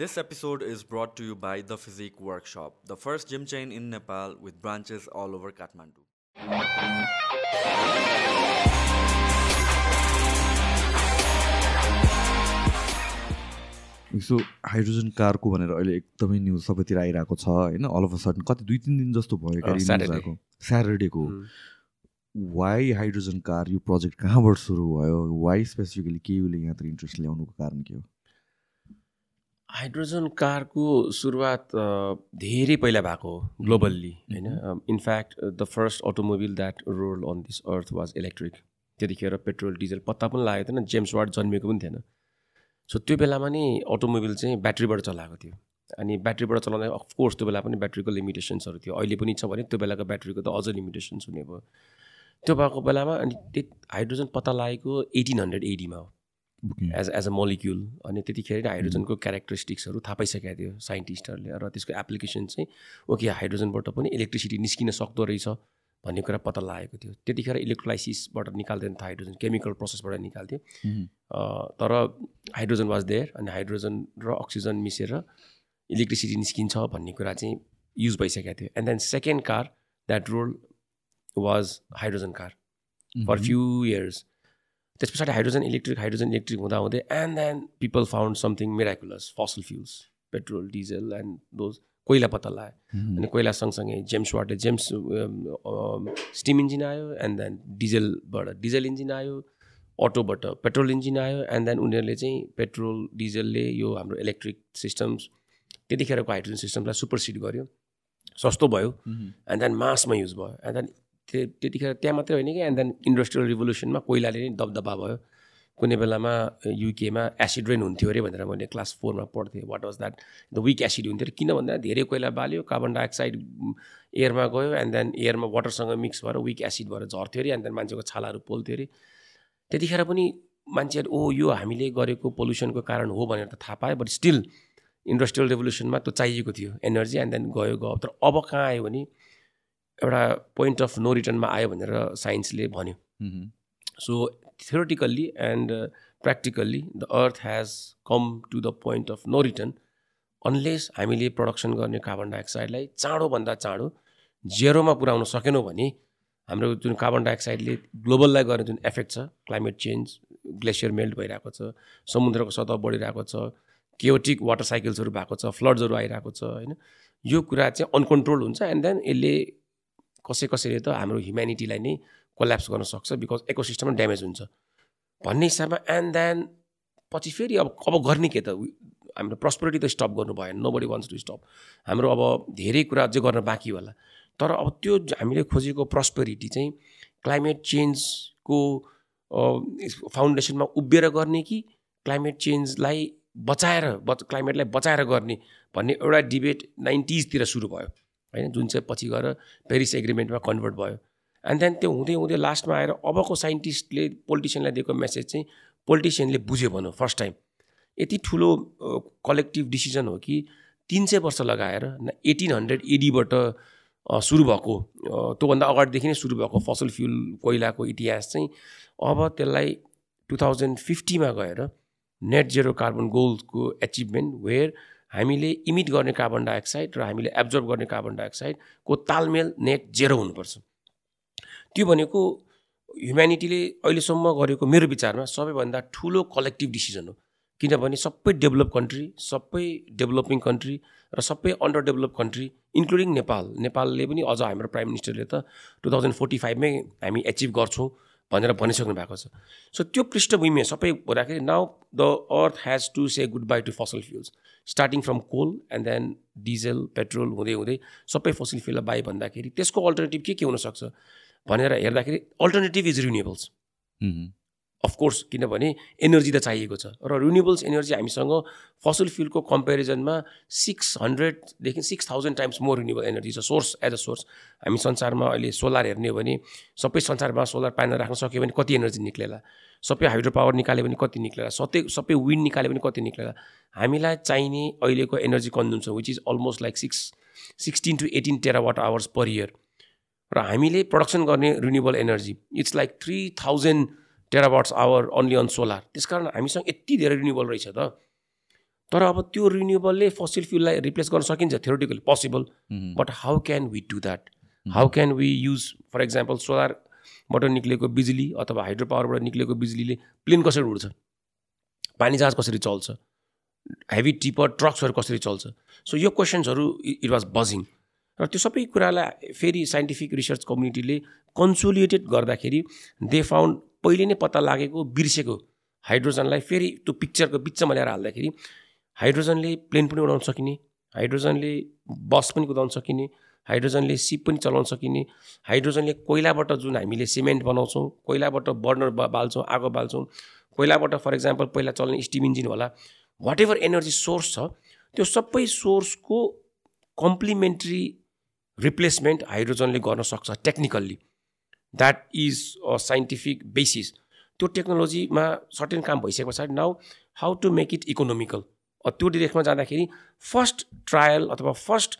This episode is brought to you by The Physique Workshop, the first gym chain in Nepal with branches all over Kathmandu. So hydrogen कारको भनेर अहिले एकदमै news सबैतिर आइरहेको छ होइन? अल अफ अ सडन कति दुई तिन दिन जस्तो भयो स्याटरडेको. वाइ हाइड्रोजन कार यो प्रोजेक्ट कहाँबाट सुरु भयो? वाइ स्पेसिफिकली के उसले यहाँतिर इन्ट्रेस्ट ल्याउनुको कारण के हो? हाइड्रोजन कारको सुरुवात धेरै पहिला भएको हो ग्लोबल्ली होइन? In fact the first automobile that roll on this earth was electric त्यतिखेर पेट्रोल डिजल पत्ता पनि लागेको थिएन जेम्स वार्ड जन्मिएको पनि थिएन। सो त्यो बेलामा नि अटोमोबिल चाहिँ ब्याट्रीबाट चलाएको थियो। अनि ब्याट्रीबाट चलाउँदा अफकोर्स त्यो बेला पनि ब्याट्रीको लिमिटेसन्सहरू थियो। अहिले पनि छ भने त्यो बेलाको ब्याट्रीको त अझ लिमिटेसन्स हुने भयो। त्यो भएको बेलामा अनि हाइड्रोजन पत्ता लागेको एटिन हन्ड्रेड एटीमा हो। एज एज अ मोलिक्युल अनि त्यतिखेर नै हाइड्रोजनको क्यारेक्टरिस्टिक्सहरू थाहा पाइसकेको थियो साइन्टिस्टहरूले र त्यसको एप्लिकेसन चाहिँ ओके हाइड्रोजनबाट पनि इलेक्ट्रिसिटी निस्किन सक्दो रहेछ भन्ने कुरा पत्ता लागेको थियो। त्यतिखेर इलेक्ट्रोलाइसिसबाट निकाल्दैन थियो हाइड्रोजन केमिकल प्रोसेसबाट निकाल्थ्यो। तर हाइड्रोजन वाज देयर अनि हाइड्रोजन र अक्सिजन मिसेर इलेक्ट्रिसिटी निस्किन्छ भन्ने कुरा चाहिँ युज भइसकेको थियो। And then second car that roll was hydrogen car for few years त्यस पछाडि हाइड्रोजन इलेक्ट्रिक हाइड्रोजन इलेक्ट्रिक हुँदा हुँदै and then people found something miraculous fossil fuels petrol diesel and those कोइला पत्ता लगायो अनि कोइला सँगसँगै जेम्स वाटले जेम्स स्टिम इन्जिन आयो एन्ड देन डिजलबाट डिजल इन्जिन आयो अटोबाट पेट्रोल इन्जिन आयो एन्ड देन उनीहरूले चाहिँ पेट्रोल डिजलले यो हाम्रो इलेक्ट्रिक सिस्टम्स त्यतिखेरको हाइड्रोजन सिस्टमलाई सुपरसिड गर्यो। सस्तो भयो। एन्ड देन मासमा युज भयो। एन्ड देन त्यो त्यतिखेर त्यहाँ मात्रै होइन कि। एन्ड देन इन्डस्ट्रियल रिभोल्युसनमा कोइलाले नै दबदबा भयो। कुनै बेलामा युकेमा एसिड रेन हुन्थ्यो अरे भनेर मैले क्लास फोरमा पढ्थेँ। What was that the weak acid हुन्थ्यो अरे। किन भन्दा धेरै कोइला बाल्यो कार्बन डाइअक्साइड एयरमा गयो एन्ड देन एयरमा वाटरसँग मिक्स भएर विक एसिड भएर झर्थ्यो अरे एन्ड देन मान्छेको छालाहरू पोल्थ्यो अरे। त्यतिखेर पनि मान्छेहरू ओ यो हामीले गरेको पोल्युसनको कारण हो भनेर त थाहा पायो बट स्टिल इन्डस्ट्रियल रेभोल्युसनमा त्यो चाहिएको थियो। एनर्जी एन्ड देन गयो गयो। तर अब कहाँ आयो भने एउटा पोइन्ट अफ नो रिटर्नमा आयो भनेर साइन्सले भन्यो। So and uh, practically the earth has come to the point of no return unless हामीले प्रडक्सन गर्ने कार्बन डाइअक्साइडलाई चाँडोभन्दा चाँडो जेरोमा पुर्याउन सकेनौँ भने हाम्रो जुन कार्बन डाइअक्साइडले ग्लोबललाई गर्ने जुन एफेक्ट छ क्लाइमेट चेन्ज ग्लेसियर मेल्ट भइरहेको छ समुद्रको सतह बढिरहेको छ केओटिक वाटर साइकल्सहरू भएको छ फ्लड्सहरू आइरहेको छ होइन? यो कुरा चाहिँ अनकन्ट्रोल हुन्छ एन्ड देन यसले कसै कसैले त हाम्रो ह्युम्यानिटीलाई नै कोल्याप्स गर्न सक्छ बिकज इकोसिस्टम ड्यामेज हुन्छ। भन्ने हिसाबमा एन्ड देन पछि फेरि अब अब गर्ने के त? हाम्रो प्रस्पेरिटी त स्टप गर्नु भएन nobody wants to stop हाम्रो अब धेरै कुरा अझै गर्न बाँकी होला। तर अब त्यो हामीले खोजेको प्रस्पेरिटी चाहिँ क्लाइमेट चेन्जको फाउन्डेसनमा उभिएर गर्ने कि क्लाइमेट चेन्जलाई बचाएर बच क्लाइमेटलाई बचाएर गर्ने भन्ने एउटा डिबेट नाइन्टिजतिर सुरु भयो। होइन जुन चाहिँ पछि गएर पेरिस एग्रिमेन्टमा कन्भर्ट भयो। एन्ड देन त्यो हुँदै हुँदै लास्टमा आएर अबको साइन्टिस्टले पोलिटिसियनलाई दिएको मेसेज चाहिँ पोलिटिसियनले बुझ्यो भनौँ फर्स्ट टाइम यति ठुलो कलेक्टिभ डिसिजन हो कि तिन सय वर्ष लगाएर एटिन हन्ड्रेड एडीबाट सुरु भएको। त्योभन्दा अगाडिदेखि नै सुरु भएको फसल फ्युल कोइलाको इतिहास चाहिँ अब त्यसलाई टु थाउजन्ड फिफ्टीमा गएर नेट जेरो कार्बन गोल्सको एचिभमेन्ट वेयर हामीले इमिट गर्ने कार्बन डाइअक्साइड र हामीले एब्जर्ब गर्ने कार्बन डाइअक्साइडको तालमेल नेट जेरो हुनुपर्छ। त्यो भनेको ह्युम्यानिटीले अहिलेसम्म गरेको मेरो विचारमा सबैभन्दा ठुलो कलेक्टिभ डिसिजन हो। किनभने सबै डेभलप कन्ट्री सबै डेभलपिङ कन्ट्री र सबै under develop country including Nepal नेपालले पनि अझ हाम्रो प्राइम मिनिस्टरले त टु थाउजन्ड फोर्टी फाइभमै हामी एचिभ गर्छौँ। भनेर भनिसक्नु भएको छ। सो त्यो पृष्ठभूमि सबै हुँदाखेरि now the earth has to say goodbye to fossil fuels starting from coal and then diesel petrol हुँदै हुँदै सबै फसल फ्युललाई बाई भन्दाखेरि त्यसको अल्टरनेटिभ के के हुनसक्छ भनेर हेर्दाखेरि alternative is renewables of course किनभने एनर्जी त चाहिएको छ र रिन्युएबल्स एनर्जी हामीसँग फसल फ्युलको कम्पेरिजनमा six हन्ड्रेडदेखि six thousand times more renewable energy छ सोर्स एज अ सोर्स हामी संसारमा अहिले सोलर हेर्ने हो भने सबै संसारमा सोलर प्यानल राख्न सक्यो भने कति एनर्जी निक्लेला? सबै हाइड्रो पावर निकाल्यो भने कति निक्लेला? सबै सबै विन्ड निकाल्यो भने कति निक्लेला? हामीलाई चाहिने अहिलेको energy consumption which is almost like six sixteen to eighteen terawatt hours per year र हामीले प्रडक्सन गर्ने renewable energy it's like three thousand terawatts hour only on solar त्यस कारण हामीसँग यति धेरै रिन्युएबल रहेछ त। तर अब त्यो रिन्युएबलले फसिल फ्युललाई रिप्लेस गर्न सकिन्छ theoretically possible. But how can we do that how can we use for example सोलरबाट निक्लेको बिजुली अथवा हाइड्रो पावरबाट निक्लेको बिजुलीले प्लेन कसरी उड्छ? पानी जहाज कसरी चल्छ? हेभी टिपर ट्रक्सहरू कसरी चल्छ? सो यो क्वेसन्सहरू इट वाज बजिङ र त्यो सबै कुरालाई फेरि साइन्टिफिक रिसर्च कम्युनिटीले कन्सोलिएटेड गर्दाखेरि दे फाउन्ड पहिले नै पत्ता लागेको बिर्सेको हाइड्रोजनलाई फेरि त्यो पिक्चरको बिचमा ल्याएर हाल्दाखेरि हाइड्रोजनले प्लेन पनि उडाउन सकिने हाइड्रोजनले बस पनि कुदाउन सकिने हाइड्रोजनले सिप पनि चलाउन सकिने हाइड्रोजनले कोइलाबाट जुन हामीले सिमेन्ट बनाउँछौँ कोइलाबाट बर्नर बाल्छौँ आगो बाल्छौँ कोइलाबाट फर इक्जाम्पल पहिला चल्ने स्टिम इन्जिन होला वाट एभर एनर्जी सोर्स छ त्यो सबै सोर्सको कम्प्लिमेन्ट्री रिप्लेसमेन्ट हाइड्रोजनले गर्न सक्छ technically that is a scientific basis त्यो टेक्नोलोजीमा सर्टेन काम भइसके पछाडि now how to make it economical त्यो डिरेक्सनमा जाँदाखेरि फर्स्ट ट्रायल अथवा फर्स्ट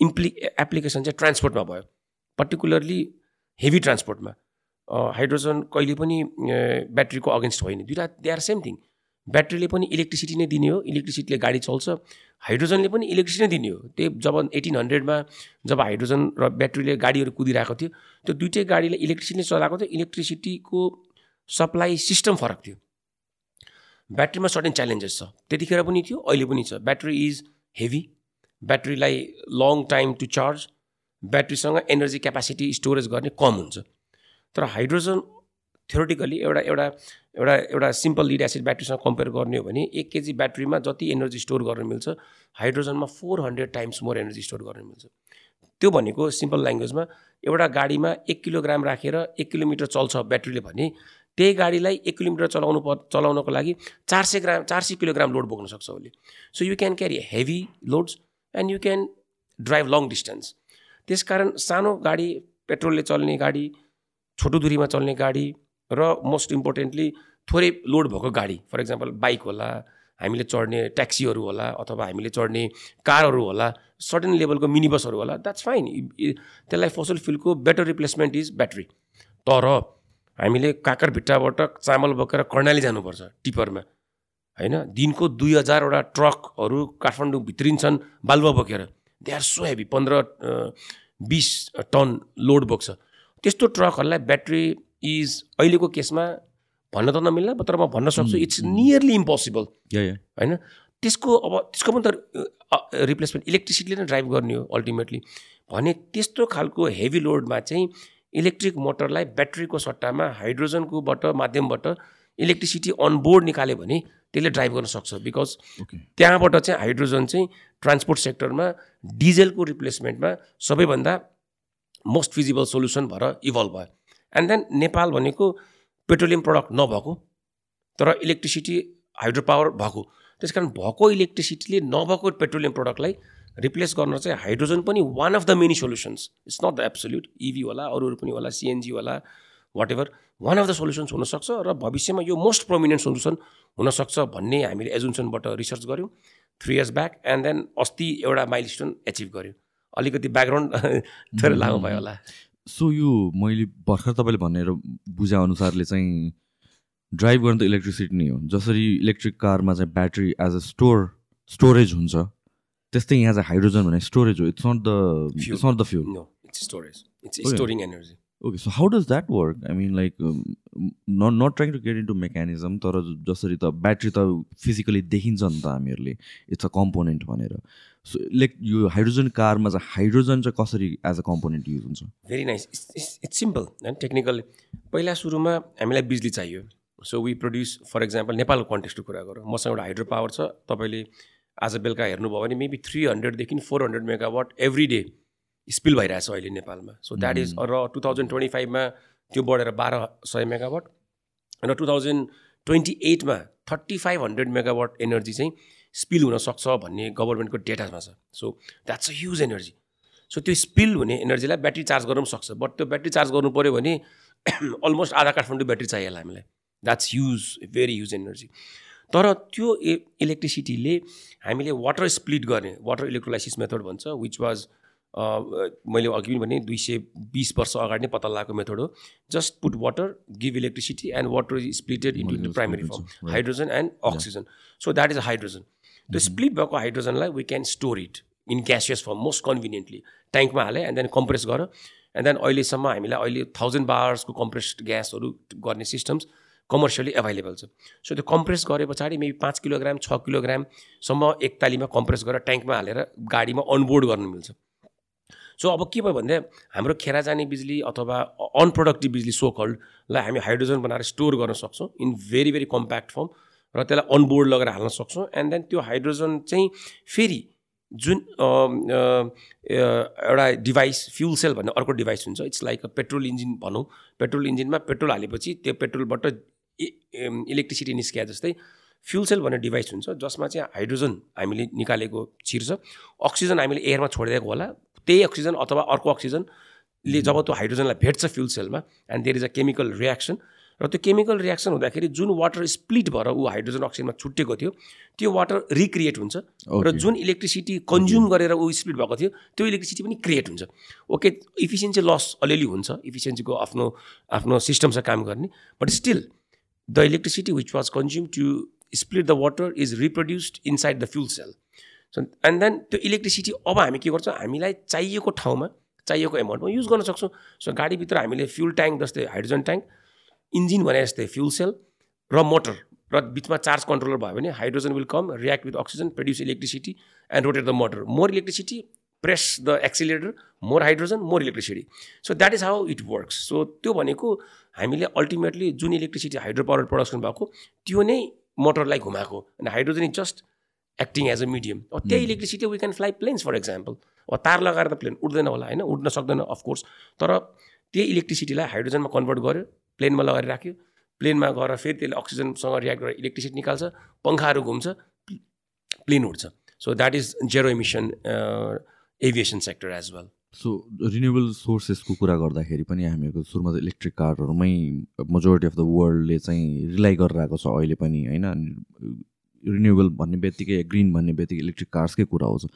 इम्प्लि एप्लिकेसन चाहिँ ट्रान्सपोर्टमा भयो। पर्टिकुलरली हेभी ट्रान्सपोर्टमा हाइड्रोजन कहिले पनि ब्याट्रीको अगेन्स्ट होइन। दुइटा दे आर सेम थिङ ब्याट्रीले पनि इलेक्ट्रिसिटी नै दिने हो इलेक्ट्रिसिटीले गाडी चल्छ हाइड्रोजनले पनि इलेक्ट्रिसिटी नै दिने हो। त्यही जब एटिन हन्ड्रेडमा जब हाइड्रोजन र ब्याट्रीले गाडीहरू कुदिरहेको थियो त्यो दुइटै गाडीले इलेक्ट्रिसिटीले चलाएको थियो इलेक्ट्रिसिटीको सप्लाई सिस्टम फरक थियो। ब्याट्रीमा सर्टेन च्यालेन्जेस छ। त्यतिखेर पनि थियो अहिले पनि छ। Battery is heavy. ब्याट्रीलाई long time to charge ब्याट्रीसँग एनर्जी क्यापासिटी स्टोरेज गर्ने कम हुन्छ। तर हाइड्रोजन थ्योरिटिकली एउटा एउटा एउटा एउटा सिम्पल लिड एसिड ब्याट्रीसँग कम्पेयर गर्ने हो भने एक केजी ब्याट्रीमा जति एनर्जी स्टोर गर्न मिल्छ हाइड्रोजनमा four hundred times more energy store गर्न मिल्छ। त्यो भनेको सिम्पल ल्याङ्ग्वेजमा एउटा गाडीमा एक किलोग्राम राखेर एक किलोमिटर चल्छ ब्याट्रीले भने त्यही गाडीलाई एक किलोमिटर चलाउनु प चलाउनको लागि चार सय ग्राम चार सय किलोग्राम लोड बोक्न सक्छ उसले। So you can carry heavy loads and you can drive long distance त्यसकारण सानो गाडी पेट्रोलले चल्ने गाडी छोटो दूरीमा चल्ने गाडी र मोस्ट इम्पोर्टेन्टली थोरै लोड भएको गाडी फर इक्जाम्पल बाइक होला हामीले चढ्ने ट्याक्सीहरू होला अथवा हामीले चढ्ने कारहरू होला सर्टेन लेभलको मिनी बसहरू होला द्याट्स फाइन त्यसलाई फसल फ्युलको बेटर रिप्लेसमेन्ट इज ब्याट्री तर हामीले काकरभिट्टाबाट चामल बोकेर कर्णाली जानुपर्छ टिपरमा होइन? दिनको दुई हजारवटा ट्रकहरू काठमाडौँ भित्रिन्छन् बालुवा बोकेर। दे आर सो हेभी पन्ध्र बिस टन लोड बोक्छ। त्यस्तो ट्रकहरूलाई ब्याट्री इज अहिलेको केसमा भन्न त नमिल्ला तर म भन्न सक्छु it's nearly impossible yeah yeah होइन? त्यसको अब त्यसको पनि त रिप्लेसमेन्ट इलेक्ट्रिसिटीले नै ड्राइभ गर्ने हो अल्टिमेटली भने त्यस्तो खालको हेभी लोडमा चाहिँ इलेक्ट्रिक मोटरलाई ब्याट्रीको सट्टामा हाइड्रोजनकोबाट माध्यमबाट इलेक्ट्रिसिटी अनबोर्ड निकाल्यो भने त्यसले ड्राइभ गर्न सक्छ। बिकज त्यहाँबाट चाहिँ हाइड्रोजन चाहिँ ट्रान्सपोर्ट सेक्टरमा डिजेलको रिप्लेसमेन्टमा सबैभन्दा मोस्ट फिजिबल सोल्युसन भएर इभल्भ भयो। एन्ड देन नेपाल भनेको पेट्रोलियम प्रडक्ट नभएको तर इलेक्ट्रिसिटी हाइड्रो पावर भएको। त्यस कारण भएको इलेक्ट्रिसिटीले नभएको पेट्रोलियम प्रडक्टलाई रिप्लेस गर्न चाहिँ हाइड्रोजन पनि one of the many solutions it's not the absolute EV होला अरू अरू पनि होला सिएनजी होला whatever one of the solutions हुनसक्छ र भविष्यमा यो मोस्ट प्रोमिनेन्ट सोल्युसन हुनसक्छ भन्ने हामीले एजुन्सनबाट रिसर्च गऱ्यौँ three years back and then अस्ति एउटा माइल स्टोन एचिभ गऱ्यौँ। अलिकति ब्याकग्राउन्ड थोरै लामो भयो होला। सो यो मैले भर्खर तपाईँले भनेर बुझाएअनुसारले चाहिँ ड्राइभ गर्न त इलेक्ट्रिसिटी नै हो। जसरी इलेक्ट्रिक कारमा चाहिँ battery as a store storage हुन्छ त्यस्तै यहाँ चाहिँ हाइड्रोजन भने स्टोरेज हो। It's not the. It's not the fuel no it's storage it's Okay. Storing energy okay so how does that work I mean like not not trying to get into mechanism तर जसरी त battery त physically देखिन्छ नि त हामीहरूले। It's a component भनेर। So like यो हाइड्रोजन कारमा चाहिँ हाइड्रोजन चाहिँ कसरी एज अ कम्पोनेन्ट युज हुन्छ? भेरी नाइस इट्स सिम्पल होइन टेक्निकल पहिला सुरुमा हामीलाई बिजुली चाहियो। So we produce for example नेपालको कन्टेक्स्टको कुरा गरौँ। मसँग एउटा हाइड्रो पावर छ। तपाईँले आज बेलुका हेर्नुभयो भने maybe three हन्ड्रेडदेखि four hundred megawatt every day spill भइरहेछ अहिले नेपालमा। सो द्याट इज र टु थाउजन्ड ट्वेन्टी फाइभमा त्यो बढेर बाह्र सय मेगावाट र two thousand twenty एटमा thirty five hundred megawatt energy चाहिँ स्पिल हुनसक्छ भन्ने गभर्मेन्टको डेटामा छ। So that's a huge energy so त्यो स्पिल हुने एनर्जीलाई ब्याट्री चार्ज गर्नु पनि सक्छ। बट त्यो ब्याट्री चार्ज गर्नु पऱ्यो भने अलमोस्ट आधा काठमाडौँ ब्याट्री चाहियो हामीलाई। That's huge very huge energy तर त्यो ए इलेक्ट्रिसिटीले हामीले वाटर स्प्लिट गर्ने वाटर इलेक्ट्रोलाइसिस मेथड भन्छ विच वाज मैले अघि पनि भने दुई सय बिस वर्ष अगाडि नै पत्ता लगाएको मेथड हो। Just put water give electricity and water is splitted into into primary form hydrogen and oxygen so that is hydrogen त्यो स्प्लिट भएको हाइड्रोजनलाई we can store it in gaseous form most conveniently ट्याङ्कमा हालेँ and then compress गर। And then अहिलेसम्म हामीलाई अहिले thousand बार्सको compressed ग्यासहरू गर्ने सिस्टम्स कमर्सियली एभाइलेबल छ। सो त्यो कम्प्रेस गरे पछाडि मेबी पाँच किलोग्राम छ किलोग्रामसम्म एक तालीमा कम्प्रेस गरेर ट्याङ्कमा हालेर गाडीमा अनबोर्ड गर्नु मिल्छ। सो अब के भयो भने हाम्रो खेरा जाने बिजुली अथवा अनप्रोडक्टिभ बिजुली सो कल्डलाई हामी हाइड्रोजन बनाएर स्टोर गर्न सक्छौँ in very very compact form र त्यसलाई अनबोर्ड लगेर हाल्न सक्छौँ। एन्ड देन त्यो हाइड्रोजन चाहिँ फेरि जुन एउटा डिभाइस फ्युल सेल भन्ने अर्को डिभाइस हुन्छ। It's like a petrol engine भनौँ। पेट्रोल इन्जिनमा पेट्रोल हालेपछि त्यो पेट्रोलबाट इलेक्ट्रिसिटी निस्किया जस्तै फ्युल सेल भन्ने डिभाइस हुन्छ जसमा चाहिँ हाइड्रोजन हामीले निकालेको छिर्छ। अक्सिजन हामीले एयरमा छोडिदिएको होला। त्यही अक्सिजन अथवा अर्को अक्सिजनले जब त्यो हाइड्रोजनलाई भेट्छ फ्युल सेलमा and there is a chemical reaction र त्यो केमिकल रियाक्सन हुँदाखेरि जुन वाटर स्प्लिट भएर ऊ हाइड्रोजन अक्सिजनमा छुट्टेको थियो त्यो वाटर रिक्रिएट हुन्छ र जुन इलेक्ट्रिसिटी कन्ज्युम गरेर ऊ स्प्लिट भएको थियो त्यो इलेक्ट्रिसिटी पनि क्रिएट हुन्छ। ओके इफिसियन्सी लस अलिअलि हुन्छ इफिसियन्सीको आफ्नो आफ्नो सिस्टमसँग काम गर्ने but still the electricity which was consume to split the water is reproduced inside the fuel cell so and then त्यो इलेक्ट्रिसिटी अब हामी के गर्छौँ? हामीलाई चाहिएको ठाउँमा चाहिएको एमाउन्टमा युज गर्न सक्छौँ। सो गाडीभित्र हामीले फ्युल ट्याङ्क जस्तै हाइड्रोजन ट्याङ्क इन्जिन भने जस्तै फ्युल सेल र मोटर र बिचमा चार्ज कन्ट्रोलर भयो भने hydrogen will come react with oxygen produce electricity and rotate the motor more electricity press the accelerator more hydrogen more electricity so that is how it works so त्यो भनेको हामीले ultimately जुन electricity hydro power production भएको त्यो नै मोटरलाई घुमाएको अनि hydrogen is just acting as a medium त्यही electricity we can fly planes for example अब तार लगाएर त प्लेन उड्दैन होला होइन? उड्न सक्दैन अफकोर्स तर त्यही इलेक्ट्रिसिटीलाई हाइड्रोजनमा कन्भर्ट गर्यो प्लेनमा लगाएर राख्यो। प्लेनमा गएर फेरि त्यसले अक्सिजनसँग रियाक्ट गरेर इलेक्ट्रिसिटी निकाल्छ पङ्खाहरू घुम्छ प्लेन उड्छ so that is zero emission aviation sector as well so renewable सोर्सेसको कुरा गर्दाखेरि पनि हामीहरूको सुरुमा इलेक्ट्रिक कारहरूमै मेजोरिटी अफ द वर्ल्डले चाहिँ रिलाइ गरेर आएको छ अहिले पनि होइन? रिन्युएबल भन्ने बित्तिकै ग्रिन भन्ने बित्तिकै इलेक्ट्रिक कार्सकै कुरा आउँछ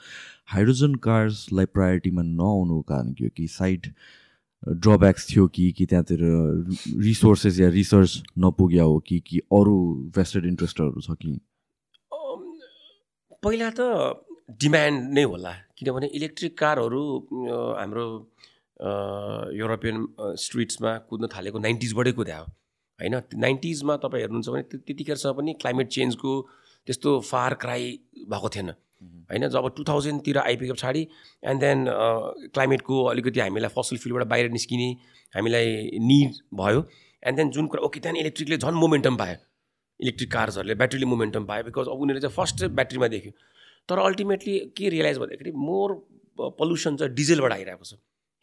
हाइड्रोजन कार्सलाई प्रायोरिटीमा नआउनुको कारण के हो कि साइड ड्रब्याक्स थियो कि कि त्यहाँतिर रिसोर्सेस या रिसर्च नपुग्या हो कि कि अरू भेस्टेड इन्ट्रेस्टहरू छ कि? पहिला त डिमान्ड नै होला किनभने इलेक्ट्रिक कारहरू हाम्रो युरोपियन स्ट्रिट्समा कुद्न थालेको नाइन्टिजबाटै कुद्या हो होइन? नाइन्टिजमा तपाईँ हेर्नुहुन्छ भने त्यतिखेरसम्म पनि क्लाइमेट चेन्जको त्यस्तो फार क्राई भएको थिएन। होइन जब टु थाउजन्डतिर आइपुगे पछाडि एन्ड देन क्लाइमेटको अलिकति हामीलाई फसल फिल्डबाट बाहिर निस्किने हामीलाई निड भयो। एन्ड देन जुन कुरा ओके त्यहाँदेखि इलेक्ट्रिकले झन् मोमेन्टम पायो। इलेक्ट्रिक कार्सहरूले ब्याट्रीले मोमेन्टम पायो बिकज अब उनीहरूले चाहिँ फर्स्ट ब्याट्रीमा देख्यो। तर अल्टिमेटली के रियलाइज भन्दाखेरि मोर पल्युसन चाहिँ डिजेलबाट आइरहेको छ।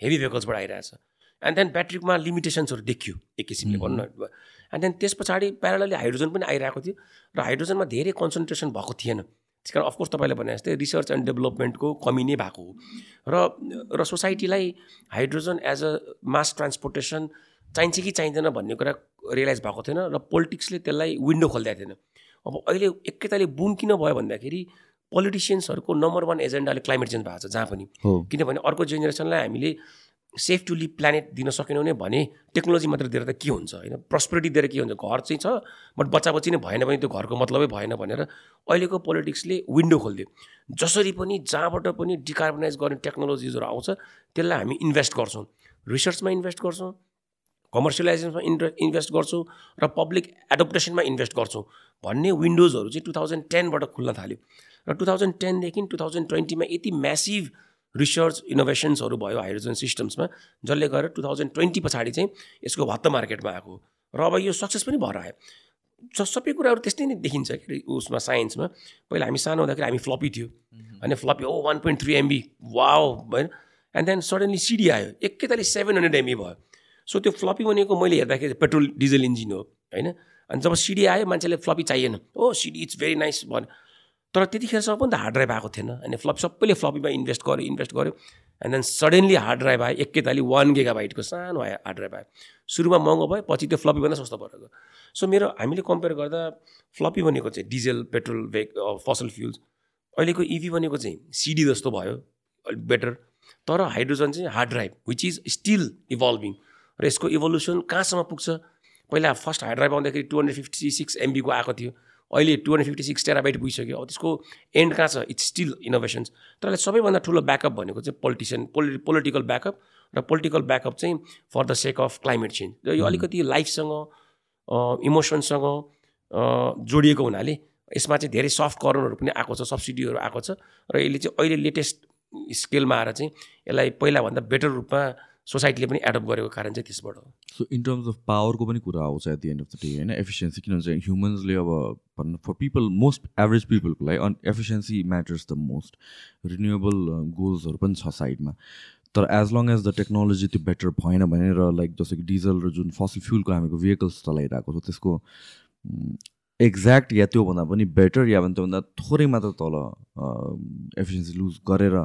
हेभी भेहिकल्सबाट आइरहेको छ। एन्ड देन ब्याट्रीमा लिमिटेसन्सहरू देखियो एक किसिमले भन्न एन्ड देन त्यस पछाडि प्यारालली हाइड्रोजन पनि आइरहेको थियो। र हाइड्रोजनमा धेरै कन्सन्ट्रेसन भएको थिएन। त्यस कारण अफकोर्स तपाईँले भने जस्तै रिसर्च एन्ड डेभलपमेन्टको कमी नै भएको हो। र र सोसाइटीलाई hydrogen as a mass transportation चाहिन्छ कि चाहिँदैन भन्ने कुरा रियलाइज भएको थिएन र पोलिटिक्सले त्यसलाई विन्डो खोलिदिएको थिएन। अब अहिले एकैताले बुम किन भयो भन्दाखेरि पोलिटिसियन्सहरूको नम्बर वान एजेन्डाले क्लाइमेट चेन्ज भएको छ जहाँ पनि। किनभने अर्को जेनेरेसनलाई हामीले सेफ टु लिभ प्लानेट दिन सकेनौँ भने टेक्नोलोजी मात्र दिएर त के हुन्छ होइन? प्रस्पेरिटी दिएर के हुन्छ? घर चाहिँ छ बट बच्चा बच्ची नै भएन भने त्यो घरको मतलबै भएन भनेर अहिलेको पोलिटिक्सले विन्डो खोलिदियो। जसरी पनि जहाँबाट पनि डिकार्बनाइज गर्ने टेक्नोलोजिजहरू आउँछ त्यसलाई हामी इन्भेस्ट गर्छौँ। रिसर्चमा इन्भेस्ट गर्छौँ कमर्सियलाइजेसनमा इन्भे इन्भेस्ट गर्छौँ र पब्लिक एडप्टेसनमा इन्भेस्ट गर्छौँ भन्ने विन्डोजहरू चाहिँ टु थाउजन्ड टेनबाट खुल्न थाल्यो। र टु थाउजन्ड टेनदेखि टु थाउजन्ड ट्वेन्टीमा यति म्यासिभ रिसर्च इनोभेसन्सहरू भयो हाइड्रोजन सिस्टम्समा जसले गरेर टु थाउजन्ड ट्वेन्टी पछाडि चाहिँ यसको भत्त मार्केटमा आएको र अब यो सक्सेस पनि भएर आयो। सबै कुराहरू त्यस्तै नै देखिन्छ कि उसमा साइन्समा पहिला हामी सानो हुँदाखेरि हामी फ्लपी थियो। होइन फ्लपी हो one point three MB wow होइन एन्ड देन सडनली सिडी आयो। एकैतालि सेभेन हन्ड्रेड एमबी भयो। सो त्यो फ्लपी भनेको मैले हेर्दाखेरि पेट्रोल डिजल इन्जिन हो होइन? अनि जब सिडी आयो मान्छेले फ्लपी चाहिएन। Oh CD it's very nice भन्यो तर त्यतिखेरसम्म पनि त हार्ड ड्राइभ आएको थिएन। अनि फ्लप सबैले फ्लपीमा इन्भेस्ट गर्यो इन्भेस्ट गर्यो। And then suddenly hard drive आयो एकैताली वान गेगा बाइटको सानो आयो हार्ड ड्राइभ आयो। सुरुमा महँगो भयो पछि त्यो फ्लपीभन्दा सस्तो परेको। सो मेरो हामीले कम्पेयर गर्दा फ्लपी भनेको चाहिँ डिजेल पेट्रोल भेक फसल फ्युल्स अहिलेको इभी e भनेको चाहिँ सिडी जस्तो भयो अलिक बेटर तर हाइड्रोजन चाहिँ hard drive which is still evolving र यसको इभोल्युसन कहाँसम्म पुग्छ? पहिला फर्स्ट हार्ड ड्राइभ आउँदाखेरि टु हन्ड्रेड फिफ्टी सिक्स एमबीको आएको थियो। अहिले two hundred fifty six terabyte पुगिसक्यो। अब त्यसको एन्ड कहाँ छ? इट्स स्टिल इनोभेसन्स तर यसलाई सबैभन्दा ठुलो ब्याकअप भनेको चाहिँ पोलिटिसियन पोलि पोलिटिकल ब्याकअप र पोलिटिकल ब्याकअप चाहिँ for the sake of climate change र यो अलिकति लाइफसँग इमोसनसँग जोडिएको हुनाले यसमा चाहिँ धेरै सफ्ट कर्नरहरू पनि आएको छ सब्सिडीहरू आएको छ। र यसले चाहिँ अहिले लेटेस्ट स्केलमा आएर चाहिँ यसलाई पहिलाभन्दा बेटर रूपमा सोसाइटीले पनि एडप्ट गरेको कारण चाहिँ त्यसबाट हो। सो इन टर्म्स अफ पावरको पनि कुरा आउँछ at the end of the day होइन? एफिसियन्सी किनभने ह्युमन्सले अब भन्न फर पिपल मोस्ट एभरेज पिपलको लागि on efficiency matters the most renewable गोल्सहरू पनि छ साइडमा। तर as long as the technology त्यो बेटर भएन भने र लाइक जस्तो कि डिजल र जुन फसिल फ्युलको हामीको भेहिकल्स चलाइरहेको छ त्यसको एक्ज्याक्ट या त्योभन्दा पनि बेटर या भने त्योभन्दा थोरै मात्र तल एफिसियन्सी लुज गरेर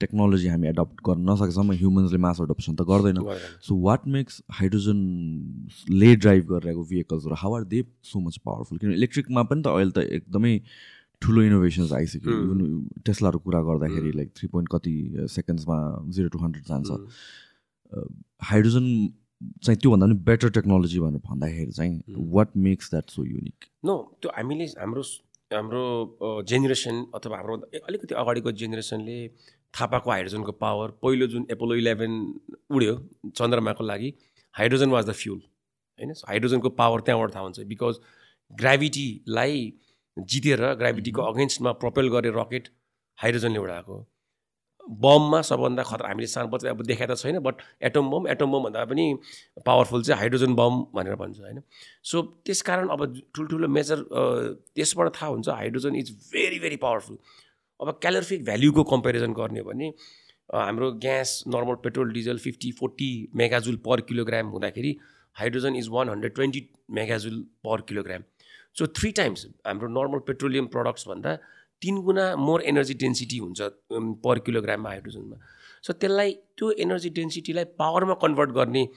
टेक्नोलोजी हामी एडप्ट गर्न नसकेसम्म ह्युमन्सले मास एडप्सन त गर्दैन. सो वाट मेक्स हाइड्रोजनले ड्राइभ गरिरहेको भेहिकल्सहरू how are they so much powerful किनभने इलेक्ट्रिकमा पनि त अहिले त एकदमै ठुलो इनोभेसन्स आइसक्यो। इभन टेस्लाहरू कुरा गर्दाखेरि लाइक थ्री पोइन्ट कति सेकेन्ड्समा जिरो टु हन्ड्रेड जान्छ। हाइड्रोजन चाहिँ त्योभन्दा पनि बेटर टेक्नोलोजी भनेर भन्दाखेरि चाहिँ what makes that so unique no त्यो हामीले हाम्रो हाम्रो जेनेरेसन अथवा हाम्रो अलिकति अगाडिको जेनेरेसनले थाहा पाएको हाइड्रोजनको पावर पहिलो जुन एपोलो इलेभेन उड्यो चन्द्रमाको लागि हाइड्रोजन वाज द फ्युल होइन? हाइड्रोजनको पावर त्यहाँबाट थाहा हुन्छ बिकज ग्राभिटीलाई जितेर ग्राभिटीको अगेन्स्टमा प्रपेल गरे रकेट हाइड्रोजनले उडाएको बममा सबभन्दा खतरा हामीले सानो बच्चा अब देखाएको त छैन but atom bomb atom bomb भन्दा पनि पावरफुल चाहिँ हाइड्रोजन बम भनेर भन्छ होइन? सो त्यस कारण अब ठुल्ठुलो मेजर त्यसबाट थाहा हुन्छ hydrogen is very very powerful अब क्यालोरिफिक भ्याल्युको कम्पेरिजन गर्ने भने हाम्रो gas normal petrol diesel fifty forty megajoule per kilogram हुँदाखेरि hydrogen is one hundred twenty megajoule per kilogram. So three times हाम्रो नर्मल पेट्रोलियम प्रडक्ट्सभन्दा तिन गुणा मोर एनर्जी डेन्सिटी हुन्छ पर किलोग्राममा हाइड्रोजनमा। सो त्यसलाई त्यो एनर्जी डेन्सिटीलाई पावरमा कन्भर्ट गर्ने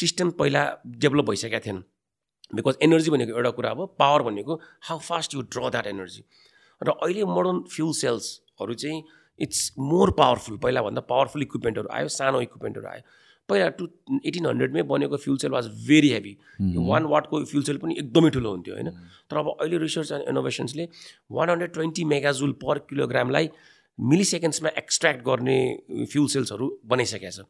सिस्टम पहिला डेभलप भइसकेका थिएन। बिकज एनर्जी भनेको एउटा कुरा अब पावर भनेको how fast you draw that energy र अहिले मोडर्न फ्युल सेल्सहरू चाहिँ इट्स मोर पावरफुल पहिलाभन्दा पावरफुल इक्विपमेन्टहरू आयो सानो इक्विपमेन्टहरू आयो। पहिला टु एटिन हन्ड्रेडमै बनेको fuel cell was very heavy one वाटको फ्युल सेल पनि एकदमै ठुलो हुन्थ्यो होइन? तर अब अहिले research and इनोभेसन्सले one hundred twenty megajoule per किलोग्रामलाई milli सेकेन्ड्समा एक्सट्र्याक्ट गर्ने फ्युल सेल्सहरू बनाइसकेको छ।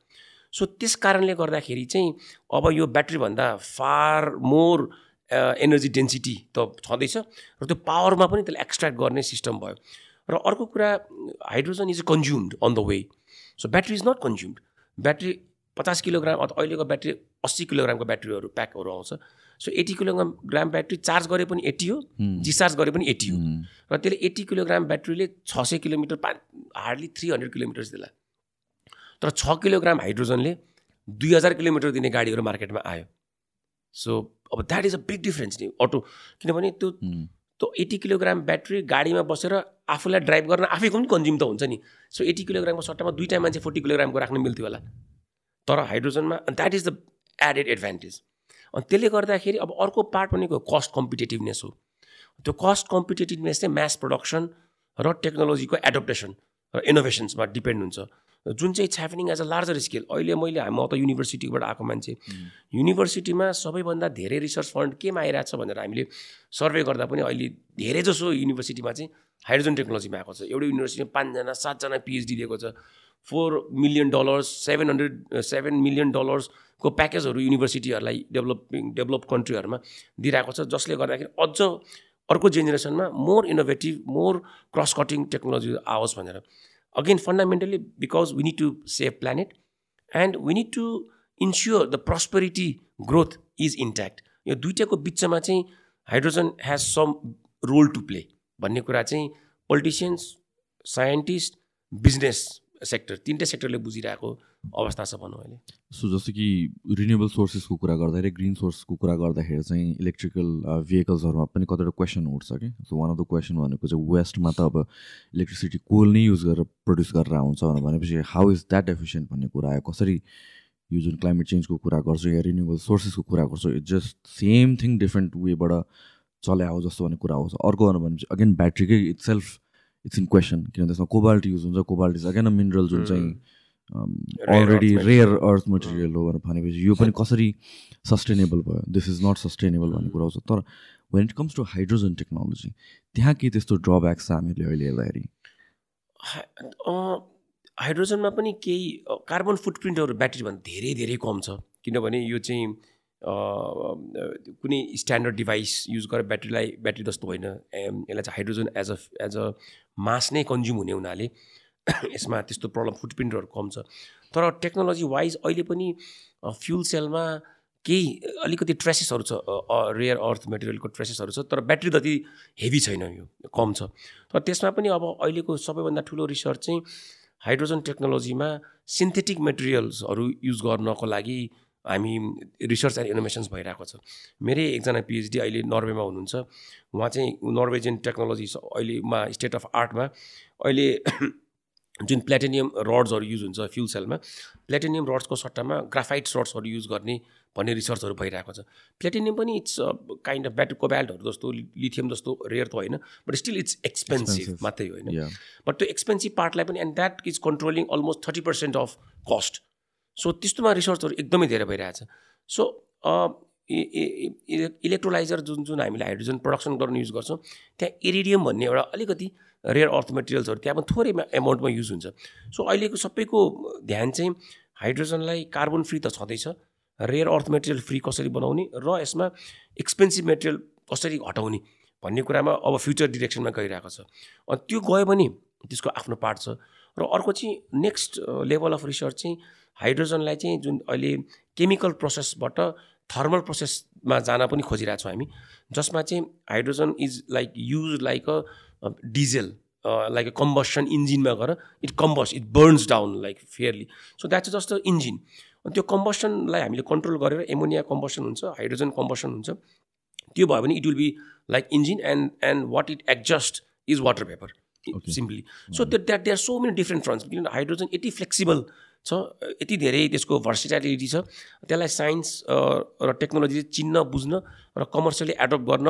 सो त्यस कारणले गर्दाखेरि चाहिँ अब यो ब्याट्रीभन्दा फार मोर एनर्जी डेन्सिटी त छँदैछ र त्यो पावरमा पनि त्यसलाई एक्सट्र्याक्ट गर्ने सिस्टम भयो। र अर्को कुरा hydrogen is consumed on the way so battery is not consumed battery पचास किलोग्राम अथवा अहिलेको ब्याट्री अस्सी किलोग्रामको ब्याट्रीहरू प्याकहरू आउँछ। So eighty kilogram gram battery charge गरे पनि एट्टी हो डिस्चार्ज गरे पनि एट्टी हो। र त्यसले एट्टी किलोग्राम ब्याट्रीले छ सय किलोमिटर पा हार्डली थ्री हन्ड्रेड किलोमिटर त्यसलाई तर छ किलोग्राम हाइड्रोजनले दुई हजार किलोमिटर दिने गाडीहरू मार्केटमा आयो। सो अब that is a big difference नि अटो किनभने त्यो त्यो एट्टी किलोग्राम ब्याट्री गाडीमा बसेर आफूलाई ड्राइभ गर्न आफैको पनि कन्ज्युम त हुन्छ नि। सो एट्टी किलोग्रामको सट्टामा दुइटा मान्छे फोर्टी किलोग्रामको राख्नु मिल्थ्यो होला। तर हाइड्रोजनमा that is the added advantage अनि त्यसले गर्दाखेरि अब अर्को पार्ट भनेको कस्ट कम्पिटेटिभनेस हो। त्यो कस्ट कम्पिटेटिभनेस चाहिँ म्यास प्रडक्सन र टेक्नोलोजीको एडप्टेसन र इनोभेसन्समा डिपेन्ड हुन्छ। जुन चाहिँ it's happening as a larger scale अहिले मैले म त युनिभर्सिटीबाट आएको मान्छे। युनिभर्सिटीमा सबैभन्दा धेरै रिसर्च फन्ड केमा आइरहेको छ भनेर हामीले सर्वे गर्दा पनि अहिले धेरै जसो युनिभर्सिटीमा चाहिँ हाइड्रोजन टेक्नोलोजीमा आएको छ। एउटै युनिभर्सिटीमा पाँचजना सातजना पिएचडी दिएको छ। Four million dollars seven hundred seven million डलर्सको प्याकेजहरू युनिभर्सिटीहरूलाई डेभलपिङ डेभलप कन्ट्रीहरूमा दिइरहेको छ। जसले गर्दाखेरि अझ अर्को जेनेरेसनमा more innovative more cross cutting technology आओस् भनेर। Again fundamentally because we need to save planet and we need to ensure the prosperity growth is intact यो दुइटाको बिचमा चाहिँ hydrogen has some role to play भन्ने कुरा चाहिँ पोलिटिसियन्स साइन्टिस्ट बिजनेस सेक्टर तिनटै सेक्टरले बुझिरहेको अवस्था छ भनौँ अहिले। सो जस्तो कि रिन्युएबल सोर्सेसको कुरा गर्दाखेरि ग्रिन सोर्सको कुरा गर्दाखेरि चाहिँ इलेक्ट्रिकल भेहिकल्सहरूमा पनि कतिवटा क्वेसन उठ्छ कि। So one of the question भनेको चाहिँ वेस्टमा त अब इलेक्ट्रिसिटी कोल नै युज गरेर प्रड्युस गरेर आउँछ भनेपछि हाउ इज द्याट एफिसियन्ट भन्ने कुरा आयो। कसरी यो जुन क्लाइमेट चेन्जको कुरा गर्छु या रिन्युएबल सोर्सेसको कुरा गर्छु it's just same thing different वेबाट चले आऊ जस्तो भन्ने कुरा आउँछ। अर्को भनेपछि अगेन ब्याट्रीकै itself it's in question किनभने त्यसमा कोबाल्ट युज हुन्छ कोबाल्ट इज अगेन मिनरल जुन चाहिँ अलरेडी रेयर अर्थ मटेरियल हो भनेर भनेपछि यो पनि कसरी सस्टेनेबल भयो? दिस इज नट सस्टेनेबल भन्ने कुरा आउँछ। तर when it comes to hydrogen technology त्यहाँ के त्यस्तो ड्रब्याक छ हामीले अहिले हेर्दाखेरि? हाइड्रोजनमा पनि केही कार्बन फुटप्रिन्टहरू ब्याट्रीभन्दा धेरै धेरै कम छ। किनभने यो चाहिँ कुनै स्ट्यान्डर्ड डिभाइस युज गरेर ब्याट्रीलाई ब्याट्री जस्तो होइन। यसलाई चाहिँ hydrogen as a as a mass नै कन्ज्युम हुने हुनाले यसमा त्यस्तो प्रब्लम फुटप्रिन्टहरू कम छ। तर टेक्नोलोजी वाइज अहिले पनि फ्युल सेलमा केही अलिकति ट्रेसेसहरू छ। रेयर अर्थ मेटेरियलको ट्रेसेसहरू छ। तर ब्याट्री जति हेभी छैन यो कम छ। तर त्यसमा पनि अब अहिलेको सबैभन्दा ठुलो रिसर्च चाहिँ हाइड्रोजन टेक्नोलोजीमा सिन्थेटिक मेटेरियल्सहरू युज गर्नको लागि हामी रिसर्च एन्ड इनोभेसन्स भइरहेको छ। मेरै एकजना पिएचडी अहिले नर्वेमा हुनुहुन्छ। उहाँ चाहिँ नर्वेजियन टेक्नोलोजी अहिलेमा स्टेट अफ आर्टमा। अहिले जुन प्लेटिनियम रड्सहरू युज हुन्छ फ्युल सेलमा प्लेटिनियम रड्सको सट्टामा ग्राफाइट रड्सहरू युज गर्ने भन्ने रिसर्चहरू भइरहेको छ। प्लेटिनियम पनि इट्स काइन्ड अफ ब्याटर कोबाल्टहरू जस्तो लिथियम जस्तो रेयर त होइन बट स्टिल इट्स एक्सपेन्सिभ. मात्रै होइन। बट त्यो एक्सपेन्सिभ पार्टलाई पनि and that is controlling almost thirty percent of cost so त्यस्तोमा रिसर्चहरू एकदमै धेरै भइरहेछ। सो इलेक्ट्रोलाइजर जुन जुन हामीले हाइड्रोजन प्रडक्सन गर्न युज गर्छौँ त्यहाँ इरिडियम भन्ने एउटा अलिकति रेयर अर्थ मेटेरियल्सहरू त्यहाँ पनि थोरै एमाउन्टमा युज हुन्छ। सो अहिलेको सबैको ध्यान चाहिँ हाइड्रोजनलाई कार्बन फ्री त छँदैछ रेयर अर्थ मेटेरियल फ्री कसरी बनाउने र यसमा एक्सपेन्सिभ मेटेरियल कसरी हटाउने भन्ने कुरामा अब फ्युचर डिरेक्सनमा गइरहेको छ। अनि त्यो गयो भने त्यसको आफ्नो पार्ट छ। र अर्को चाहिँ नेक्स्ट लेभल अफ रिसर्च चाहिँ हाइड्रोजनलाई चाहिँ जुन अहिले केमिकल प्रोसेसबाट थर्मल प्रोसेसमा जान पनि खोजिरहेको छौँ हामी जसमा चाहिँ hydrogen is like use like a diesel like a combustion इन्जिनमा गएर it combust it burns down like fairly. So that's just a engine. अनि त्यो कम्बसनलाई हामीले कन्ट्रोल गरेर एमोनिया कम्बसन हुन्छ हाइड्रोजन कम्बसन हुन्छ त्यो भयो भने it will be like engine and and what it adjust is water paper. Simply. So that that there so many different fronts किन हाइड्रोजन यति फ्लेक्सिबल छ। यति धेरै त्यसको भर्सिटालिटी छ। त्यसलाई साइन्स र टेक्नोलोजी चिन्न बुझ्न र कमर्सियली एडप्ट गर्न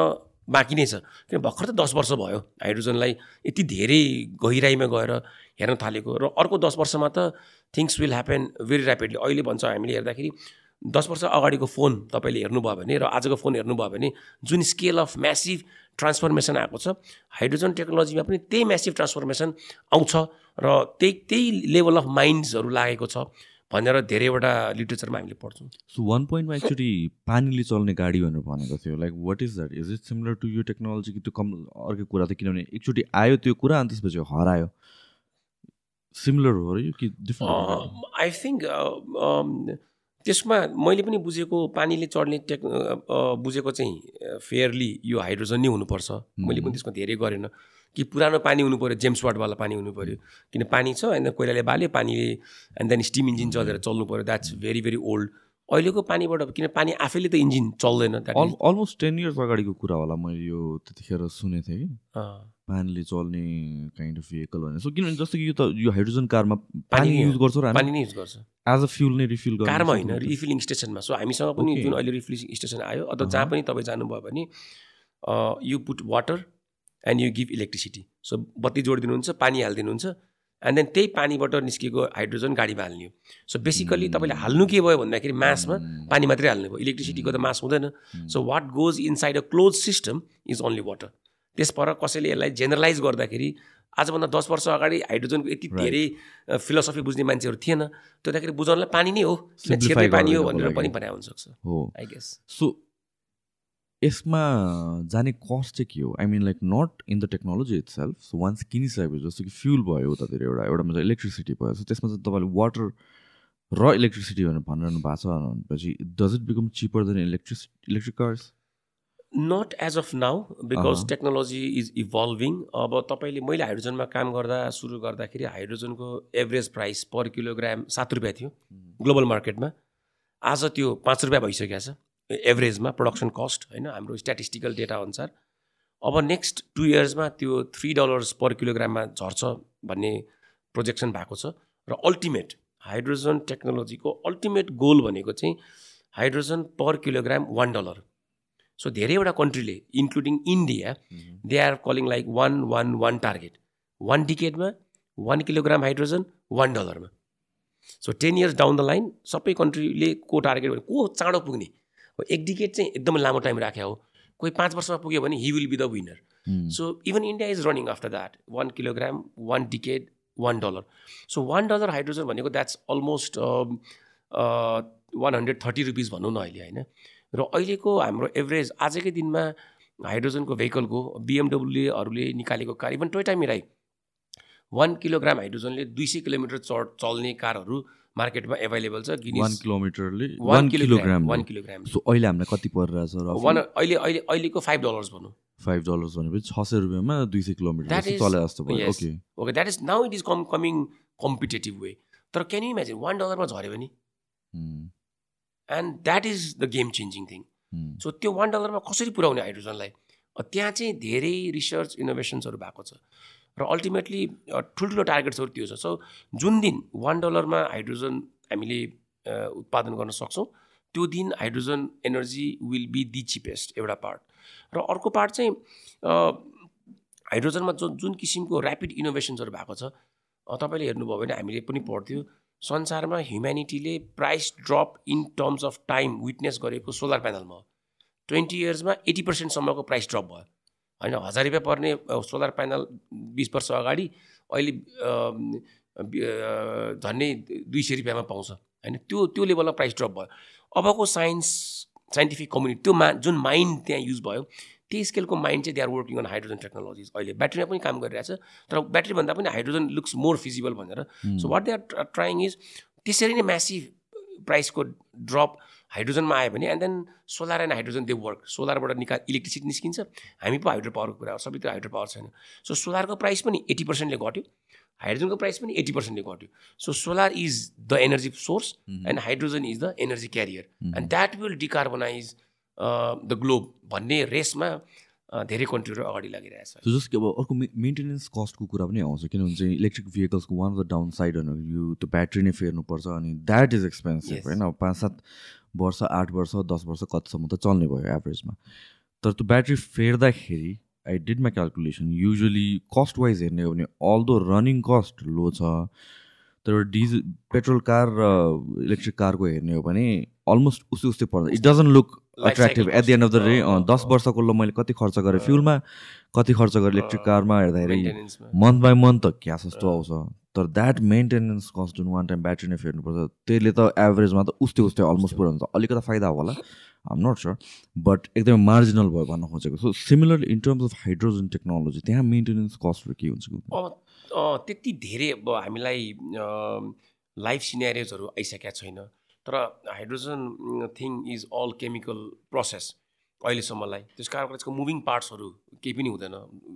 बाँकी नै छ। किन भर्खर त दस वर्ष भयो हाइड्रोजनलाई यति धेरै गहिराइमा गएर हेर्न थालेको र अर्को दस वर्षमा त things will happen very rapidly अहिले भन्छ हामीले हेर्दाखेरि दस वर्ष अगाडिको फोन तपाईँले हेर्नुभयो भने र आजको फोन हेर्नुभयो भने जुन स्केल अफ म्यासिभ ट्रान्सफर्मेसन आएको छ हाइड्रोजन टेक्नोलोजीमा पनि त्यही म्यासिभ ट्रान्सफर्मेसन आउँछ। र त्यही त्यही लेभल अफ माइन्ड्सहरू लागेको छ भनेर धेरैवटा लिटरेचरमा हामीले पढ्छौँ। सो वान पोइन्टमा एकचोटि पानीले चल्ने गाडी भनेर भनेको थियो। Like what is that is it similar to यो टेक्नोलोजी कि त्यो कम अर्को कुरा त किनभने एकचोटि आयो त्यो कुरा अनि त्यसपछि हरायो। सिमिलर हो र यो कि डिफ्रेन्ट आई थिङ्क त्यसमा मैले पनि बुझेको पानीले चढ्ने टेक बुझेको चाहिँ फेयरली यो हाइड्रोजन नै हुनुपर्छ। मैले पनि त्यसमा धेरै गरेन। कि पुरानो पानी हुनु पऱ्यो जेम्स वाटवाला पानी हुनु पऱ्यो किन पानी छ? होइन कोइलाले बाल्यो पानीले एन्ड देन स्टिम इन्जिन चलेर चल्नु पऱ्यो द्याट्स भेरी भेरी ओल्ड अहिलेको पानीबाट किन पानी आफैले त इन्जिन चल्दैन अलमोस्ट टेन इयर्स अगाडिको कुरा होला मैले यो त्यतिखेर सुनेको थिएँ कि। पानीले चल्ने काइन्ड अफ भेहिकल भनेर। सो किनभने जस्तो कि यो त यो हाइड्रोजन कारमा पानी युज। गर्छौँ र पानी नै युज गर्छ। एज अ फ्युल नै रिफिल गर्छ कारमा होइन रिफिलिङ स्टेसनमा सो हामीसँग पनि. जुन अहिले रिफिलिङ स्टेसन आयो अथवा जहाँ पनि तपाईँ जानुभयो भने you put water and you give electricity so बत्ती जोडिदिनुहुन्छ पानी हालिदिनुहुन्छ एन्ड देन त्यही पानीबाट निस्केको हाइड्रोजन गाडीमा हाल्ने हो। सो बेसिकली तपाईँले हाल्नु के भयो भन्दाखेरि मासमा पानी मात्रै हाल्नु भयो। इलेक्ट्रिसिटीको त मास हुँदैन। So what goes inside a close system is only water त्यसपर कसैले यसलाई जेनरलाइज गर्दाखेरि आजभन्दा दस वर्ष अगाडि हाइड्रोजनको यति. धेरै फिलोसफी बुझ्ने मान्छेहरू थिएन। त्यो हुँदाखेरि बुझाउनलाई पानी नै हो। पानी हो भनेर पनि। भने हुनसक्छ हो। आई गेस सो यसमा जाने कस्ट चाहिँ के हो? I mean like not in the technology itself so once किनिसकेपछि जस्तो कि फ्युल भयो उतातिर एउटा एउटामा चाहिँ इलेक्ट्रिसिटी भयो। सो त्यसमा चाहिँ तपाईँले वाटर र इलेक्ट्रिसिटी भनेर भनिरहनु भएको छ। भनेपछि does it become cheaper than electric electric cars not as of now because. Technology is evolving अब तपाईँले मैले हाइड्रोजनमा काम गर्दा सुरु गर्दाखेरि हाइड्रोजनको एभरेज प्राइस पर किलोग्राम सात रुपियाँ थियो। ग्लोबल मार्केटमा आज त्यो पाँच रुपियाँ भइसकेको छ। एभरेजमा प्रडक्सन कस्ट होइन? हाम्रो स्ट्याटिस्टिकल डेटा अनुसार। अब नेक्स्ट टु इयर्समा त्यो थ्री डलर्स पर किलोग्राममा झर्छ भन्ने प्रोजेक्सन भएको छ। र अल्टिमेट हाइड्रोजन टेक्नोलोजीको अल्टिमेट गोल भनेको चाहिँ hydrogen per kilogram one dollar so धेरैवटा कन्ट्रीले including India they are calling like one one one target one डिकेटमा one kilogram hydrogen one डलरमा so ten years down the line सबै कन्ट्रीले को target को चाँडो पुग्ने? एक डिकेट चाहिँ एकदमै लामो टाइम राख्या हो। कोही पाँच वर्षमा पुग्यो भने he will be the winner so even India is running after that one kilogram one decade one dollar so one dollar hydrogen भनेको that's almost one hundred thirty rupees भनौँ न अहिले होइन? र अहिलेको हाम्रो एभरेज आजकै दिनमा हाइड्रोजनको भेहिकलको बिएमडब्ल्युलेहरूले निकालेको car even Toyota Mirai one kilogram हाइड्रोजनले दुई सय किलोमिटर चढ चल्ने कारहरू मार्केटमा एभाइलेबल छ one किलोमिटरले one one kilogram one kilogram so अहिले हामीलाई कति परिरहेछ वान र अहिले अहिले अहिलेको फाइभ डलर्स भनौँ। फाइभ डलर्स भनेपछि छ सय रुपियाँमा दुई सय किलोमिटर चले जस्तो भयो. Okay okay that is now it is come coming competitive way तर क्यान यु इमेजिन वान डलरमा झऱ्यो भने? And that is the game changing thing so त्यो वान डलरमा कसरी पुऱ्याउने हाइड्रोजनलाई त्यहाँ चाहिँ धेरै रिसर्च इनोभेसन्सहरू भएको छ। र अल्टिमेटली ठुल्ठुलो टार्गेट्सहरू त्यो छ। सो जुन दिन वान डलरमा हाइड्रोजन हामीले उत्पादन गर्न सक्छौँ त्यो दिन hydrogen energy will be the cheapest एउटा पार्ट र अर्को पार्ट चाहिँ हाइड्रोजनमा जो जुन किसिमको ऱ्यापिड इनोभेसन्सहरू भएको छ तपाईँले हेर्नुभयो भने हामीले पनि पढ्थ्यो संसारमा ह्युम्यानिटीले price drop in terms of time witness गरेको सोलर प्यानलमा ट्वेन्टी इयर्समा एटी पर्सेन्टसम्मको प्राइस ड्रप भयो। होइन हजार रुपियाँ पर्ने सोलर प्यानल बिस वर्ष अगाडि अहिले झन्डै दुई सय रुपियाँमा पाउँछ होइन? त्यो त्यो लेभलमा प्राइस ड्रप भयो। अबको साइन्स साइन्टिफिक कम्युनिटी त्यो मा जुन माइन्ड त्यहाँ युज भयो त्यही स्केलको माइन्ड चाहिँ they are working on hydrogen technologies अहिले। ब्याट्रीमा पनि काम गरिरहेछ तर ब्याट्रीभन्दा पनि हाइड्रोजन लुक्स मोर फिजिबल भनेर। So what they are trying is त्यसरी नै म्यासिभ प्राइसको ड्रप हाइड्रोजनमा आयो भने and then solar and hydrogen they work सोलरबाट निकाल इलेक्ट्रिसिटी निस्किन्छ। हामी पो हाइड्रो पावरको कुरा हो सबैतिर हाइड्रो पावर छैन। सो सोलरको प्राइस पनि एट्टी पर्सेन्टले घट्यो। हाइड्रोजनको प्राइस पनि एट्टी पर्सेन्टले घट्यो। So solar is the energy source and hydrogen is the energy carrier and that will decarbonize the globe भन्ने रेसमा अ, धेरै कन्ट्रीहरू अगाडि लागिरहेछ। सो जस्तो कि अब अर्को मेन्टेनेन्स कस्टको कुरा पनि आउँछ किनभने चाहिँ इलेक्ट्रिक भेहिकल्सको one of the downside यो त्यो ब्याट्री नै फेर्नुपर्छ अनि द्याट इज एक्सपेन्सिभ. होइन? पाँच सात वर्ष आठ वर्ष दस वर्ष कतिसम्म त चल्ने भयो एभरेजमा। तर त्यो battery फेर्दाखेरि I did my calculation usually cost wise हेर्ने हो भने अल दो रनिङ कस्ट लो छ तर डिजल पेट्रोल कार र इलेक्ट्रिक कारको हेर्ने हो भने अलमोस्ट उस्तै उस्तै पर्छ। It doesn't look attractive at the end of the day दस अँ, वर्षको ल मैले कति खर्च गरेँ फ्युलमा कति खर्च गरेँ इलेक्ट्रिक कारमा हेर्दाखेरि मन्थ बाई मन्थ त क्या जस्तो आउँछ। तर द्याट मेन्टेनेन्स कस्ट जुन वान टाइम ब्याट्री नै फेर्नुपर्छ त्यसले त एभरेजमा त उस्तै उस्तै अलमोस्ट पुरा हुन्छ। अलिकति फाइदा होला। आम नट स्योर बट एकदमै मार्जिनल भयो भन्न खोजेको। So similar in terms of hydrogen technology त्यहाँ मेन्टेनेन्स कस्टहरू के हुन्छ त्यति धेरै अब हामीलाई लाइफ सिनेरियोजहरू आइसकेका छैन। तर hydrogen thing is all chemical process अहिलेसम्मलाई त्यस कारणले त्यसको मुभिङ पार्ट्सहरू केही पनि हुँदैन।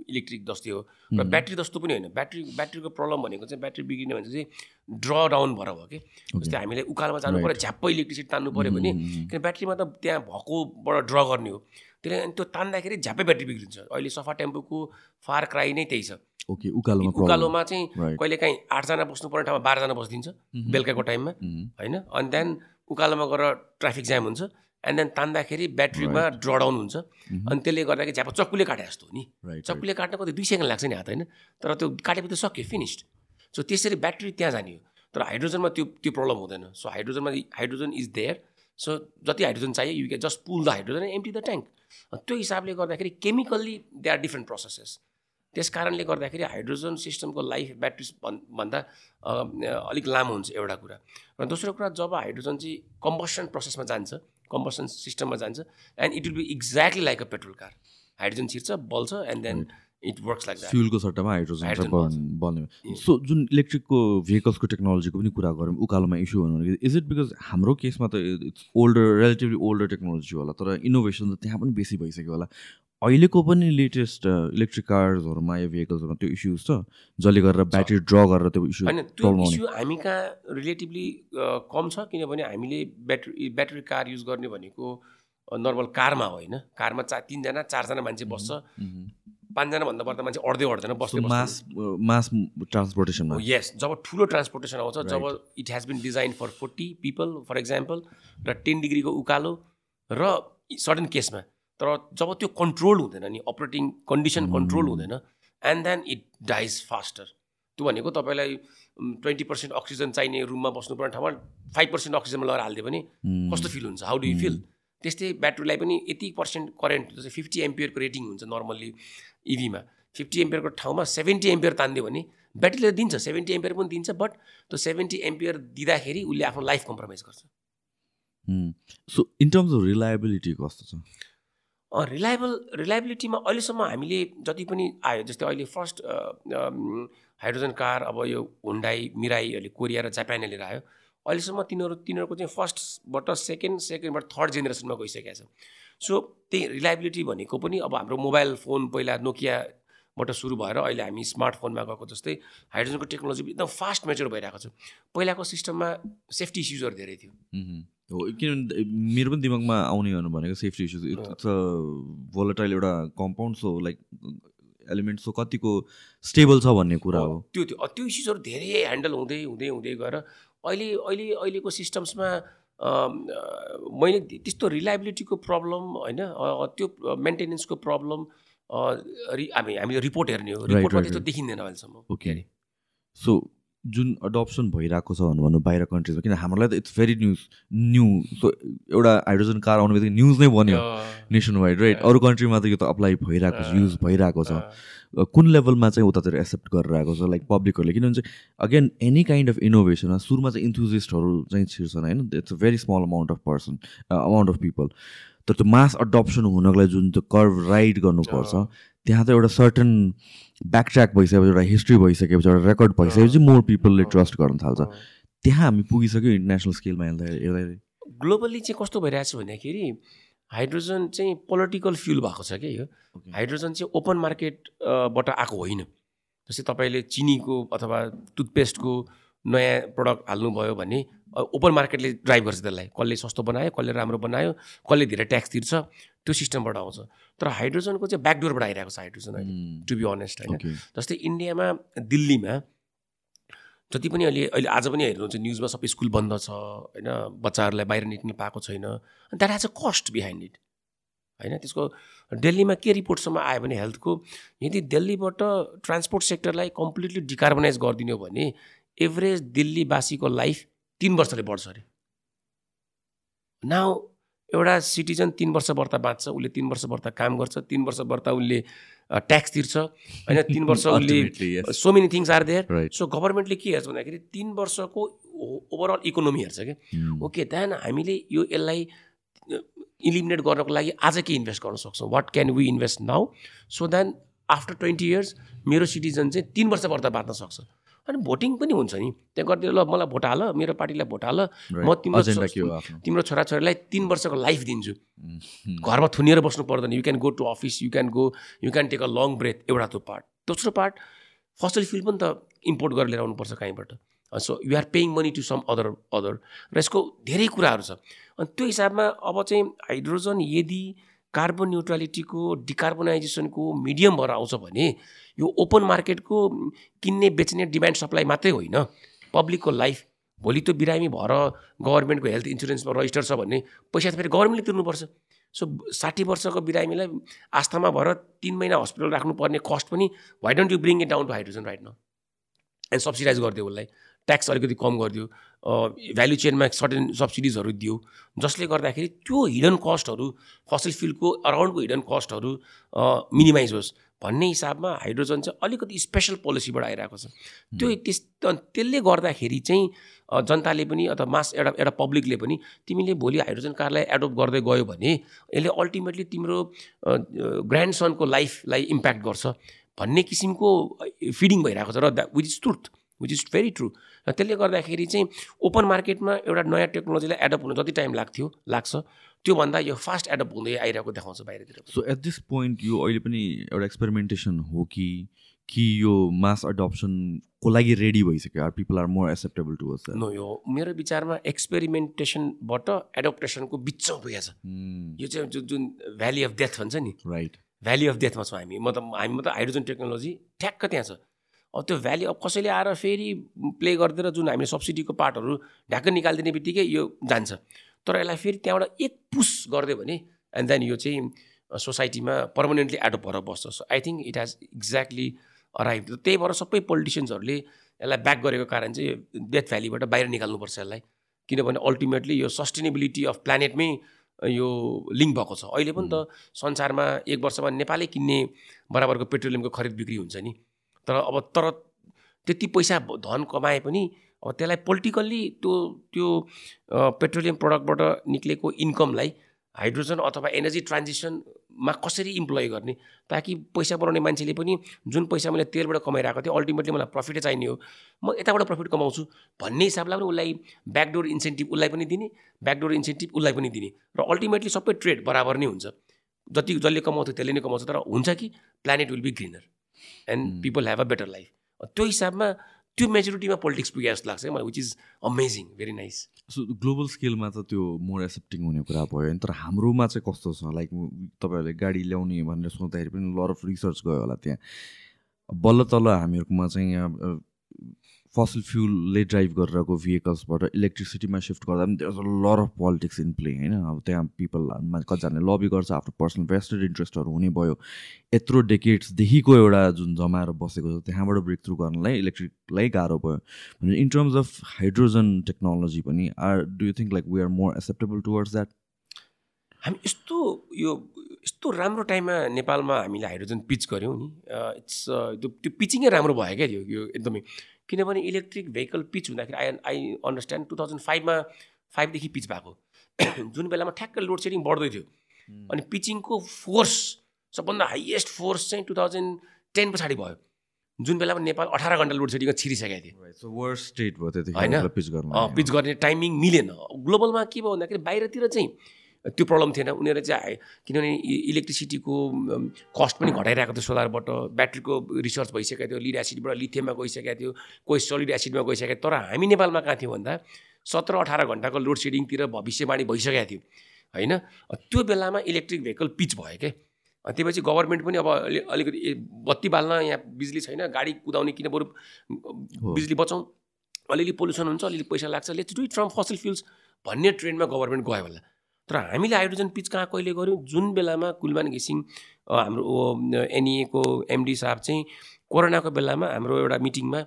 इलेक्ट्रिक जस्तै हो। र ब्याट्री जस्तो पनि होइन। ब्याट्री ब्याट्रीको प्रब्लम भनेको चाहिँ ब्याट्री बिग्रिने भने चाहिँ ड्र डाउन भएर भयो कि। जस्तै हामीले उकालोमा जानु पऱ्यो झ्याप्पै इलेक्ट्रिसिटी तान्नु पऱ्यो भने किन ब्याट्रीमा त त्यहाँ भएकोबाट ड्र गर्ने हो। त्यसले अनि त्यो तान्दाखेरि झ्याप्पै ब्याट्री बिग्रिन्छ। अहिले सफा टेम्पोको फार क्राई नै त्यही छ। ओके उकालोमा. उकालोमा चाहिँ Right. कहिले काहीँ आठजना बस्नु पर्ने ठाउँमा बाह्रजना बसिदिन्छ बेलुकाको टाइममा. होइन? अनि त्यहाँदेखि उकालोमा गएर ट्राफिक जाम हुन्छ। एन्ड देन तान्दाखेरि ब्याट्रीमा ड्र डाउन हुन्छ। अनि त्यसले गर्दाखेरि झ्याप चक्कुले काटे जस्तो हो नि. चक्कुले काट्न कति दुई सेकेन्ड लाग्छ नि हात होइन? तर त्यो काटेपछि सक्यो फिनिस्ड सो त्यसरी ब्याट्री त्यहाँ जाने हो। तर हाइड्रोजनमा त्यो त्यो प्रब्लम हुँदैन। सो हाइड्रोजनमा हाइड्रोजन इज देयर सो जति हाइड्रोजन चाहियो you can just pull the hydrogen empty the tank त्यो हिसाबले गर्दाखेरि chemically they are different processes त्यस कारणले गर्दाखेरि हाइड्रोजन सिस्टमको लाइफ ब्याट्री भन् भन्दा अलिक लामो हुन्छ एउटा कुरा। र दोस्रो कुरा जब हाइड्रोजन चाहिँ कम्बसन प्रोसेसमा जान्छ कम्बसन सिस्टममा जान्छ। And it will be exactly like a petrol car hydrogen छिर्छ बल्छ and then it works like फ्युलको सट्टामा हाइड्रोजन बन्ने सो जुन इलेक्ट्रिकको भेहिकल्सको टेक्नोलोजीको पनि कुरा गरौँ उकालोमा इस्यु हुनु इज इट बिकज हाम्रो केसमा त it's older relatively older technology होला तर इनोभेसन त त्यहाँ पनि बेसी भइसक्यो होला। अहिलेको पनि लेटेस्ट इलेक्ट्रिक कार्सहरूमा या भेहिकल्सहरूमा त्यो इस्युज छ जसले गरेर ब्याट्री ड्र गरेर त्यो इस्यु होइन त्यो इस्यु हामी कहाँ रिलेटिभली कम छ किनभने हामीले ब्याट्री ब्याट्री कार युज गर्ने भनेको नर्मल कारमा हो होइन? कारमा चा तिनजना चारजना मान्छे बस्छ। पाँचजना भन्दा बढ्दा मान्छे अड्दै अड्दैन बस्दै मास मास ट्रान्सपोर्टेसनमा यस जब ठुलो ट्रान्सपोर्टेसन आउँछ जब it has been design for forty people for example र टेन डिग्रीको उकालो र सडन केसमा तर जब त्यो कन्ट्रोल हुँदैन नि अपरेटिङ कन्डिसन कन्ट्रोल हुँदैन and then it dies faster त्यो भनेको तपाईँलाई ट्वेन्टी पर्सेन्ट अक्सिजन चाहिने रुममा बस्नुपर्ने ठाउँमा फाइभ पर्सेन्ट अक्सिजनमा लगाएर हालिदियो भने कस्तो फिल हुन्छ? हाउ डु यु फिल त्यस्तै ब्याट्रीलाई पनि यति पर्सेन्ट करेन्ट जस्तै फिफ्टी एम्पियरको रेटिङ हुन्छ नर्मल्ली इभीमा फिफ्टी एम्पियरको ठाउँमा सेभेन्टी एम्पियर तानिदियो भने ब्याट्रीले दिन्छ सेभेन्टी एम्पियर पनि दिन्छ बट त्यो सेभेन्टी एम्पियर दिँदाखेरि उसले आफ्नो लाइफ कम्प्रोमाइज गर्छ। So in terms of reliability कस्तो छ? रिलायबल रिलायबिलिटीमा अहिलेसम्म हामीले जति पनि आयो जस्तै अहिले फर्स्ट हाइड्रोजन कार अब यो हुन्डाई मिराई अहिले कोरिया र जापानले लिएर आयो। अहिलेसम्म तिनीहरू तिनीहरूको चाहिँ फर्स्टबाट सेकेन्ड सेकेन्डबाट थर्ड जेनेरेसनमा गइसकेको छ सो त्यही रिलायबिलिटी भनेको पनि अब हाम्रो मोबाइल फोन पहिला नोकियाबाट सुरु भएर अहिले हामी स्मार्टफोनमा गएको जस्तै हाइड्रोजनको टेक्नोलोजी एकदम फास्ट मेच्योर भइरहेको छ। पहिलाको सिस्टममा सेफ्टी इस्युजहरू धेरै थियो। हो किनभने मेरो पनि दिमागमा आउने भनेको safety issues it's a volatile एउटा compound so like element so कतिको स्टेबल छ भन्ने कुरा हो त्यो त्यो त्यो इस्युजहरू धेरै ह्यान्डल हुँदै हुँदै हुँदै गएर अहिले अहिले अहिलेको सिस्टम्समा मैले त्यस्तो रिलायबिलिटीको प्रब्लम होइन त्यो मेन्टेनेन्सको प्रब्लम हामी हामीले रिपोर्ट हेर्ने हो। रिपोर्टमा त्यस्तो देखिँदैन अहिलेसम्म। ओके सो जुन अडप्सन भइरहेको छ भन्नु बाहिर कन्ट्रिजमा किन हामीलाई त it's very news new so एउटा हाइड्रोजन कार आउने बित्तिकै न्युज नै बन्यो नेसन वाइड राइट अरू कन्ट्रीमा त यो त अप्लाई भइरहेको छ युज भइरहेको छ। कुन लेभलमा चाहिँ उतातिर एक्सेप्ट गरेर आएको छ लाइक पब्लिकहरूले किनभने चाहिँ again any kind of innovation सुरुमा चाहिँ इन्थुजिस्टहरू चाहिँ छिर्छन् होइन? It's a very small amount of person amount of people तर त्यो मास अडप्सन हुनको लागि जुन त्यो कर्भ राइड गर्नुपर्छ त्यहाँ त एउटा सर्टन ब्याकट्र्याक भइसकेपछि एउटा हिस्ट्री भइसकेपछि एउटा रेकर्ड भइसकेपछि मोर पिपलले ट्रस्ट गर्न थाल्छ। त्यहाँ हामी पुगिसक्यो इन्टरनेसनल स्केलमा हेर्दा हेर्दाखेरि ग्लोबल्ली चाहिँ कस्तो भइरहेको छ भन्दाखेरि हाइड्रोजन चाहिँ पोलिटिकल फ्युल भएको छ क्या यो। हाइड्रोजन चाहिँ ओपन मार्केटबाट आएको होइन। जस्तै तपाईँले चिनीको अथवा टुथपेस्टको नयाँ प्रडक्ट हाल्नुभयो भने ओपन मार्केटले ड्राइभ गर्छ त्यसलाई कसले सस्तो बनायो कसले राम्रो बनायो कसले धेरै ट्याक्स तिर्छ त्यो सिस्टमबाट आउँछ। तर हाइड्रोजनको चाहिँ ब्याकडोरबाट आइरहेको छ हाइड्रोजन अहिले टु बी अनेस्ट होइन। जस्तै इन्डियामा दिल्लीमा जति पनि अहिले अहिले आज पनि हेर्नुहुन्छ न्युजमा सबै स्कुल बन्द छ होइन बच्चाहरूलाई बाहिर निक्ल्न पाएको छैन। That has a cost behind it होइन? त्यसको दिल्लीमा के रिपोर्टसम्म आयो भने हेल्थको यदि दिल्लीबाट ट्रान्सपोर्ट सेक्टरलाई कम्प्लिटली डिकार्बनाइज गरिदिनु भने एभरेज दिल्लीवासीको लाइफ तिन वर्षले बढ्छ अरे। नाउ एउटा सिटिजन तिन वर्ष वर्ता बाँच्छ उसले तिन वर्ष वर्ता काम गर्छ तिन वर्ष वर्ता उसले ट्याक्स तिर्छ होइन? तिन वर्ष उसले so many things are there so गभर्मेन्टले के हेर्छ भन्दाखेरि तिन वर्षको ओभरअल इकोनोमी हेर्छ क्या। ओके त्यहाँ हामीले यो यसलाई इलिमिनेट गर्नको लागि आज के इन्भेस्ट गर्न सक्छौँ? What can we invest now so then after twenty years मेरो सिटिजन चाहिँ तिन वर्ष वर्ता बाँच्न सक्छ। अनि भोटिङ पनि हुन्छ नि। त्यहाँ गरिदियो ल मलाई भोट हाल मेरो पार्टीलाई भोट हाल। म तिम्रो तिम्रो छोराछोरीलाई तिन वर्षको लाइफ दिन्छु। Mm-hmm. घरमा थुनिएर बस्नु पर्दैन। You can go to office you can go you can take a long breath एउटा त्यो पार्ट दोस्रो पार्ट फसल फिल पनि त इम्पोर्ट गरेर लिएर आउनुपर्छ कहीँबाट। So you are paying money to some other other र यसको धेरै कुराहरू छ। अनि त्यो हिसाबमा अब चाहिँ हाइड्रोजन यदि कार्बन न्युट्रालिटीको डिकार्बनाइजेसनको मिडियम भएर आउँछ भने यो ओपन मार्केटको किन्ने बेच्ने डिमान्ड सप्लाई मात्रै होइन। पब्लिकको लाइफ भोलि त्यो बिरामी भएर गभर्मेन्टको हेल्थ इन्सुरेन्समा रजिस्टर छ भने पैसा त फेरि गभर्मेन्टले तिर्नुपर्छ। सो साठी वर्षको बिरामीलाई आस्थामा भएर तिन महिना हस्पिटल राख्नुपर्ने कस्ट पनि why don't you bring it down to hydrogen right न एन्ड सब्सिडाइज गरिदियो उसलाई। ट्याक्स अलिकति कम गरिदियो। भ्यालु चेनमा सर्टेन सब्सिडिजहरू दियो। जसले गर्दाखेरि त्यो हिडन कस्टहरू फसल फिल्डको अराउन्डको हिडन कस्टहरू मिनिमाइज होस् भन्ने हिसाबमा हाइड्रोजन चाहिँ अलिकति स्पेसल पोलिसीबाट आइरहेको छ। त्यो त्यस त्यसले गर्दाखेरि चाहिँ जनताले पनि अथवा मास एउटा एउटा पब्लिकले पनि तिमीले भोलि हाइड्रोजन कारलाई एडोप्ट गर्दै गयो भने यसले अल्टिमेटली तिम्रो ग्रान्ड सनको लाइफलाई इम्प्याक्ट गर्छ भन्ने किसिमको फिडिङ भइरहेको छ र which is truth which is very true र त्यसले गर्दाखेरि चाहिँ ओपन मार्केटमा एउटा नयाँ टेक्नोलोजीलाई एडप्ट हुनु जति टाइम लाग्थ्यो लाग्छ त्योभन्दा यो फास्ट एडप्ट हुँदै आइरहेको देखाउँछ बाहिरतिर। सो एट दिस पोइन्ट यो अहिले पनि एउटा एक्सपेरिमेन्टेसन हो कि कि यो मास एडप्सनको लागि रेडी भइसक्यो? Are people are more acceptable to know यो मेरो विचारमा एक्सपेरिमेन्टेसनबाट एडप्टेसनको बिचमा पुगेको छ hmm. यो चाहिँ जुन जुन भ्याली अफ डेथ भन्छ नि। राइट भ्याली अफ डेथमा छौँ हामी। म त हामी त हाइड्रोजन टेक्नोलोजी ठ्याक्क त्यहाँ छ। त्यो भ्याली अब कसैले आएर फेरि प्ले गरिदिएर जुन हामीले सब्सिडीको पार्टहरू ढ्याक्क निकालिदिने बित्तिकै यो जान्छ। तर यसलाई फेरि त्यहाँबाट एक पुस गरिदियो भने एन्ड देन यो चाहिँ सोसाइटीमा पर्मानेन्टली एडप्ट भएर बस्छ। So I think it has exactly arrive त्यही भएर सबै पोलिटिसियन्सहरूले यसलाई ब्याक गरेको कारण चाहिँ डेथ भ्यालीबाट बाहिर निकाल्नुपर्छ यसलाई। किनभने अल्टिमेटली यो सस्टेनेबिलिटी अफ प्लानेटमै यो लिङ्क भएको छ। अहिले पनि त संसारमा एक वर्षमा नेपालै किन्ने बराबरको पेट्रोलियमको खरिद बिक्री हुन्छ नि। तर अब तर त्यति पैसा धन कमाए पनि अब त्यसलाई पोलिटिकल्ली त्यो त्यो पेट्रोलियम प्रडक्टबाट निक्लेको इन्कमलाई हाइड्रोजन अथवा एनर्जी ट्रान्जिसनमा कसरी इम्प्लोय गर्ने? ताकि पैसा बनाउने मान्छेले पनि जुन पैसा मैले तेलबाट कमाइरहेको थिएँ अल्टिमेटली मलाई प्रफिटै चाहिने हो। म यताबाट प्रफिट कमाउँछु भन्ने हिसाबलाई पनि उसलाई ब्याकडोर इन्सेन्टिभ उसलाई पनि दिने ब्याकडोर इन्सेन्टिभ उसलाई पनि दिने। र अल्टिमेटली सबै ट्रेड बराबर नै हुन्छ। जति जसले कमाउँथ्यो त्यसले नै कमाउँछ। तर हुन्छ कि? Planet will be greener. And people have a better life त्यो हिसाबमा त्यो मेच्युरिटीमा पोलिटिक्स पुगे जस्तो लाग्छ मलाई which is amazing very nice so global स्केलमा त त्यो मोर एक्सेप्टिङ हुने कुरा भयो नि तर हाम्रोमा चाहिँ कस्तो छ? लाइक तपाईँहरूले गाडी ल्याउने भनेर सोच्दाखेरि पनि लर अफ रिसर्च गयो होला त्यहाँ। बल्ल तल्ल हामीहरूकोमा चाहिँ यहाँ फसल फ्युलले ड्राइभ गरिरहेको भेहिकल्सबाट इलेक्ट्रिसिटीमा सिफ्ट गर्दा पनि there a lot of politics in play होइन? अब त्यहाँ पिपल कतिजनाले लबी गर्छ आफ्नो पर्सनल भेस्टेड इन्ट्रेस्टहरू हुने भयो। यत्रो डेकेट्सदेखिको एउटा जुन जमाएर बसेको छ त्यहाँबाट ब्रेक थ्रु गर्नलाई इलेक्ट्रिकलाई गाह्रो भयो। In terms of hydrogen technology पनि or do you think like we are more acceptable towards that हामी यस्तो यो यस्तो राम्रो टाइममा नेपालमा हामीले हाइड्रोजन पिच गऱ्यौँ नि। इट्स त्यो त्यो पिचिङै राम्रो भयो क्या यो एकदमै। किनभने इलेक्ट्रिक भेहिकल पिच हुँदाखेरि I I understand two thousand फाइभमा फाइभदेखि पिच भएको। जुन बेलामा ठ्याक्क लोड सेडिङ बढ्दै थियो। अनि पिचिङको फोर्स सबभन्दा हाइएस्ट फोर्स चाहिँ टु थाउजन्ड टेन पछाडि भयो। जुन बेलामा नेपाल अठार घन्टा लोड सेडिङमा छिरिसकेको थियो। स्टेट भयो होइन? पिच गर्ने टाइमिङ मिलेन। ग्लोबलमा के भयो भन्दाखेरि बाहिरतिर चाहिँ त्यो प्रब्लम थिएन। उनीहरू चाहिँ किनभने इलेक्ट्रिसिटीको कस्ट पनि घटाइरहेको थियो सोलरबाट। ब्याट्रीको रिसर्च भइसकेको थियो लिड एसिडबाट लिथियममा गइसकेको थियो कोही सलिड एसिडमा गइसकेको तर हामी नेपालमा कहाँ थियौँ भन्दा सत्र अठार घन्टाको लोड सेडिङतिर भविष्यवाणी भइसकेको थियो होइन? त्यो बेलामा इलेक्ट्रिक भेहिकल पिच भयो क्या त्यसपछि गभर्मेन्ट पनि अब अलि अलिकति बत्ती बाल्न यहाँ बिजुली छैन गाडी कुदाउने किन बरु बिजुली बचाउँ? अलिअलि पोल्युसन हुन्छ अलिअलि पैसा लाग्छ। Let's do from fossil fuels भन्ने ट्रेन्डमा गभर्मेन्ट गयो होला। तर हामीले हाइड्रोजन पिच कहाँ कहिले गऱ्यौँ? जुन बेलामा कुलमान घिसिङ हाम्रो एनइएको एमडी साहब चाहिँ कोरोनाको बेलामा हाम्रो एउटा मिटिङमा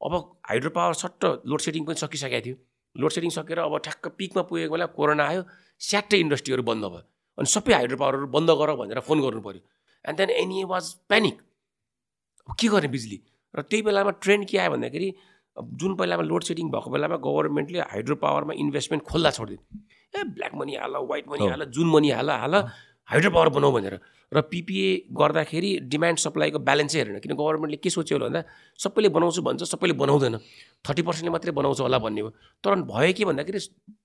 अब हाइड्रो पावर सट्ट लोड सेडिङ पनि सकिसकेको थियो। लोड सेडिङ सकेर अब ठ्याक्क पिकमा पुगेको बेला कोरोना आयो स्याट्टै इन्डस्ट्रीहरू बन्द भयो। अनि सबै हाइड्रो पावरहरू बन्द गर भनेर फोन गर्नु पऱ्यो and then NEA was panic के गर्ने बिजुली? र त्यही बेलामा ट्रेन्ड के आयो भन्दाखेरि जुन बेलामा लोड सेडिङ भएको बेलामा गभर्मेन्टले हाइड्रो पावरमा इन्भेस्टमेन्ट खोल्दा छोडिदियो। ए ब्ल्याक मनी हाल वाइट मनी हाल जुन मनी हाल हाल हाइड्रो पावर बनाऊ भनेर। र पिपिए गर्दाखेरि डिमान्ड सप्लाईको ब्यालेन्सै हेरेन किन गभर्मेन्टले के सोच्यो होला भन्दा सबैले बनाउँछु भन्छ सबैले बनाउँदैन। थर्टी पर्सेन्टले मात्रै बनाउँछ होला भन्ने हो। तर भयो के भन्दाखेरि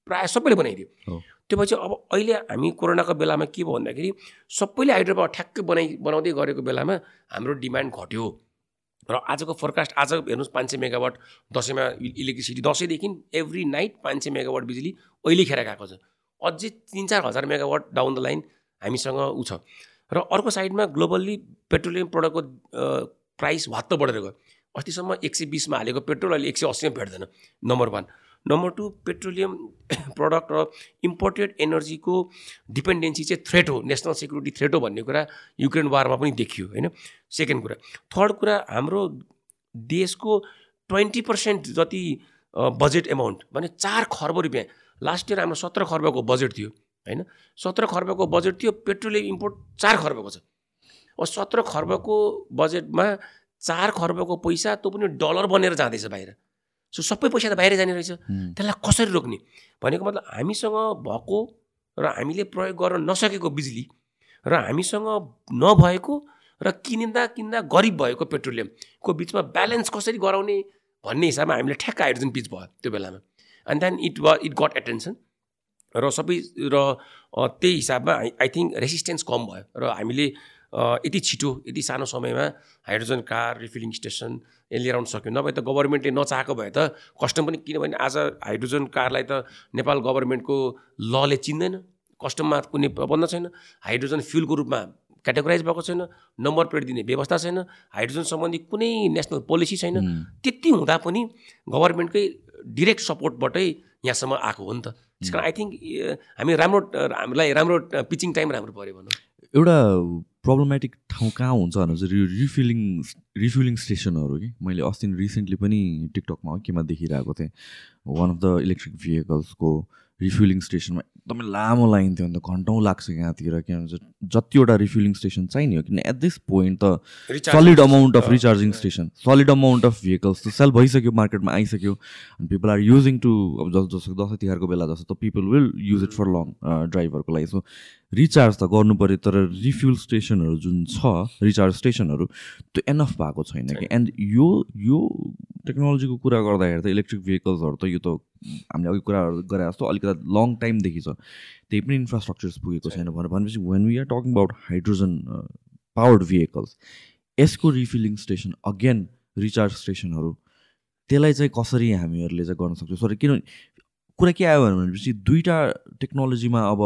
प्रायः सबैले बनाइदियो। त्यो भएपछि अब अहिले हामी कोरोनाको बेलामा के भयो भन्दाखेरि सबैले हाइड्रो पावर ठ्याक्कै बनाइ बनाउँदै गरेको बेलामा हाम्रो डिमान्ड घट्यो। र आजको फोरकास्ट आज हेर्नुहोस् पाँच सय मेगावाट दसैँमा इलेक्ट्रिसिटी दसैँदेखि एभ्री नाइट पाँच सय मेगावाट बिजुली अहिले खेर गएको छ। अझै तिन चार हजार मेगावाट डाउन द लाइन हामीसँग ऊ छ। र अर्को साइडमा ग्लोबल्ली पेट्रोलियम प्रडक्टको प्राइस वात्त बढेर गयो। अस्तिसम्म एक सय बिसमा हालेको पेट्रोल अहिले एक सय अस्सीमा भेट्दैन। Number one number two petroleum product र इम्पोर्टेड एनर्जीको डिपेन्डेन्सी चाहिँ थ्रेट हो नेसनल सेक्युरिटी थ्रेट हो भन्ने कुरा युक्रेन वारमा पनि देखियो होइन? सेकेन्ड कुरा. थर्ड कुरा हाम्रो देशको ट्वेन्टी पर्सेन्ट जति बजेट एमाउन्ट भने चार खर्ब रुपियाँ। लास्ट इयर हाम्रो सत्र खर्बको बजेट थियो होइन? सत्र खर्बको बजेट थियो पेट्रोलियम इम्पोर्ट चार खर्बको छ। अब सत्र खर्बको बजेटमा चार खर्बको पैसा त्यो पनि डलर बनेर जाँदैछ बाहिर। सो सबै पैसा त बाहिर जाने रहेछ। त्यसलाई कसरी रोक्ने? भनेको मतलब हामीसँग भएको र हामीले प्रयोग गर्न नसकेको बिजुली र हामीसँग नभएको र किनिँदा किन्दा गरिब भएको पेट्रोलियमको बिचमा ब्यालेन्स कसरी गराउने भन्ने हिसाबमा हामीले ठ्याक्क हाइड्रोजन पिच भयो त्यो बेलामा। And then it was it got attention र सबै र त्यही हिसाबमा आई थिङ्क रेसिस्टेन्स कम भयो र हामीले यति छिटो यति सानो समयमा हाइड्रोजन कार रिफिलिङ स्टेसन लिएर आउन सक्यो। नभए त गभर्मेन्टले नचाहेको भए त कस्टम पनि किनभने आज हाइड्रोजन कारलाई त नेपाल गभर्मेन्टको लले चिन्दैन। कस्टममा कुनै प्रबन्ध छैन। हाइड्रोजन फ्युलको रूपमा क्याटेगोराइज भएको छैन। नम्बर प्लेट दिने व्यवस्था छैन। हाइड्रोजन सम्बन्धी कुनै नेसनल पोलिसी छैन। त्यति हुँदा पनि गभर्मेन्टकै डिरेक्ट सपोर्टबाटै यहाँसम्म आएको हो नि त। त्यस कारण आई थिङ्क हामी राम्रो हामीलाई राम्रो पिचिङ टाइम राम्रो पऱ्यो भनौँ। एउटा प्रब्लमेटिक ठाउँ कहाँ हुन्छ भने चाहिँ रिफिलिङ रिफिलिङ स्टेसनहरू कि? मैले अस्ति रिसेन्टली पनि टिकटकमा केमा देखिरहेको थिएँ। वान अफ द इलेक्ट्रिक भेहिकल्सको रिफ्युलिङ स्टेसनमा एकदमै लामो लाइन थियो भने त घन्टौँ लाग्छ यहाँतिर के भन्छ जतिवटा रिफ्युलिङ स्टेसन चाहिने हो किन एट दिस पोइन्ट त solid amount of recharging station solid amount of vehicles त सेल भइसक्यो मार्केटमा आइसक्यो अनि पिपल आर युजिङ टु अब जस जस्तो दसैँ तिहारको बेला जस्तो त people will use it for long ड्राइभरको लागि। सो रिचार्ज त गर्नु पऱ्यो तर रिफ्युल स्टेसनहरू जुन छ रिचार्ज स्टेसनहरू त्यो एनफ भएको छैन कि। एन्ड यो यो टेक्नोलोजीको कुरा गर्दाखेरि त इलेक्ट्रिक भेहिकल्सहरू त यो त हामीले अघि कुराहरू गरे जस्तो अलिकति लङ टाइमदेखि छ। त्यही पनि इन्फ्रास्ट्रक्चर्स पुगेको छैन भनेर भनेपछि when we are talking about hydrogen powered vehicles यसको रिफिलिङ स्टेसन अगेन रिचार्ज स्टेसनहरू त्यसलाई चाहिँ कसरी हामीहरूले चाहिँ गर्न सक्छौँ? सरी किनभने कुरा के आयो भनेपछि दुईवटा टेक्नोलोजीमा अब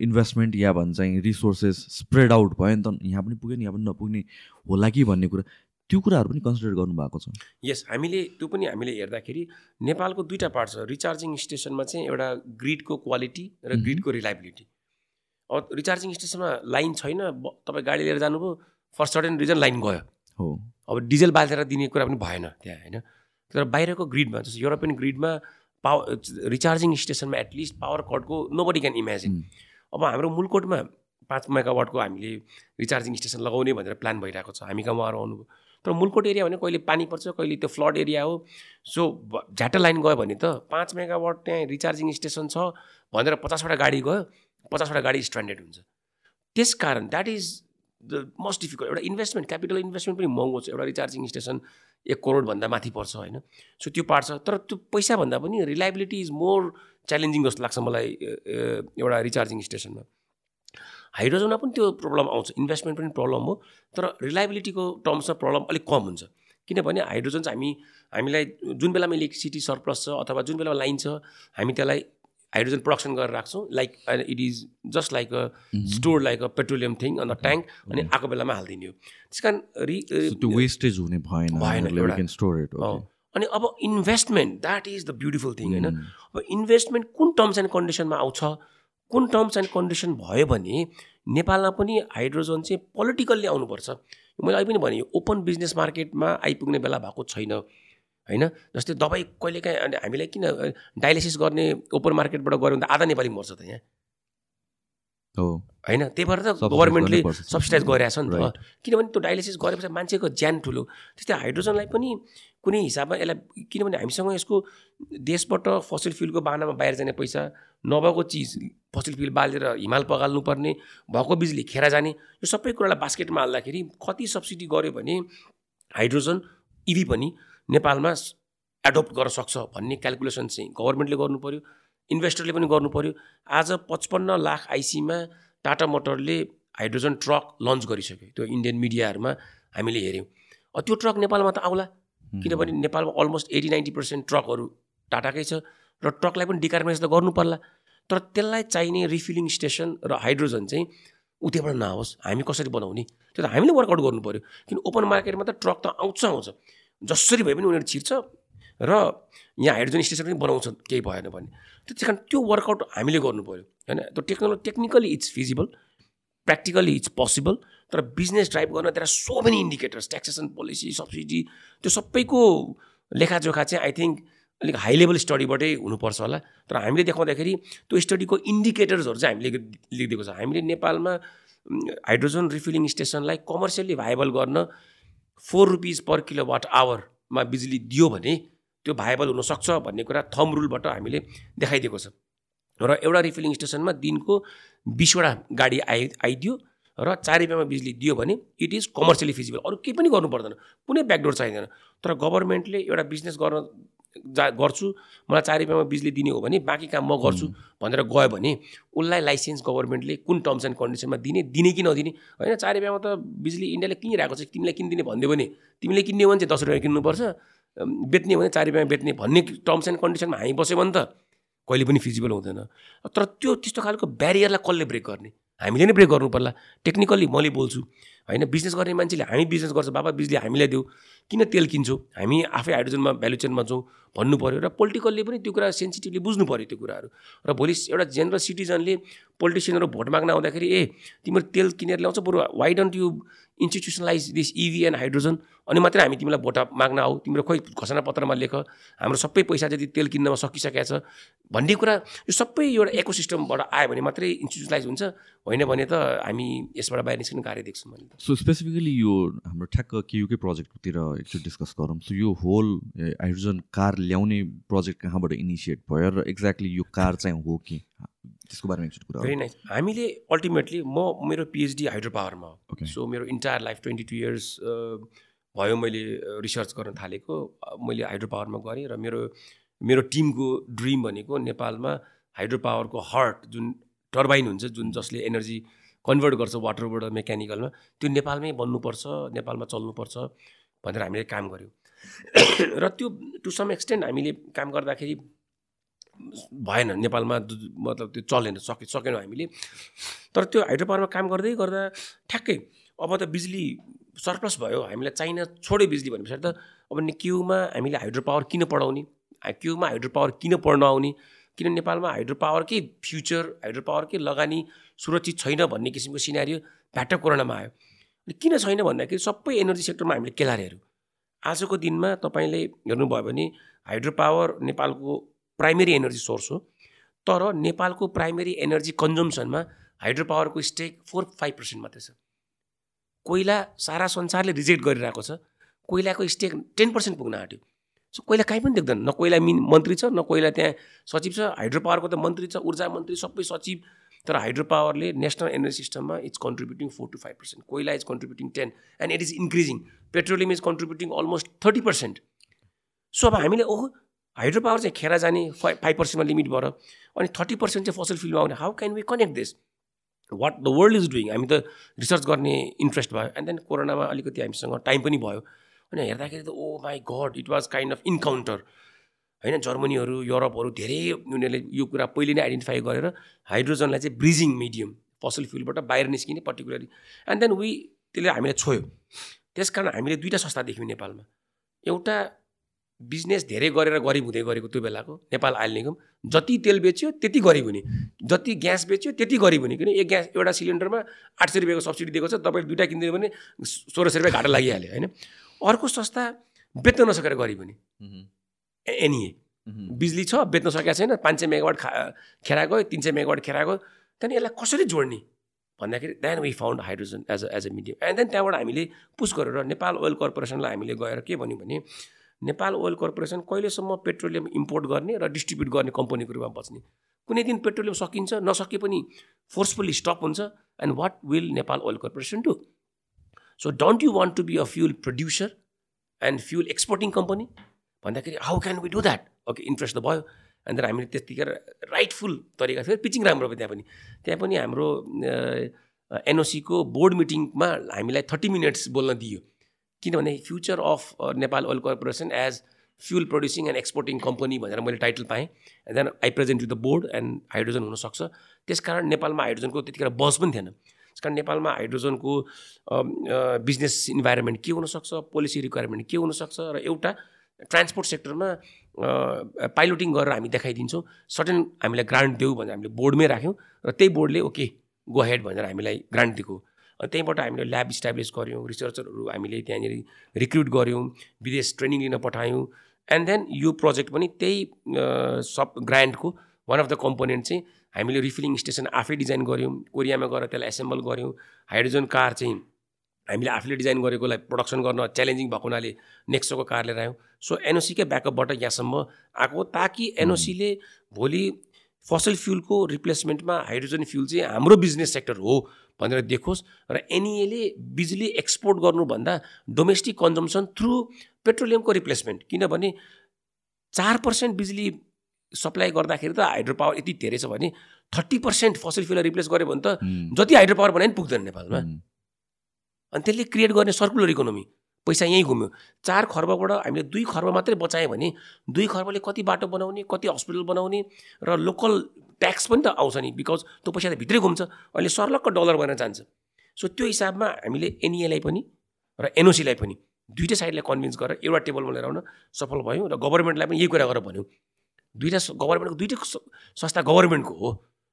इन्भेस्टमेन्ट या भन्छ रिसोर्सेस स्प्रेड आउट भयो नि त। यहाँ पनि पुग्यो नि यहाँ पनि नपुग्ने होला कि भन्ने कुरा। त्यो कुराहरू पनि कन्सिडर गर्नुभएको छ। यस हामीले त्यो पनि हामीले हेर्दाखेरि नेपालको दुईवटा पार्ट छ रिचार्जिङ स्टेसनमा चाहिँ एउटा ग्रिडको क्वालिटी र. ग्रिडको रिलाइबिलिटी अब रिचार्जिङ स्टेसनमा लाइन छैन तपाईँ गाडी लिएर जानुभयो फर सर्टेन रिजन लाइन गयो। हो। अब डिजल बालेर दिने कुरा पनि भएन त्यहाँ होइन? तर बाहिरको ग्रिडमा जस्तो युरोपियन ग्रिडमा पावर रिचार्जिङ स्टेसनमा एटलिस्ट पावर कटको नो बडी क्यान इमेजिन. अब हाम्रो मुलकोटमा पाँच मेगावाटको हामीले रिचार्जिङ स्टेसन लगाउने भनेर प्लान भइरहेको छ। हामी कहाँ उहाँहरू आउनुभयो तर मुलकोट एरिया भने कहिले पानी पर्छ कहिले त्यो फ्लड एरिया हो। सो झ्याटा लाइन गयो भने त पाँच मेगावाट त्यहाँ रिचार्जिङ स्टेसन छ भनेर पचासवटा गाडी गयो पचासवटा गाडी स्ट्यान्डर्ड हुन्छ। त्यस कारण that is the most difficult एउटा इन्भेस्टमेन्ट क्यापिटल इन्भेस्टमेन्ट पनि महँगो छ। एउटा रिचार्जिङ स्टेसन एक करोडभन्दा माथि पर्छ होइन। सो त्यो पार्ट छ। तर त्यो पैसाभन्दा पनि रिलायबिलिटी इज मोर च्यालेन्जिङ जस्तो लाग्छ मलाई एउटा रिचार्जिङ स्टेसनमा। हाइड्रोजनमा पनि त्यो प्रब्लम आउँछ इन्भेस्टमेन्ट पनि प्रब्लम हो तर रिलायबिलिटीको टर्म्समा प्रब्लम अलिक कम हुन्छ। किनभने हाइड्रोजन चाहिँ हामी हामीलाई जुन बेलामा इलेक्ट्रिसिटी सरप्लस छ अथवा जुन बेलामा लाइन छ हामी त्यसलाई हाइड्रोजन प्रडक्सन गरेर राख्छौँ like it is just like a store like a petroleum thing on the tank अनि आएको बेलामा हालिदिने हो। त्यस कारण त्यो वेस्टेज हुने भएन भएन। अनि अब investment that is the beautiful thing होइन? अब इन्भेस्टमेन्ट कुन टर्म्स एन्ड कन्डिसनमा आउँछ? कुन टर्म्स एन्ड कन्डिसन भयो भने नेपालमा पनि हाइड्रोजन चाहिँ पोलिटिकल्ली आउनुपर्छ। मैले अहिले पनि भने ओपन बिजनेस मार्केटमा आइपुग्ने बेला भएको छैन होइन? जस्तै दबाई कहिलेकाहीँ हामीलाई किन डायलिसिस गर्ने ओपन मार्केटबाट गऱ्यो भने त आधा नेपाली मर्छ त यहाँ। हो। होइन? त्यही भएर त गभर्मेन्टले। सब्सिडाइज गरिरहेछ नि Right. त किनभने त्यो डायलिसिस गरेपछि मान्छेको ज्यान ठुलो। त्यस्तै हाइड्रोजनलाई पनि कुनै हिसाबमा यसलाई किनभने हामीसँग यसको देशबाट फसिल फ्युलको बाहनामा बाहिर जाने पैसा नभएको चिज फसिल फ्युल बालेर हिमाल पगाल्नुपर्ने भएको बिजुली खेर जाने यो सबै कुरालाई बास्केटमा हाल्दाखेरि कति सब्सिडी गऱ्यो भने हाइड्रोजन इभी पनि नेपालमा एडप्ट गर्न सक्छ भन्ने क्यालकुलेसन चाहिँ गभर्मेन्टले गर्नु पऱ्यो इन्भेस्टरले पनि गर्नु पऱ्यो आज पचपन्न लाख आइसीमा टाटा मोटरले हाइड्रोजन ट्रक लन्च गरिसक्यो त्यो इन्डियन मिडियाहरूमा हामीले हेऱ्यौँ। अब त्यो ट्रक नेपालमा त आउला। किनभने नेपालमा अलमोस्ट एटी नाइन्टी पर्सेन्ट ट्रकहरू टाटाकै छ। र ट्रकलाई पनि डिकार्बनाइज त गर्नु पर्ला। तर त्यसलाई चाहिने रिफिलिङ स्टेसन र हाइड्रोजन चाहिँ उतैबाट नआओस्। हामी कसरी बनाउने? त्यो त हामीले वर्कआउट गर्नु पऱ्यो किन ओपन मार्केटमा त ट्रक त आउँछ आउँछ। जसरी भए पनि उनीहरू छिर्छ र यहाँ हाइड्रोजन स्टेसन पनि बनाउँछ केही भएन भने। त्यो त्यस कारण त्यो वर्कआउट हामीले गर्नु पऱ्यो होइन? त्यो technology technically it's feasible practically it's possible तर बिजनेस ड्राइभ गर्न त्यहाँ so many indicators taxation policy subsidy त्यो सबैको लेखाजोखा चाहिँ आई थिङ्क अलिक हाई लेभल स्टडीबाटै हुनुपर्छ होला। तर हामीले देखाउँदाखेरि त्यो स्टडीको इन्डिकेटर्सहरू चाहिँ हामीले लेखिदिएको छ। हामीले नेपालमा हाइड्रोजन रिफिलिङ स्टेसनलाई कमर्सियल्ली भाइबल गर्न four rupees per kilowatt आवरमा बिजुली दियो भने त्यो भाइबल हुनसक्छ भन्ने कुरा थम रुलबाट हामीले देखाइदिएको छ। र एउटा रिफिलिङ स्टेसनमा दिनको बिसवटा गाडी आइ आइदियो र चार रुपियाँमा बिजुली दियो भने इट इज कमर्सियली फिजिबल अरू केही पनि गर्नु पर्दैन। कुनै ब्याकडोर चाहिँदैन। तर गभर्मेन्टले एउटा बिजनेस गर्न जा गर्छु। मलाई चार रुपियाँमा बिजुली दिने हो भने बाँकी काम म गर्छु भनेर गयो भने उसलाई लाइसेन्स गभर्मेन्टले कुन टर्म्स एन्ड कन्डिसनमा दिने दिने कि नदिने? होइन चार रुपियाँमा त बिजुली इन्डियाले किनिरहेको छ तिमीलाई किनिदिने भनिदियो भने तिमीले किन्ने हो भने चाहिँ दस रुपियाँ किन्नुपर्छ। बेच्ने हो भने चार रुपियाँमा बेच्ने भन्ने टर्म्स एन्ड कन्डिसनमा हामी बस्यो भने त कहिले पनि फिजिबल हुँदैन। तर त्यो त्यस्तो खालको ब्यारियरलाई कसले ब्रेक गर्ने? हामीले नै ब्रेक गर्नु पर्ला टेक्निकल्ली मैले बोल्छु। होइन बिजनेस गर्ने मान्छेले हामी बिजनेस गर्छ बाबा बिजुली हामीलाई देऊ। किन तेल किन्छौँ? हामी आफै हाइड्रोजनमा भ्यालु चेनमा जाउँ भन्नु पऱ्यो र पोलिटिकलले पनि त्यो कुरा सेन्सिटिभली बुझ्नु पऱ्यो त्यो कुराहरू। र भोलि एउटा जेनरल सिटिजनले पोलिटिसियनहरू भोट माग्न आउँदाखेरि ए तिम्रो तेल किनेर ल्याउँछ बरु why don't you institutionalize this EV and hydrogen अनि मात्रै हामी तिमीलाई भोट माग्न आऊ। तिम्रो खोइ घोषणा पत्रमा लेख। हाम्रो सबै पैसा जति तेल किन्नमा सकिसकेको छ भन्ने कुरा यो सबै एउटा इकोसिस्टमबाट आयो भने मात्रै इन्स्टिट्युसनलाइज हुन्छ। होइन भने त हामी यसबाट बाहिर निस्किने कार्य देख्छौँ मैले सो स्पेसिफिकली यो हाम्रो ठ्याक्क केयुकै प्रोजेक्टतिर एकचोटि डिस्कस गरौँ। सो यो होल हाइड्रोजन कार ल्याउने प्रोजेक्ट कहाँबाट इनिसिएट भयो र एक्ज्याक्टली यो कार चाहिँ हो कि? त्यसको बारेमा एकचोटि कुरा भेरी नाइस हामीले अल्टिमेटली म मेरो पिएचडी हाइड्रो पावरमा. हो। सो मेरो entire life twenty two years भयो मैले रिसर्च गर्न थालेको। मैले हाइड्रो पावरमा गरेँ र मेरो मेरो टिमको ड्रिम भनेको नेपालमा हाइड्रो पावरको हर्ट जुन टर्बाइन हुन्छ जुन जसले एनर्जी कन्भर्ट गर्छ वाटरबाट मेकानिकलमा त्यो नेपालमै बन्नुपर्छ नेपालमा चल्नुपर्छ भनेर हामीले काम गऱ्यौँ र त्यो टु सम एक्सटेन्ट हामीले काम गर्दाखेरि भएन। नेपालमा मतलब त्यो चलेन सके सकेनौँ हामीले। तर त्यो हाइड्रो पावरमा काम गर्दै गर्दा ठ्याक्कै अब त बिजुली सरप्लस भयो। हामीलाई चाहिन छोड्यो बिजुली भने पछाडि त अब क्युमा हामीले हाइड्रो पावर किन पढाउने? क्युमा हाइड्रो पावर किन पढ्न आउने? किन नेपालमा हाइड्रो पावरकै फ्युचर हाइड्रो पावरकै लगानी सुरक्षित छैन भन्ने किसिमको सिनारियो भ्याट कोरोनामा आयो। किन छैन भन्दाखेरि सबै एनर्जी सेक्टरमा हामीले केलाएर हेऱ्यौँ आजको दिनमा तपाईँले हेर्नुभयो भने हाइड्रो पावर नेपालको प्राइमेरी एनर्जी सोर्स हो तर नेपालको प्राइमेरी एनर्जी कन्जम्सनमा हाइड्रो पावरको स्टेक फोर फाइभ पर्सेन्ट मात्रै छ। कोइला सारा संसारले रिजेक्ट गरिरहेको छ कोइलाको स्टेक टेन पर्सेन्ट पुग्न आँट्यो। सो कोइला कहीँ पनि देख्दैन न कोइला मिन मन्त्री छ न कोइला त्यहाँ सचिव छ हाइड्रो पावरको त मन्त्री छ ऊर्जा मन्त्री सबै सचिव तर हाइड्रो पावरले नेसनल एनर्जी सिस्टममा it's contributing four to five percent koila is contributing ten and it is increasing petroleum is contributing almost thirty percent so अब हामीले ओहो हाइड्रो पावर चाहिँ खेर जाने फाइभ फाइभ पर्सेन्टमा लिमिट भएर अनि थर्टी पर्सेन्ट चाहिँ फसल फिल्डमा आउने। How can we connect this what the world is doing हामी त रिसर्च गर्ने इन्ट्रेस्ट भयो। एन्ड देन कोरोनामा अलिकति हामीसँग टाइम पनि भयो। अनि हेर्दाखेरि त ओ my god it was kind of encounter होइन जर्मनीहरू युरोपहरू धेरै उनीहरूले यो कुरा पहिले नै आइडेन्टिफाई गरेर हाइड्रोजनलाई चाहिँ ब्रिजिङ मिडियम फसल फ्युलबाट बाहिर निस्किने पर्टिकुलरली एन्ड देन वी त्यसले हामीलाई छोयो। त्यस कारण हामीले दुईवटा संस्था देख्यौँ नेपालमा। एउटा बिजनेस धेरै गरेर गरिब हुँदै गरेको त्यो बेलाको नेपाल आइल निगम। जति तेल बेच्यो त्यति गरिब हुने। जति ग्यास बेच्यो त्यति गरिब हुने। किन? एक ग्यास एउटा सिलिन्डरमा आठ सय रुपियाँको सब्सिडी दिएको छ तपाईँले दुइटा किनिदियो भने सोह्र सय रुपियाँ घाटा लागिहाल्यो होइन? अर्को संस्था बेच्न नसकेर गरिब हुने। एनइए। बिजुली छ बेच्न सकेको छैन पाँच सय मेगावाट खा खेरा गयो तिन सय मेगावाट खेरा गयो त्यहाँदेखि यसलाई कसरी जोड्ने? भन्दाखेरि then we found hydrogen as a as a medium and then त्यहाँबाट हामीले पुस गरेर नेपाल ओइल कर्पोरेसनलाई हामीले गएर के भन्यौँ भने नेपाल ओइल कर्पोरेसन कहिलेसम्म पेट्रोलियम इम्पोर्ट गर्ने र डिस्ट्रिब्युट गर्ने कम्पनीको रूपमा बच्ने? कुनै दिन पेट्रोलियम सकिन्छ नसके पनि फोर्सफुल्ली स्टप हुन्छ। And what will Nepal oil corporation do so don't you want to be a fuel producer and fuel exporting company भन्दाखेरि how can we do that okay interest त भयो। अन्त हामीले त्यतिखेर राइटफुल तरिका फेरि पिचिङ राम्रो भयो त्यहाँ पनि। त्यहाँ पनि हाम्रो एनओसीको बोर्ड मिटिङमा हामीलाई थर्टी मिनट्स बोल्न दियो। किनभने future of Nepal oil corporation as fuel producing and exporting company भनेर मैले टाइटल पाएँ. And then I present to the board and hydrogen हुनसक्छ। त्यस कारण नेपालमा हाइड्रोजनको त्यतिखेर बस पनि थिएन। त्यस कारण नेपालमा हाइड्रोजनको बिजनेस इन्भाइरोमेन्ट के हुनसक्छ पोलिसी रिक्वायरमेन्ट के हुनसक्छ र एउटा ट्रान्सपोर्ट सेक्टरमा पाइलोटिङ गरेर हामी देखाइदिन्छौँ। सर्टेन हामीलाई ग्रान्ट देऊ भनेर हामीले बोर्डमै राख्यौँ। र त्यही बोर्डले ओके गो हेड भनेर हामीलाई ग्रान्ट दिएको त्यहीँबाट हामीले ल्याब इस्टाब्लिस गऱ्यौँ रिसर्चरहरू हामीले त्यहाँनिर रिक्रुट गऱ्यौँ विदेश ट्रेनिङ लिन पठायौँ। एन्ड देन यो प्रोजेक्ट पनि त्यही सब ग्रान्टको वान अफ द कम्पोनेन्ट चाहिँ हामीले रिफिलिङ स्टेसन आफै डिजाइन गऱ्यौँ कोरियामा गएर त्यसलाई एसेम्बल गऱ्यौँ। हाइड्रोजन कार चाहिँ हामीले आफूले डिजाइन गरेकोलाई प्रडक्सन गर्न च्यालेन्जिङ भएको हुनाले नेक्स्टको कार लिएर आयौँ। सो एनओसीकै ब्याकअपबाट यहाँसम्म आएको ताकि एनओसीले भोलि फसल फ्युलको रिप्लेसमेन्टमा हाइड्रोजन फ्युल चाहिँ हाम्रो बिजनेस सेक्टर हो। भनेर देखोस् र एनइएले बिजुली एक्सपोर्ट गर्नुभन्दा डोमेस्टिक कन्जम्सन थ्रु पेट्रोलियमको रिप्लेसमेन्ट किनभने चार पर्सेन्ट बिजुली सप्लाई गर्दाखेरि त हाइड्रो पावर यति धेरै छ भने थर्टी पर्सेन्ट फसल फ्युललाई रिप्लेस गऱ्यो भने त जति हाइड्रो पावर बनाए पनि पुग्दैन नेपालमा। अनि त्यसले क्रिएट गर्ने सर्कुलर इकोनोमी पैसा यहीँ घुम्यो। चार खर्बबाट हामीले दुई खर्ब मात्रै बचायो भने दुई खर्बले कति बाटो बनाउने कति हस्पिटल बनाउने र लोकल ट्याक्स पनि त आउँछ नि बिकज त्यो पैसा त भित्रै घुम्छ। अहिले सर्लक्क डलर भएर जान्छ। सो त्यो हिसाबमा हामीले एनइएलाई पनि र एनओसीलाई पनि दुइटै साइडलाई कन्भिन्स गरेर एउटा टेबलमा लिएर आउन सफल भयौँ र गभर्मेन्टलाई पनि यही कुरा गरेर भन्यौँ। दुइटा गभर्मेन्टको दुइटै संस्था गभर्मेन्टको हो।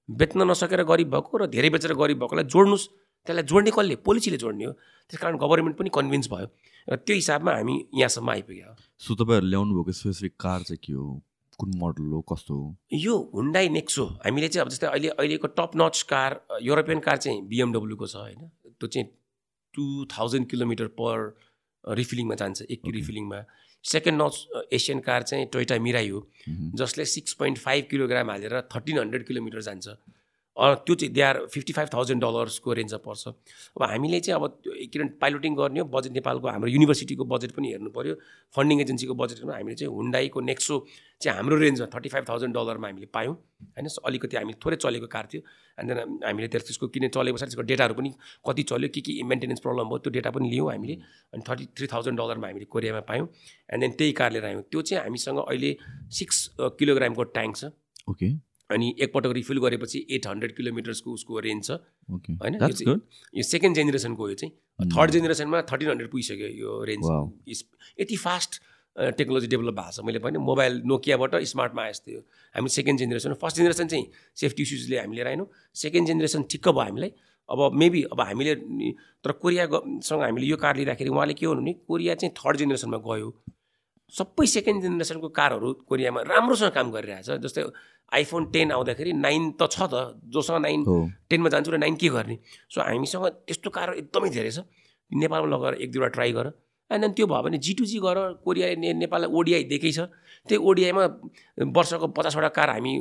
बेच्न नसकेर गरिब भएको र धेरै बेचेर गरिब भएकोलाई जोड्नुहोस् त्यसलाई जोड्ने कसले? पोलिसीले जोड्ने हो। त्यस कारण गभर्मेन्ट पनि कन्भिन्स भयो। र त्यो हिसाबमा हामी यहाँसम्म आइपुग्यो सो तपाईँहरू ल्याउनु भएको स्पेसिफिक कार चाहिँ के हो? कुन मोडल हो कस्तो हो? यो हुन्डाई नेक्सो हामीले चाहिँ अब जस्तै अहिले अहिलेको top notch car European car चाहिँ बिएमडब्ल्यूको छ होइन। त्यो चाहिँ टु थाउजन्ड किलोमिटर पर रिफिलिङमा जान्छ एक रिफिलिङमा। सेकेन्ड नच एसियन कार चाहिँ टोयोटा मिराई हो। जसले सिक्स पोइन्ट फाइभ किलोग्राम हालेर थर्टिन हन्ड्रेड किलोमिटर जान्छ। त्यो चाहिँ they are fifty five thousand डलर्सको रेन्जमा पर्छ। अब हामीले चाहिँ अब किनभने पाइलोटिङ गर्ने हो बजेट नेपालको हाम्रो युनिभर्सिटीको बजेट पनि हेर्नु पऱ्यो फन्डिङ एजेन्सीको बजेटमा हामीले चाहिँ हुन्डाईको नेक्सो चाहिँ हाम्रो रेन्जमा थर्टी फाइभ थाउजन्ड डलरमा हामीले पायौँ होइन? अलिकति हामी थोरै चलेको कार थियो एन्ड देन हामीले त्यस- त्यसको किन चलेको पछाडि त्यसको डेटाहरू पनि कति चल्यो के के मेन्टेनेन्स प्रब्लम भयो त्यो डेटा पनि लियौँ हामीले अनि थर्टी थ्री थाउजन्ड डलरमा हामीले कोरियामा पायौँ एन्ड देन त्यही कार लिएर आयौँ त्यो चाहिँ हामीसँग अहिले सिक्स किलोग्रामको ट्याङ्क छ। ओके अनि एकपटक रिफिल गरेपछि एट हन्ड्रेड किलोमिटर्सको उसको रेन्ज छ। होइन यो सेकेन्ड जेनेरेसनको यो चाहिँ थर्ड जेनेरेसनमा थर्टिन हन्ड्रेड पुगिसक्यो यो रेन्ज यति फास्ट टेक्नोलोजी डेभलप भएको छ। मैले भने मोबाइल नोकियाबाट स्मार्टमा आएछ थियो हामी सेकेन्ड जेनेरेसन फर्स्ट जेनेरेसन चाहिँ सेफ्टी इस्युजले हामीले लिएर आएनौँ सेकेन्ड जेनेरेसन ठिक्क भयो हामीलाई। अब मेबी अब हामीले तर कोरियासँग हामीले यो कार लिँदाखेरि उहाँले के भन्नु भने कोरिया चाहिँ थर्ड जेनेरेसनमा गयो। सबै सेकेन्ड जेनेरेसनको कारहरू कोरियामा राम्रोसँग काम गरिरहेछ। जस्तै आइफोन टेन आउँदाखेरि नाइन त छ त जोसँग नाइन टेनमा जान्छु र नाइन के गर्ने? सो हामीसँग त्यस्तो कार एकदमै धेरै छ। नेपालमा लगेर एक दुईवटा ट्राई गर। एन्ड देन त्यो भयो भने जी टू जी गर। कोरिया ने नेपाललाई ओडिआई दिएकै छ त्यही ओडिआईमा वर्षको पचासवटा कार हामी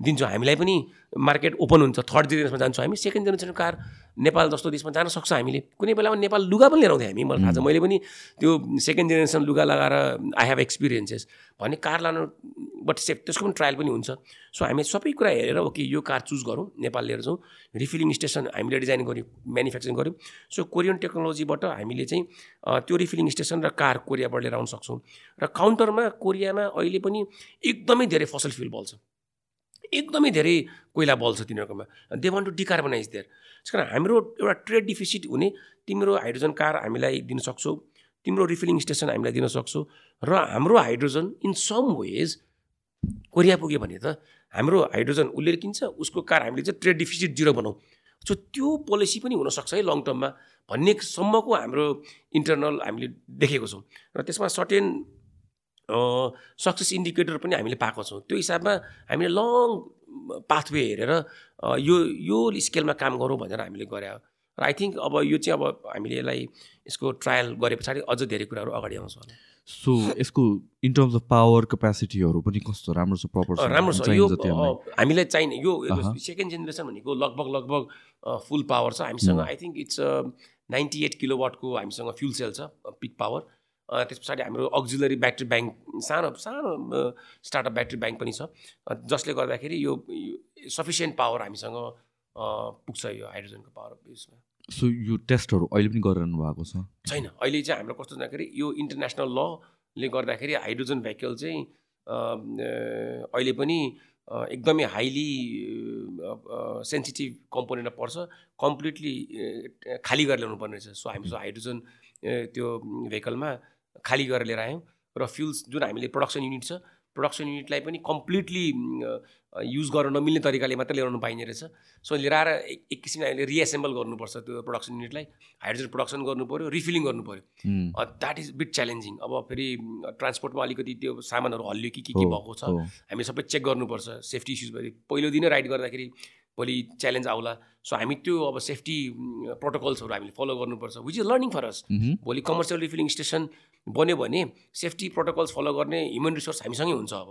दिन्छौँ। हामीलाई पनि मार्केट ओपन हुन्छ। थर्ड जेनेरेसनमा जान्छौँ हामी। सेकेन्ड जेनेरेसन कार नेपाल जस्तो देशमा जान सक्छ हामीले। कुनै बेलामा नेपाल लुगा पनि लिएर आउँथ्यो हामी मलाई थाहा छ। मैले पनि त्यो सेकेन्ड जेनेरेसन लुगा लगाएर आई हेभ एक्सपिरियन्सेस भने कार लानु बट सेफ त्यसको पनि ट्रायल पनि हुन्छ। सो हामी सबै कुरा हेरेर ओके यो कार चुज गरौँ नेपाल लिएर जाउँ रिफिलिङ स्टेसन हामीले डिजाइन गऱ्यौँ म्यानुफ्याक्चरिङ गऱ्यौँ। सो कोरियन टेक्नोलोजीबाट हामीले चाहिँ त्यो रिफिलिङ स्टेसन र कार कोरियाबाट लिएर आउन सक्छौँ। र काउन्टरमा कोरियामा अहिले पनि एकदमै धेरै फसल फ्युल बल्छ। एकदमै धेरै कोइला बल्छ तिनीहरूकोमा। They want to decarbonise there त्यस कारण हाम्रो एउटा ट्रेड डिफिसिट हुने तिम्रो हाइड्रोजन कार हामीलाई दिन सक्छौ तिम्रो रिफिलिङ स्टेसन हामीलाई दिन सक्छौ र हाम्रो hydrogen in some ways Korea पुग्यो भने त हाम्रो हाइड्रोजन उसले किन्छ उसको कार हामीले चाहिँ ट्रेड डिफिसिट जिरो बनाऊ। सो त्यो पोलिसी पनि हुनसक्छ है लङ टर्ममा भन्नेसम्मको हाम्रो इन्टरनल हामीले देखेको छौँ। र त्यसमा सर्टेन सक्सेस इन्डिकेटर पनि हामीले पाएको छौँ। त्यो हिसाबमा हामीले लङ पाथवे हेरेर यो यो स्केलमा काम गरौँ भनेर हामीले गरे र आई थिङ्क अब यो चाहिँ अब हामीले यसलाई यसको ट्रायल गरे पछाडि अझ धेरै कुराहरू अगाडि आउँछ सो यसको इन टर्म्स अफ पावर क्यापेसिटीहरू पनि कस्तो? राम्रो छ प्रपर राम्रो छ। यो हामीलाई चाहिने यो। सेकेन्ड जेनेरेसन भनेको लगभग लगभग फुल पावर छ हामीसँग। I think it's ninety eight kilo वाटको हामीसँग फ्युल सेल छ पिक पावर त्यस पछाडि हाम्रो अक्जिलरी ब्याट्री ब्याङ्क सानो सानो स्टार्टअप ब्याट्री ब्याङ्क पनि छ। जसले गर्दाखेरि यो सफिसियन्ट पावर हामीसँग पुग्छ यो हाइड्रोजनको पावर उयसमा सो यो टेस्टहरू अहिले पनि गरिरहनु भएको छ? छैन। अहिले चाहिँ हाम्रो कस्तो भन्दाखेरि यो इन्टरनेसनल लले गर्दाखेरि हाइड्रोजन भेहिकल चाहिँ अहिले पनि एकदमै हाइली सेन्सिटिभ कम्पोनेन्टमा पर्छ। कम्प्लिटली खाली गरेर ल्याउनु पर्ने रहेछ सो हामीसँग हाइड्रोजन त्यो भेहिकलमा खाली गरेर लिएर आयौँ र फ्युल्स जुन हामीले प्रडक्सन युनिट छ प्रडक्सन युनिटलाई पनि कम्प्लिटली युज गर्न नमिल्ने तरिकाले मात्रै ल्याउनु पाइने रहेछ। सो लिएर आएर एक एक किसिमले हामीले रिएसेम्बल गर्नुपर्छ त्यो प्रडक्सन युनिटलाई हाइड्रोजन प्रडक्सन गर्नु पऱ्यो रिफिलिङ गर्नु पऱ्यो द्याट इज बिट च्यालेन्जिङ अब फेरि ट्रान्सपोर्टमा अलिकति त्यो सामानहरू हल्लियो कि के के भएको छ हो। हामी सबै चेक गर्नुपर्छ। सेफ्टी इस्युज भयो। पहिलो दिनै राइड गर्दाखेरि भोलि च्यालेन्ज आउला। सो हामी त्यो अब सेफ्टी प्रोटोकल्सहरू हामीले फलो गर्नुपर्छ which is learning for us भोलि कमर्सियल रिफिलिङ स्टेसन बन्यो भने सेफ्टी प्रोटोकल्स फलो गर्ने ह्युमन रिसोर्स हामीसँगै हुन्छ अब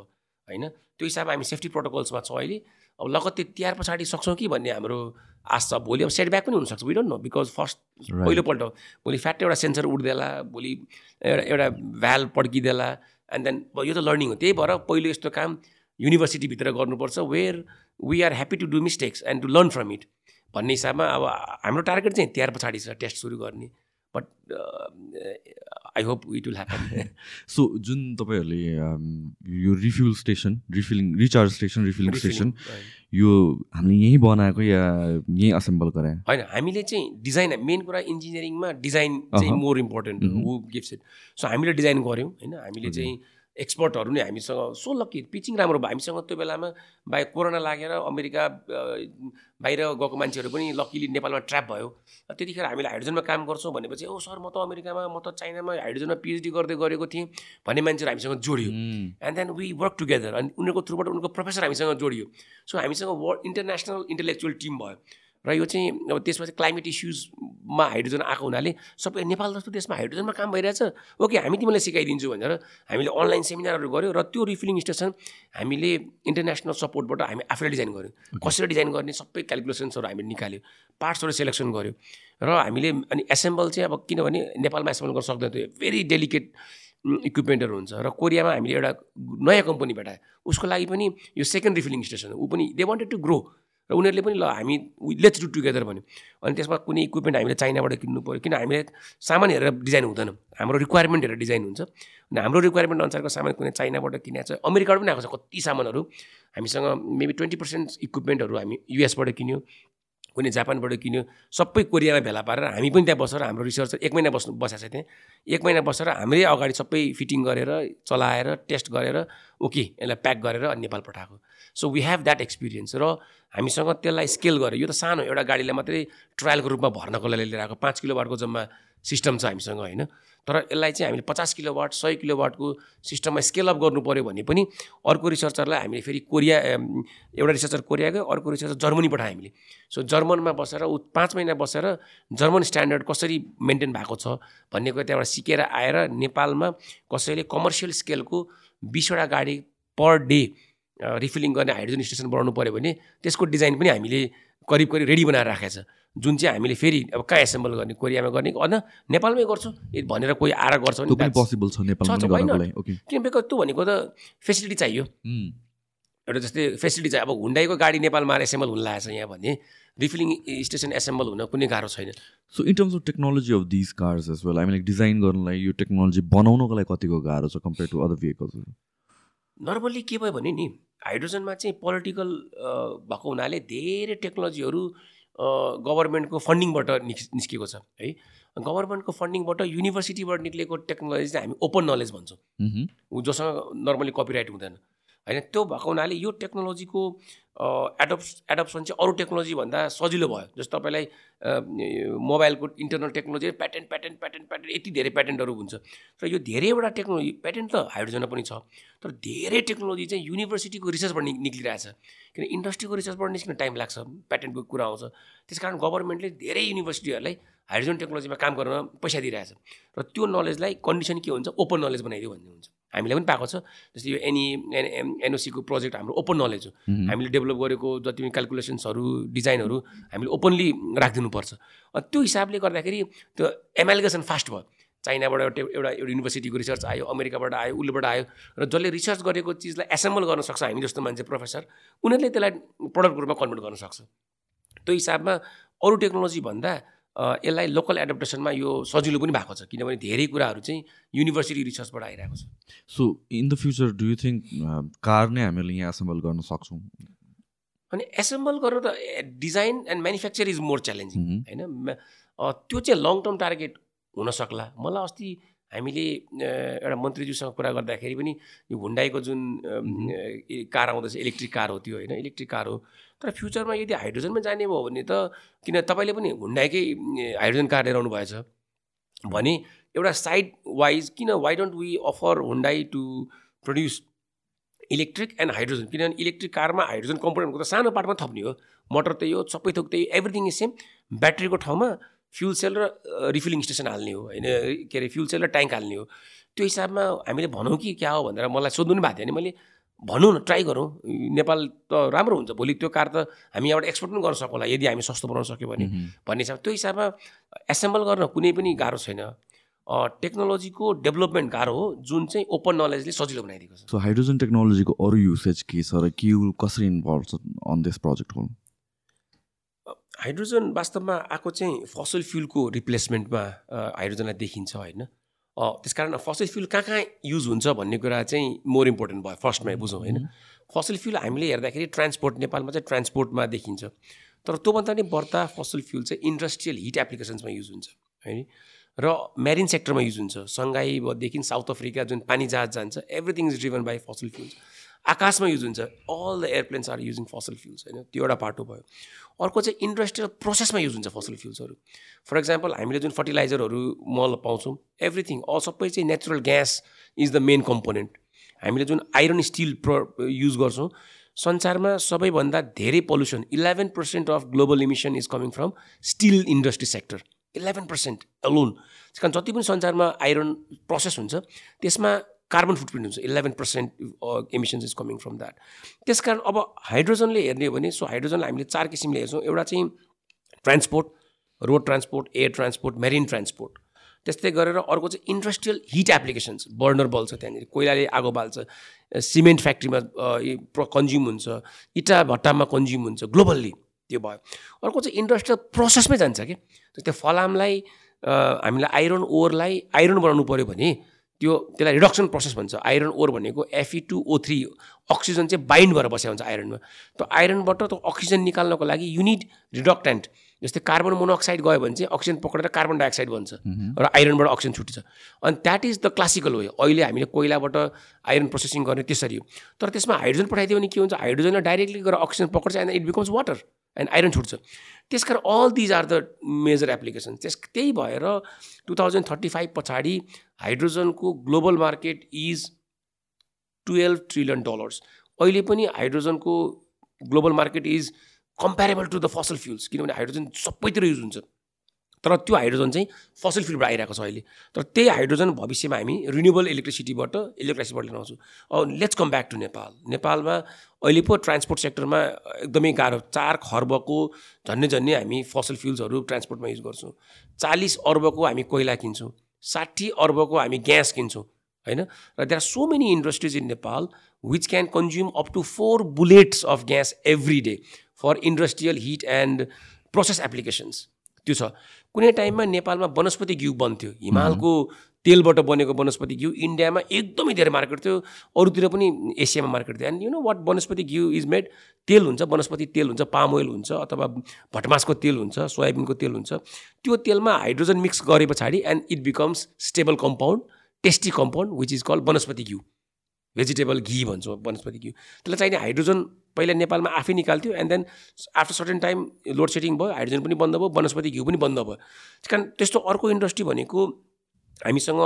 होइन? त्यो हिसाबमा हामी सेफ्टी प्रोटोकल्समा छौँ अहिले। अब लगत्तै तिहार पछाडि सक्छौँ कि भन्ने हाम्रो आश छ। भोलि अब सेटब्याक पनि हुनसक्छ। Don't know because first. पहिलोपल्ट भोलि फ्याट एउटा सेन्सर उड्देला भोलि एउटा एउटा भ्याल पड्किदेला एन्ड देन यो त लर्निङ हो। त्यही भएर पहिलो यस्तो काम युनिभर्सिटीभित्र गर्नुपर्छ where we are happy to do mistakes and to learn from it भन्ने हिसाबमा अब हाम्रो टार्गेट चाहिँ तिहार पछाडि छ टेस्ट सुरु गर्ने. But I hope it will happen so जुन तपाईँहरूले अम, यो refuel station refilling recharge station refilling station यो हामीले यहीँ बनाएको या यहीँ असेम्बल गरायो? होइन हामीले चाहिँ डिजाइन मेन कुरा इन्जिनियरिङमा डिजाइन चाहिँ। More important. Who gives it so हामीले डिजाइन गऱ्यौँ होइन। हामीले. चाहिँ एक्सपर्टहरू नै हामीसँग सो लक्की पिचिङ राम्रो भयो। हामीसँग त्यो बेलामा बाहेक कोरोना लागेर अमेरिका बाहिर गएको मान्छेहरू पनि लक्कीली नेपालमा ट्र्याप भयो। त्यतिखेर हामीले हाइड्रोजनमा काम गर्छौँ भनेपछि ओ सर म त अमेरिकामा म त चाइनामा हाइड्रोजनमा पिएचडी गर्दै गरेको थिएँ भन्ने मान्छेहरू हामीसँग जोडियो। And then we work together अनि उनीहरूको थ्रुबाट उनीहरूको प्रोफेसर हामीसँग जोडियो। सो हामीसँग वर्ल्ड इन्टरनेसनल इन्टेलेक्चुअल टिम भयो। र यो चाहिँ अब त्यसमा चाहिँ क्लाइमेट इस्युजमा हाइड्रोजन आएको हुनाले सबै नेपाल जस्तो देशमा हाइड्रोजनमा काम भइरहेछ। ओके हामी तिमीलाई सिकाइदिन्छु भनेर हामीले अनलाइन सेमिनारहरू गऱ्यो र त्यो रिफिलिङ स्टेसन हामीले इन्टरनेसनल सपोर्टबाट हामी आफैले डिजाइन गऱ्यौँ कसरी डिजाइन गर्ने सबै क्यालकुलेसन्सहरू हामीले निकाल्यो पार्ट्सहरू सेलेक्सन गऱ्यो र हामीले अनि एसेम्बल चाहिँ अब किनभने नेपालमा एसेम्बल गर्न सक्दैन त्यो भेरी डेलिकेट इक्विपमेन्टहरू हुन्छ र कोरियामा हामीले एउटा नयाँ कम्पनी भेटायो उसको लागि पनि यो सेकेन्ड रिफिलिङ स्टेसन हो। ऊ पनि दे वान्टेड टु ग्रो र उनीहरूले पनि ल हामी लेट्स डु टुगेदर भन्यो। अनि त्यसमा कुनै इक्विपमेन्ट हामीले चाइनाबाट किन्नु पऱ्यो। किन हामीले सामान हेरेर डिजाइन हुँदैन। हाम्रो रिक्वायरमेन्ट हेरेर डिजाइन हुन्छ। अनि हाम्रो रिक्वायरमेन्ट अनुसारको सामान कुनै चाइनाबाट किनेको छ। अमेरिकाबाट पनि आएको छ कति सामानहरू। हामीसँग मेबी ट्वेन्टी पर्सेन्ट इक्विपमेन्टहरू हामी युएसबाट किन्यो कुनै जापानबाट किन्यो। सबै कोरियामा भेला पारेर हामी पनि त्यहाँ बसेर हाम्रो रिसर्चर एक महिना बस्नु बसेको छ त्यहाँ। एक महिना बसेर हाम्रै अगाडि सबै फिटिङ गरेर चलाएर टेस्ट गरेर ओके यसलाई प्याक गरेर अनि नेपाल पठाएको। So we have that experience र हामीसँग त्यसलाई स्केल गर्यो। यो त सानो एउटा गाडीलाई मात्रै ट्रायलको रूपमा भर्नको लागि लिएर आएको पाँच किलो वाटको जम्मा सिस्टम छ हामीसँग होइन? तर यसलाई चाहिँ हामीले पचास किलो वाट सय किलो वाटको सिस्टममा स्केल अप गर्नु पऱ्यो भने पनि अर्को रिसर्चरलाई हामीले फेरि कोरिया एउटा रिसर्चर कोरिया गयो अर्को रिसर्चर जर्मनी पठायो हामीले। सो जर्मनमा बसेर ऊ पाँच महिना बसेर जर्मन स्ट्यान्डर्ड कसरी मेन्टेन भएको छ भन्ने कुरा त्यहाँबाट सिकेर आएर नेपालमा कसैले कमर्सियल स्केलको बिसवटा गाडी पर डे रिफिलिङ गर्ने हाइड्रोजन स्टेसन बनाउनु पऱ्यो भने त्यसको डिजाइन पनि हामीले करिब करिब रेडी बनाएर राखेको छ। जुन चाहिँ हामीले फेरि अब कहाँ एसेम्बल गर्ने कोरियामा गर्ने होइन नेपालमै गर्छु। भनेर कोही आएर गर्छ भने पोसिबल छ नेपालमा छ, पनि why गर्नको not? लागि। ओके किन बेको त्यो भनेको त फेसिलिटी चाहियो। एउटा जस्तै फेसिलिटी चाहिँ अब हुन्डाईको गाडी नेपालमा आएर एसेम्बल हुन लागेको छ यहाँ भने रिफिलिङ स्टेसन एसेम्बल हुन कुनै गाह्रो छैन। So in terms of technology of these cars as well हामी डिजाइन गर्नलाई यो टेक्नोलोजी बनाउनको लागि कतिको गाह्रो छ कम्पेयर टु अदर भेहिकल्सहरू नर्मल्ली के भयो भने नि हाइड्रोजनमा चाहिँ पोलिटिकल भएको हुनाले धेरै टेक्नोलोजीहरू गभर्मेन्टको फन्डिङबाट निस् निस्केको छ है। गभर्मेन्टको फन्डिङबाट युनिभर्सिटीबाट निक्लेको टेक्नोलोजी चाहिँ हामी ओपन नलेज भन्छौँ। जोसँग नर्मली कपिराइट हुँदैन। होइन त्यो भएको हुनाले यो टेक्नोलोजीको एडप्स एडप्सन चाहिँ अरू टेक्नोलोजीभन्दा सजिलो भयो। जस्तो तपाईँलाई मोबाइलको internal technology patent patent patent patent यति धेरै प्याटेन्टहरू हुन्छ। र यो धेरैवटा टेक्नोलोजी प्याटेन्ट त हाइड्रोजनमा पनि छ तर धेरै टेक्नोलोजी चाहिँ युनिभर्सिटीको रिसर्चबाट निक्लिरहेछ। किन इन्डस्ट्रीको रिसर्चबाट निस्किन टाइम लाग्छ प्याटेन्टको कुरा आउँछ। त्यस कारण गभर्मेन्टले धेरै युनिभर्सिटीहरूलाई हाइड्रोजन टेक्नोलोजीमा काम गर्न पैसा दिइरहेछ। र त्यो नलेजलाई कन्डिसन के हुन्छ? ओपन नलेज बनाइदियो भन्ने हुन्छ। हामीले पनि पाएको छ। जस्तै यो एनई एनओसीको प्रोजेक्ट हाम्रो ओपन नलेज हो। हामीले डेभलप गरेको जति पनि क्यालकुलेसन्सहरू डिजाइनहरू हामीले ओपनली राखिदिनुपर्छ। त्यो हिसाबले गर्दाखेरि त्यो एमालिगेसन फास्ट भयो। चाइनाबाट एउटा एउटा एउटा युनिभर्सिटीको रिसर्च आयो अमेरिकाबाट आयो उसलेबाट आयो र जसले रिसर्च गरेको चिजलाई एसेम्बल गर्न सक्छ हामी जस्तो मान्छे प्रोफेसर उनीहरूले त्यसलाई प्रडक्टको रूपमा कन्भर्ट गर्न सक्छ। त्यो हिसाबमा अरू टेक्नोलोजी भन्दा अ, यसलाई लोकल एडप्टेसनमा यो सजिलो पनि भएको छ किनभने धेरै कुराहरू चाहिँ युनिभर्सिटी रिसर्चबाट आइरहेको छ। So in the future do you think car नै हामीले यहाँ एसेम्बल गर्न सक्छौँ? अनि एसेम्बल गरेर त design and manufacture is more challenging होइन? त्यो चाहिँ लङ टर्म टार्गेट हुन सक्ला। मलाई अस्ति हामीले एउटा मन्त्रीज्यूसँग कुरा गर्दाखेरि पनि यो हुन्डाईको जुन कार आउँदैछ इलेक्ट्रिक कार हो त्यो होइन? इलेक्ट्रिक कार हो। तर फ्युचरमा यदि हाइड्रोजनमा जाने भयो भने त किन तपाईँले पनि हुन्डाईकै हाइड्रोजन कार लिएर आउनु भएछ भने एउटा साइड वाइज किन why don't we offer Hyundai to produce electric and hydrogen किनभने इलेक्ट्रिक कारमा हाइड्रोजन कम्पोनेन्टको त सानो पार्टमा थप्ने हो। मोटर त्यही हो सबै थोक त्यही एभ्रिथिङ इज सेम ब्याट्रीको ठाउँमा फ्युल सेल र रिफिलिङ स्टेसन हाल्ने हो होइन? के अरे फ्युल सेल र ट्याङ्क हाल्ने हो। त्यो हिसाबमा हामीले भनौँ कि क्या हो भनेर मलाई सोध्नु पनि भएको थियो भने मैले भनौँ न ट्राई गरौँ। नेपाल त राम्रो हुन्छ भोलि त्यो कार त हामी यहाँबाट एक्सपोर्ट पनि गर्न सकौँला यदि हामी सस्तो बनाउन सक्यो भने। भन्ने हिसाब त्यो हिसाबमा एसेम्बल गर्न कुनै पनि गाह्रो छैन। टेक्नोलोजीको डेभलपमेन्ट गाह्रो हो जुन चाहिँ ओपन नलेजले सजिलो बनाइदिएको छ। सो हाइड्रोजन टेक्नोलोजीको अरू युसेज के छ र के कसरी इन्भल्भ छ on this project whole hydrogen वास्तवमा आएको चाहिँ फसल फ्युलको रिप्लेसमेन्टमा हाइड्रोजनलाई देखिन्छ होइन? त्यस कारण फसिल फ्युल कहाँ कहाँ युज हुन्छ भन्ने कुरा चाहिँ मोर इम्पोर्टेन्ट भयो फर्स्टमै बुझौँ होइन? फसिल फ्युल हामीले हेर्दाखेरि ट्रान्सपोर्ट नेपालमा चाहिँ ट्रान्सपोर्टमा देखिन्छ। तर त्योभन्दा पनि बढ्ता फसिल फ्युल चाहिँ इन्डस्ट्रियल हिट एप्लिकेसन्समा युज हुन्छ होइन? र मेरिन सेक्टरमा युज हुन्छ। सङ्घाईदेखि साउथ अफ्रिका जुन पानी जहाज जान्छ everything is driven by fossil fuels आकाशमा युज हुन्छ। All the airplanes are using fossil fuels होइन? त्यो एउटा पाटो भयो। अर्को चाहिँ इन्डस्ट्रियल प्रोसेसमा युज हुन्छ फसल फ्युल्सहरू फर इक्जाम्पल हामीले जुन फर्टिलाइजरहरू मल पाउँछौँ एभ्रिथिङ अल सबै चाहिँ natural gas is the main component हामीले जुन आइरन स्टिल प्र युज गर्छौँ संसारमा सबैभन्दा धेरै pollution eleven percent of global emission is coming from steel industry sector eleven percent alone त्यस कारण जति पनि संसारमा आइरन प्रोसेस हुन्छ त्यसमा कार्बन फुटप्रिन्ट हुन्छ eleven percent emissions is coming from that त्यस कारण अब हाइड्रोजनले हेर्ने हो भने सो हाइड्रोजनलाई हामीले चार किसिमले हेर्छौँ। एउटा चाहिँ transport road transport air transport marine transport त्यस्तै गरेर अर्को चाहिँ इन्डस्ट्रियल हिट एप्लिकेसन्स बर्नर बल्छ त्यहाँनिर कोइलाले आगो बाल्छ सिमेन्ट फ्याक्ट्रीमा कन्ज्युम हुन्छ इटा भट्टामा कन्ज्युम हुन्छ ग्लोबल्ली त्यो भयो। अर्को चाहिँ इन्डस्ट्रियल प्रोसेसमै जान्छ कि? त्यो फलामलाई हामीलाई आइरन ओरलाई आइरन बनाउनु पऱ्यो भने त्यो त्यसलाई रिडक्सन प्रोसेस भन्छ। आइरन ओर भनेको Fe two O three oxygen चाहिँ बाइन्ड भएर बसेको हुन्छ आइरनमा त्यो आइरनबाट त्यो अक्सिजन निकाल्नको लागि युनिट रिडक्टेन्ट जस्तै कार्बन मोनोअक्साइड गयो भने चाहिँ अक्सिजन पक्रेर कार्बन डाइअक्साइड बन्छ। र आइरनबाट अक्सिजन छुट्छ अनि that is the classical way अहिले हामीले कोइलाबाट आइरन प्रोसेसिङ गर्ने त्यसरी हो। तर त्यसमा हाइड्रोजन पठाइदियो भने के हुन्छ? हाइड्रोजनलाई डाइरेक्टली गएर oxygen पक्र्छ and it becomes water and iron छुट्छ। त्यस कारण all these are the major application त्यस त्यही भएर टु थाउजन्ड थर्टी फाइभ पछाडि हाइड्रोजनको global market is twelve trillion dollars. अहिले पनि हाइड्रोजनको global market is comparable to the fossil fuels किनभने हाइड्रोजन सबैतिर युज हुन्छ। तर त्यो हाइड्रोजन चाहिँ फसल फ्युलबाट आइरहेको छ अहिले। तर त्यही हाइड्रोजन भविष्यमा हामी रिन्युएबल इलेक्ट्रिसिटीबाट इलेक्ट्रिसिटीबाट लिन आउँछौँ। अब let's come back to Nepal नेपालमा अहिले पो ट्रान्सपोर्ट सेक्टरमा एकदमै गाह्रो। चार खर्बको झन्डै झन्डै हामी फसल फ्युल्सहरू ट्रान्सपोर्टमा युज गर्छौँ। चालिस अर्बको हामी कोइला किन्छौँ। साठी अर्बको हामी ग्यास किन्छौँ होइन? र there are so many industries in Nepal which can consume up to four bullets of gas every day for industrial heat and process applications त्यो छ। कुनै टाइममा नेपालमा वनस्पति घिउ बन्थ्यो। हिमालको तेलबाट बनेको वनस्पति घिउ इन्डियामा एकदमै धेरै मार्केट थियो। अरूतिर पनि एसियामा मार्केट थियो। एन्ड यु नो वाट वनस्पति घिउ इज मेड तेल हुन्छ वनस्पति तेल हुन्छ पाम ओइल हुन्छ अथवा भटमासको तेल हुन्छ सोयाबिनको तेल हुन्छ। त्यो तेलमा हाइड्रोजन मिक्स गरे पछाडि and it becomes stable compound tasty compound which is call वनस्पति घिउ। भेजिटेबल घी भन्छौँ वनस्पति घिउ। त्यसलाई चाहिने हाइड्रोजन पहिला नेपालमा आफै निकाल्थ्यो and then after certain time load shedding भयो हाइड्रोजन पनि बन्द भयो वनस्पति घिउ पनि बन्द भयो। त्यस कारण त्यस्तो अर्को इन्डस्ट्री भनेको हामीसँग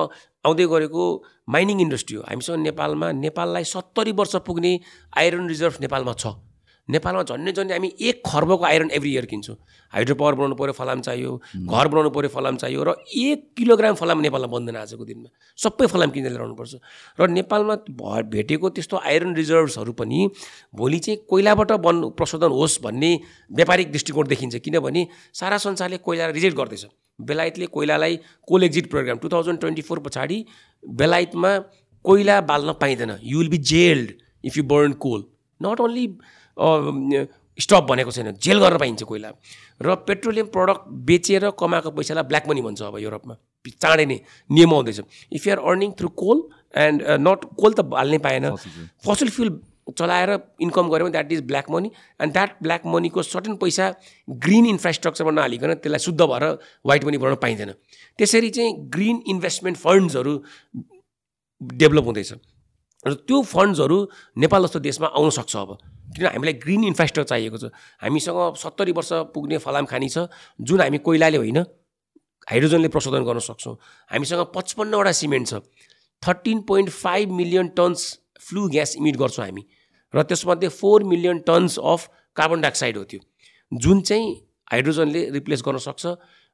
आउँदै गरेको माइनिङ इन्डस्ट्री हो। हामीसँग नेपालमा नेपाललाई सत्तरी वर्ष पुग्ने आइरन रिजर्भ नेपालमा छ। नेपालमा झन्डै झन्डै हामी एक खर्बको आइरन एभ्री इयर किन्छौँ। हाइड्रो पावर बनाउनु पऱ्यो फलाम चाहियो घर बनाउनु पऱ्यो फलाम चाहियो र एक किलोग्राम फलाम नेपालमा बन्दैन आजको दिनमा। सबै फलाम किनेर ल्याउनुपर्छ र नेपालमा भेटेको त्यस्तो आइरन रिजर्भ्सहरू पनि भोलि चाहिँ कोइलाबाट बन् प्रशोधन होस् भन्ने व्यापारिक दृष्टिकोण देखिन्छ। किनभने सारा संसारले कोइला रिजेक्ट गर्दैछ। बेलायतले कोइलालाई coal exit programme two thousand twenty four पछाडि बेलायतमा कोइला बाल्न पाइँदैन। You will be jailed if you burn coal not only stop भनेको छैन जेल गर्न पाइन्छ कोइला र पेट्रोलियम प्रडक्ट बेचेर कमाएको पैसालाई ब्ल्याक मनी भन्छ अब युरोपमा। चाँडै नै नियम आउँदैछ। If you are earning through coal and not coal त हाल्नै पाएन। फसिल फ्युल चलाएर इन्कम गऱ्यो भने that is black money and that black मनीको सर्टन पैसा ग्रिन इन्फ्रास्ट्रक्चरमा नहालिकन त्यसलाई शुद्ध भएर वाइट मनी बनाउन पाइँदैन। त्यसरी चाहिँ ग्रिन इन्भेस्टमेन्ट फन्ड्सहरू डेभलप हुँदैछ। र त्यो फन्ड्सहरू नेपाल जस्तो देशमा आउन सक्छ अब। किन हामीलाई ग्रिन इन्फ्रास्ट्रक्चर चाहिएको छ? हामीसँग सत्तरी वर्ष पुग्ने फलाम खानी छ जुन हामी कोइलाले होइन हाइड्रोजनले प्रशोधन गर्न सक्छौँ। हामीसँग पचपन्नवटा सिमेन्ट छ। Thirteen point five million tons flue gas emit गर्छौँ हामी र त्यसमध्ये four million tons of carbon dioxide हो त्यो। जुन चाहिँ हाइड्रोजनले रिप्लेस गर्न सक्छ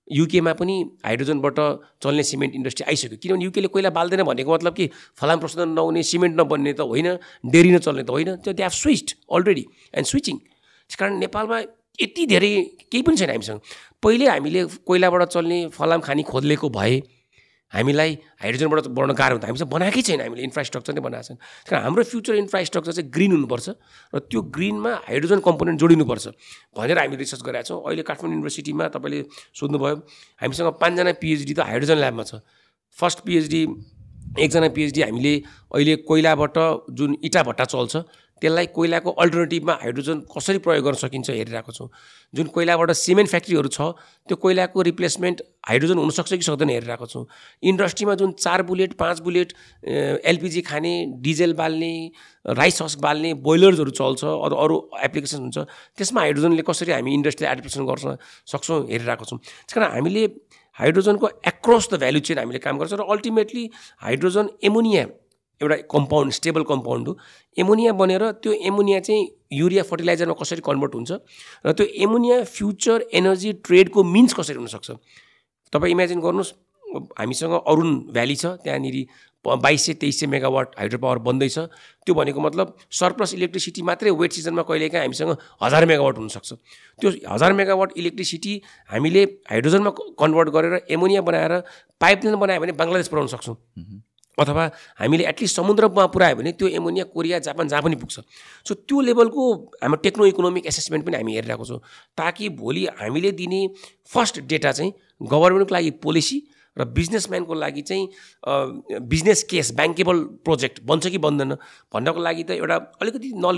युकेमा पनि हाइड्रोजनबाट चल्ने सिमेन्ट इन्डस्ट्री आइसक्यो। किनभने युकेले कोइला बाल्दैन भनेको मतलब कि फलाम प्रशोधन नहुने सिमेन्ट नबन्ने त होइन डेरी नचल्ने त होइन। त्यो they have switched already and switching त्यस कारण नेपालमा यति धेरै केही पनि छैन हामीसँग। पहिले हामीले कोइलाबाट चल्ने फलाम खानी खोद्लेको भए हामीलाई हाइड्रोजनबाट बनाउन गाह्रो हुन्छ। हामीसँग बनाएकै छैन। हामीले इन्फ्रास्ट्रक्चर नै बनाएको छैन। कारण हाम्रो फ्युचर इन्फ्रास्ट्रक्चर चाहिँ ग्रिन हुनुपर्छ र त्यो ग्रिनमा हाइड्रोजन कम्पोनेन्ट जोडिनुपर्छ भनेर हामी रिसर्च गरेका छौँ। अहिले काठमाडौँ युनिभर्सिटीमा तपाईँले सोध्नुभयो हामीसँग पाँचजना पिएचडी त हाइड्रोजन ल्याबमा छ। फर्स्ट पिएचडी एकजना पिएचडी हामीले अहिले कोइलाबाट जुन इटा भट्टा चल्छ त्यसलाई कोइलाको अल्टरनेटिभमा हाइड्रोजन कसरी प्रयोग गर्न सकिन्छ हेरिरहेको छौँ। जुन कोइलाबाट सिमेन्ट फ्याक्ट्रीहरू छ त्यो कोइलाको रिप्लेसमेन्ट हाइड्रोजन हुनसक्छ कि सक्दैन हेरिरहेको छौँ। इन्डस्ट्रीमा जुन चार बुलेट पाँच बुलेट एलपिजी खाने डिजेल बाल्ने राइस हस बाल्ने बोइलर्सहरू चल्छ अरू अरू एप्लिकेसन हुन्छ त्यसमा हाइड्रोजनले कसरी हामी इन्डस्ट्रीलाई एडप्टेसन गर्न सक्छौँ हेरिरहेको छौँ। त्यस कारण हामीले हाइड्रोजनको एक्रस द भ्यालु चेन हामीले काम गर्छौँ र अल्टिमेटली हाइड्रोजन एमोनिया एउटा कम्पाउन्ड स्टेबल कम्पाउन्ड हो। एमोनिया बनेर त्यो एमोनिया चाहिँ युरिया फर्टिलाइजरमा कसरी कन्भर्ट हुन्छ र त्यो एमोनिया फ्युचर एनर्जी ट्रेडको मिन्स कसरी हुनसक्छ? तपाईँ इमेजिन गर्नुहोस् हामीसँग अरुण भ्याली छ त्यहाँनिर बाइस सय तेइस सय मेगावाट हाइड्रो पावर बन्दैछ। त्यो भनेको मतलब सरप्लस इलेक्ट्रिसिटी मात्रै वेट सिजनमा कहिलेकाहीँ हामीसँग हजार मेगावाट हुनसक्छ। त्यो हजार मेगावाट इलेक्ट्रिसिटी हामीले हाइड्रोजनमा कन्भर्ट गरेर एमोनिया बनाएर पाइपलाइन बनायो भने बङ्गलादेश पुऱ्याउन सक्छौँ। अथवा हामीले एटलिस्ट समुद्रमा पुऱ्यायो भने त्यो एमोनिया कोरिया जापान जहाँ पनि पुग्छ। सो त्यो लेभलको हाम्रो टेक्नो इकोनोमिक एसेसमेन्ट पनि हामी हेरिरहेको छौँ ताकि भोलि हामीले दिने फर्स्ट डेटा चाहिँ गभर्मेन्टको लागि पोलिसी र बिजनेसम्यानको लागि चाहिँ बिजनेस केस ब्याङ्केबल प्रोजेक्ट बन्छ कि बन्दैन भन्नको लागि त एउटा अलिकति नल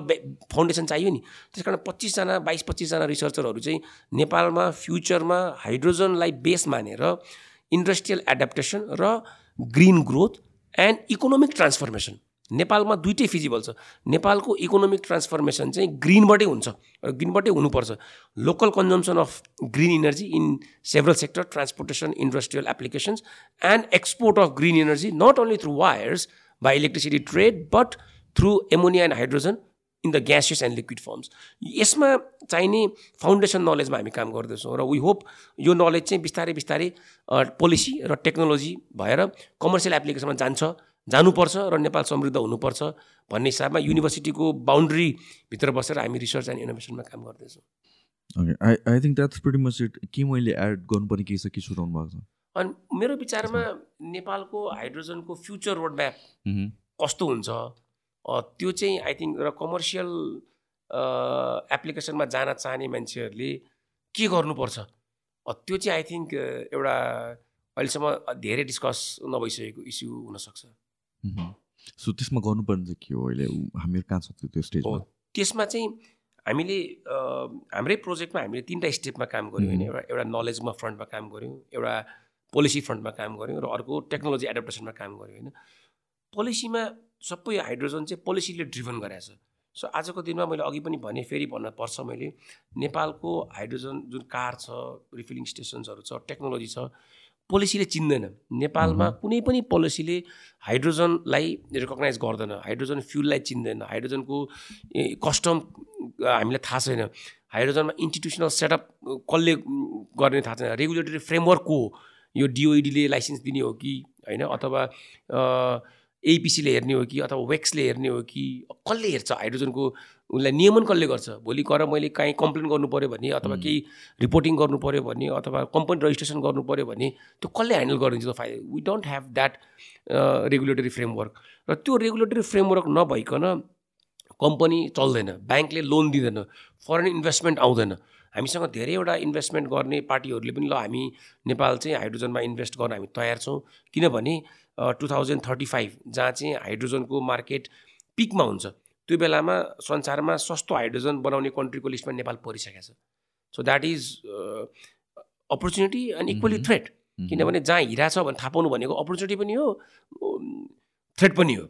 फाउन्डेसन चाहियो नि। त्यस कारण पच्चिसजना बाइस पच्चिसजना रिसर्चरहरू चाहिँ नेपालमा फ्युचरमा हाइड्रोजनलाई बेस मानेर इन्डस्ट्रियल एडाप्टेसन र green growth and economic transformation. नेपालमा दुइटै फिजिबल छ। नेपालको इकोनोमिक ट्रान्सफर्मेसन चाहिँ ग्रिनबाटै हुन्छ र ग्रिनबाटै हुनुपर्छ। Local consumption of green energy in several sector transportation industrial applications and export of green energy not only through wires by electricity trade but through ammonia and hydrogen in the gaseous and liquid forms. यसमा चाहिने foundation नलेजमा हामी काम गर्दैछौँ र we hope यो knowledge चाहिँ बिस्तारै बिस्तारै पोलिसी र टेक्नोलोजी भएर कमर्सियल एप्लिकेसनमा जान्छ। जानुपर्छ र नेपाल समृद्ध हुनुपर्छ भन्ने हिसाबमा युनिभर्सिटीको बााउन्ड्रीभित्र बसेर हामी रिसर्च एन्ड इनोभेसनमा काम गर्दैछौँ। Okay I I think that's pretty much it के मैले एड गर्नुपर्ने केही छ के सुनाउनु भएको छ? अनि मेरो विचारमा नेपालको हाइड्रोजनको फ्युचर रोड म्याप कस्तो हुन्छ? त्यो चाहिँ आई थिङ्क र कमर्सियल एप्लिकेसनमा जान चाहने मान्छेहरूले के गर्नुपर्छ? त्यो चाहिँ आई थिङ्क एउटा अहिलेसम्म धेरै डिस्कस नभइसकेको इस्यु हुनसक्छ। सो त्यसमा गर्नुपर्ने चाहिँ के हो अहिले? हामीहरू कहाँ छ त्यो स्टेजमा? त्यसमा चाहिँ हामीले हाम्रै प्रोजेक्टमा हामीले तिनवटा स्टेपमा काम गऱ्यौँ होइन। एउटा एउटा नलेजमा फ्रन्टमा काम गऱ्यौँ एउटा पोलिसी फ्रन्टमा काम गऱ्यौँ र अर्को टेक्नोलोजी एडप्टेसनमा काम गऱ्यौँ होइन। पोलिसीमा सबै हाइड्रोजन चाहिँ पोलिसीले ड्रिभन गराएको छ। सो आजको दिनमा मैले अघि पनि भने फेरि भन्न पर्छ मैले नेपालको हाइड्रोजन जुन कार छ रिफिलिङ स्टेसन्सहरू छ टेक्नोलोजी छ पोलिसीले चिन्दैन। नेपालमा कुनै पनि पोलिसीले हाइड्रोजनलाई रिकगनाइज गर्दैन हाइड्रोजन फ्युललाई चिन्दैन हाइड्रोजनको कस्टम हामीलाई थाहा छैन। हाइड्रोजनमा इन्स्टिट्युसनल सेटअप कसले गर्ने थाहा छैन। रेगुलेटरी फ्रेमवर्क को यो डिओइडीले लाइसेन्स दिने हो कि होइन? अथवा एपिसीले हेर्ने हो कि अथवा वेक्सले हेर्ने हो कि कसले हेर्छ? हाइड्रोजनको उसलाई नियमन कसले गर्छ? भोलि गएर मैले काहीँ कम्प्लेन गर्नु पऱ्यो भने अथवा केही रिपोर्टिङ गर्नु पऱ्यो भने अथवा कम्पनी रजिस्ट्रेसन गर्नु पऱ्यो भने त्यो कसले ह्यान्डल गरिदिन्छ त फाइदा we don't have that regulatory framework र त्यो रेगुलेटरी फ्रेमवर्क नभइकन कम्पनी चल्दैन ब्याङ्कले लोन दिँदैन फरेन इन्भेस्टमेन्ट आउँदैन। हामीसँग धेरैवटा इन्भेस्टमेन्ट गर्ने पार्टीहरूले पनि ल हामी नेपाल चाहिँ हाइड्रोजनमा इन्भेस्ट गर्न हामी तयार छौँ। किनभने टु थाउजन्ड थर्टी फाइभ जहाँ चाहिँ हाइड्रोजनको मार्केट पिकमा हुन्छ। त्यो बेलामा संसारमा सस्तो हाइड्रोजन बनाउने कन्ट्रीको लिस्टमा नेपाल परिसकेको छ। So that is opportunity and equally threat किनभने जहाँ हिरा छ भने थाहा पाउनु भनेको अपर्च्युनिटी पनि हो थ्रेट पनि हो।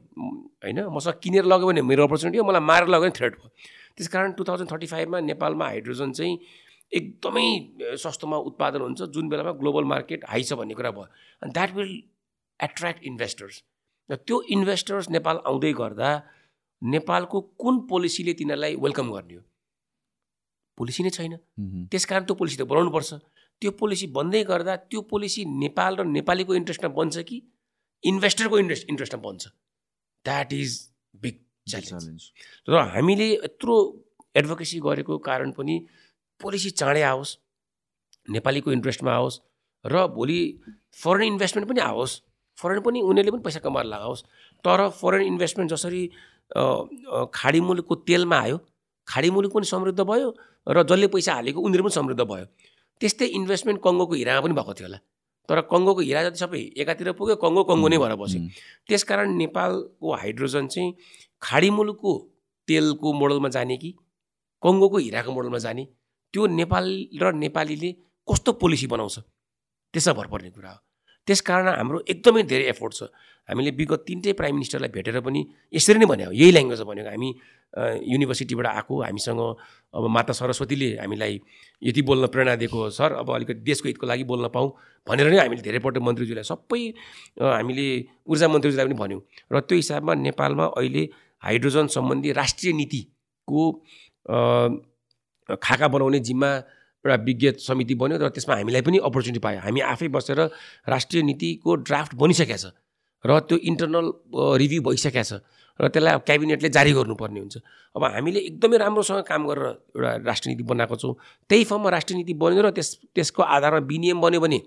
होइन? मसँग किनेर लग्यो भने मेरो अपर्च्युनिटी हो मलाई मारेर लग्यो भने थ्रेट हो त्यस कारण टु थाउजन्ड थर्टी फाइभमा नेपालमा हाइड्रोजन चाहिँ एकदमै सस्तोमा उत्पादन हुन्छ। जुन बेलामा ग्लोबल मार्केट हाई छ भन्ने कुरा भयो। अनि द्याट विल एट्र्याक्ट इन्भेस्टर्स र त्यो इन्भेस्टर्स नेपाल आउँदै गर्दा नेपालको कुन पोलिसीले तिनीहरूलाई वेलकम गर्ने हो? पोलिसी नै छैन। त्यस कारण त्यो पोलिसी त बनाउनु पर्छ। त्यो पोलिसी बन्दै गर्दा त्यो पोलिसी नेपाल र नेपालीको इन्ट्रेस्टमा बन्छ कि इन्भेस्टरको इन्ट्रेस्ट इन्ट्रेस्टमा बन्छ। द्याट इज बिग च्यालेन्ज र हामीले यत्रो एडभोकेसी गरेको कारण पनि पोलिसी चाँडै आओस् नेपालीको इन्ट्रेस्टमा आओस् र भोलि फरेन इन्भेस्टमेन्ट पनि आओस्। फरेन पनि उनीहरूले पनि पैसा कमाएर लगाओस्। तर फरेन इन्भेस्टमेन्ट जसरी खाडी मुलुकको तेलमा आयो खाडी मुलुक पनि समृद्ध भयो र जसले पैसा हालेको उनीहरू पनि समृद्ध भयो। त्यस्तै इन्भेस्टमेन्ट कङ्गोको हिरामा पनि भएको थियो होला। तर कङ्गोको हिरा जति सबै एकातिर पुग्यो कङ्गो कङ्गो नै भएर बस्यो। त्यसकारण नेपालको हाइड्रोजन चाहिँ खाडी मुलुकको तेलको मोडलमा जाने कि कङ्गोको हिराको मोडलमा जाने त्यो नेपाल र नेपालीले कस्तो पोलिसी बनाउँछ त्यसमा भर पर्ने कुरा हो। त्यसकारण हाम्रो एकदमै धेरै एफोर्ट छ। हामीले विगत तिनटै प्राइम मिनिस्टरलाई भेटेर पनि यसरी नै भन्यो यही ल्याङ्ग्वेजमा भनेको हामी युनिभर्सिटीबाट आएको हामीसँग अब माता सरस्वतीले हामीलाई यति बोल्न प्रेरणा दिएको सर अब अलिकति देशको हितको लागि बोल्न पाऊँ भनेर नै हामीले धेरैपल्ट मन्त्रीज्यूलाई सबै हामीले ऊर्जा मन्त्रीज्यूलाई पनि भन्यौँ। र त्यो हिसाबमा नेपालमा अहिले हाइड्रोजन सम्बन्धी राष्ट्रिय नीतिको खाका बनाउने जिम्मा एउटा विज्ञ समिति बन्यो र त्यसमा हामीलाई पनि अपर्च्युनिटी पायो। हामी आफै बसेर राष्ट्रिय नीतिको ड्राफ्ट बनिसकेको छ र त्यो इन्टरनल रिभ्यू भइसकेको छ र त्यसलाई क्याबिनेटले जारी गर्नुपर्ने हुन्छ। अब हामीले एकदमै राम्रोसँग काम गरेर एउटा राष्ट्रिय नीति बनाएको छौँ। त्यही फर्ममा राष्ट्रिय नीति बन्यो र त्यस त्यसको आधारमा विनियम बन्यो भने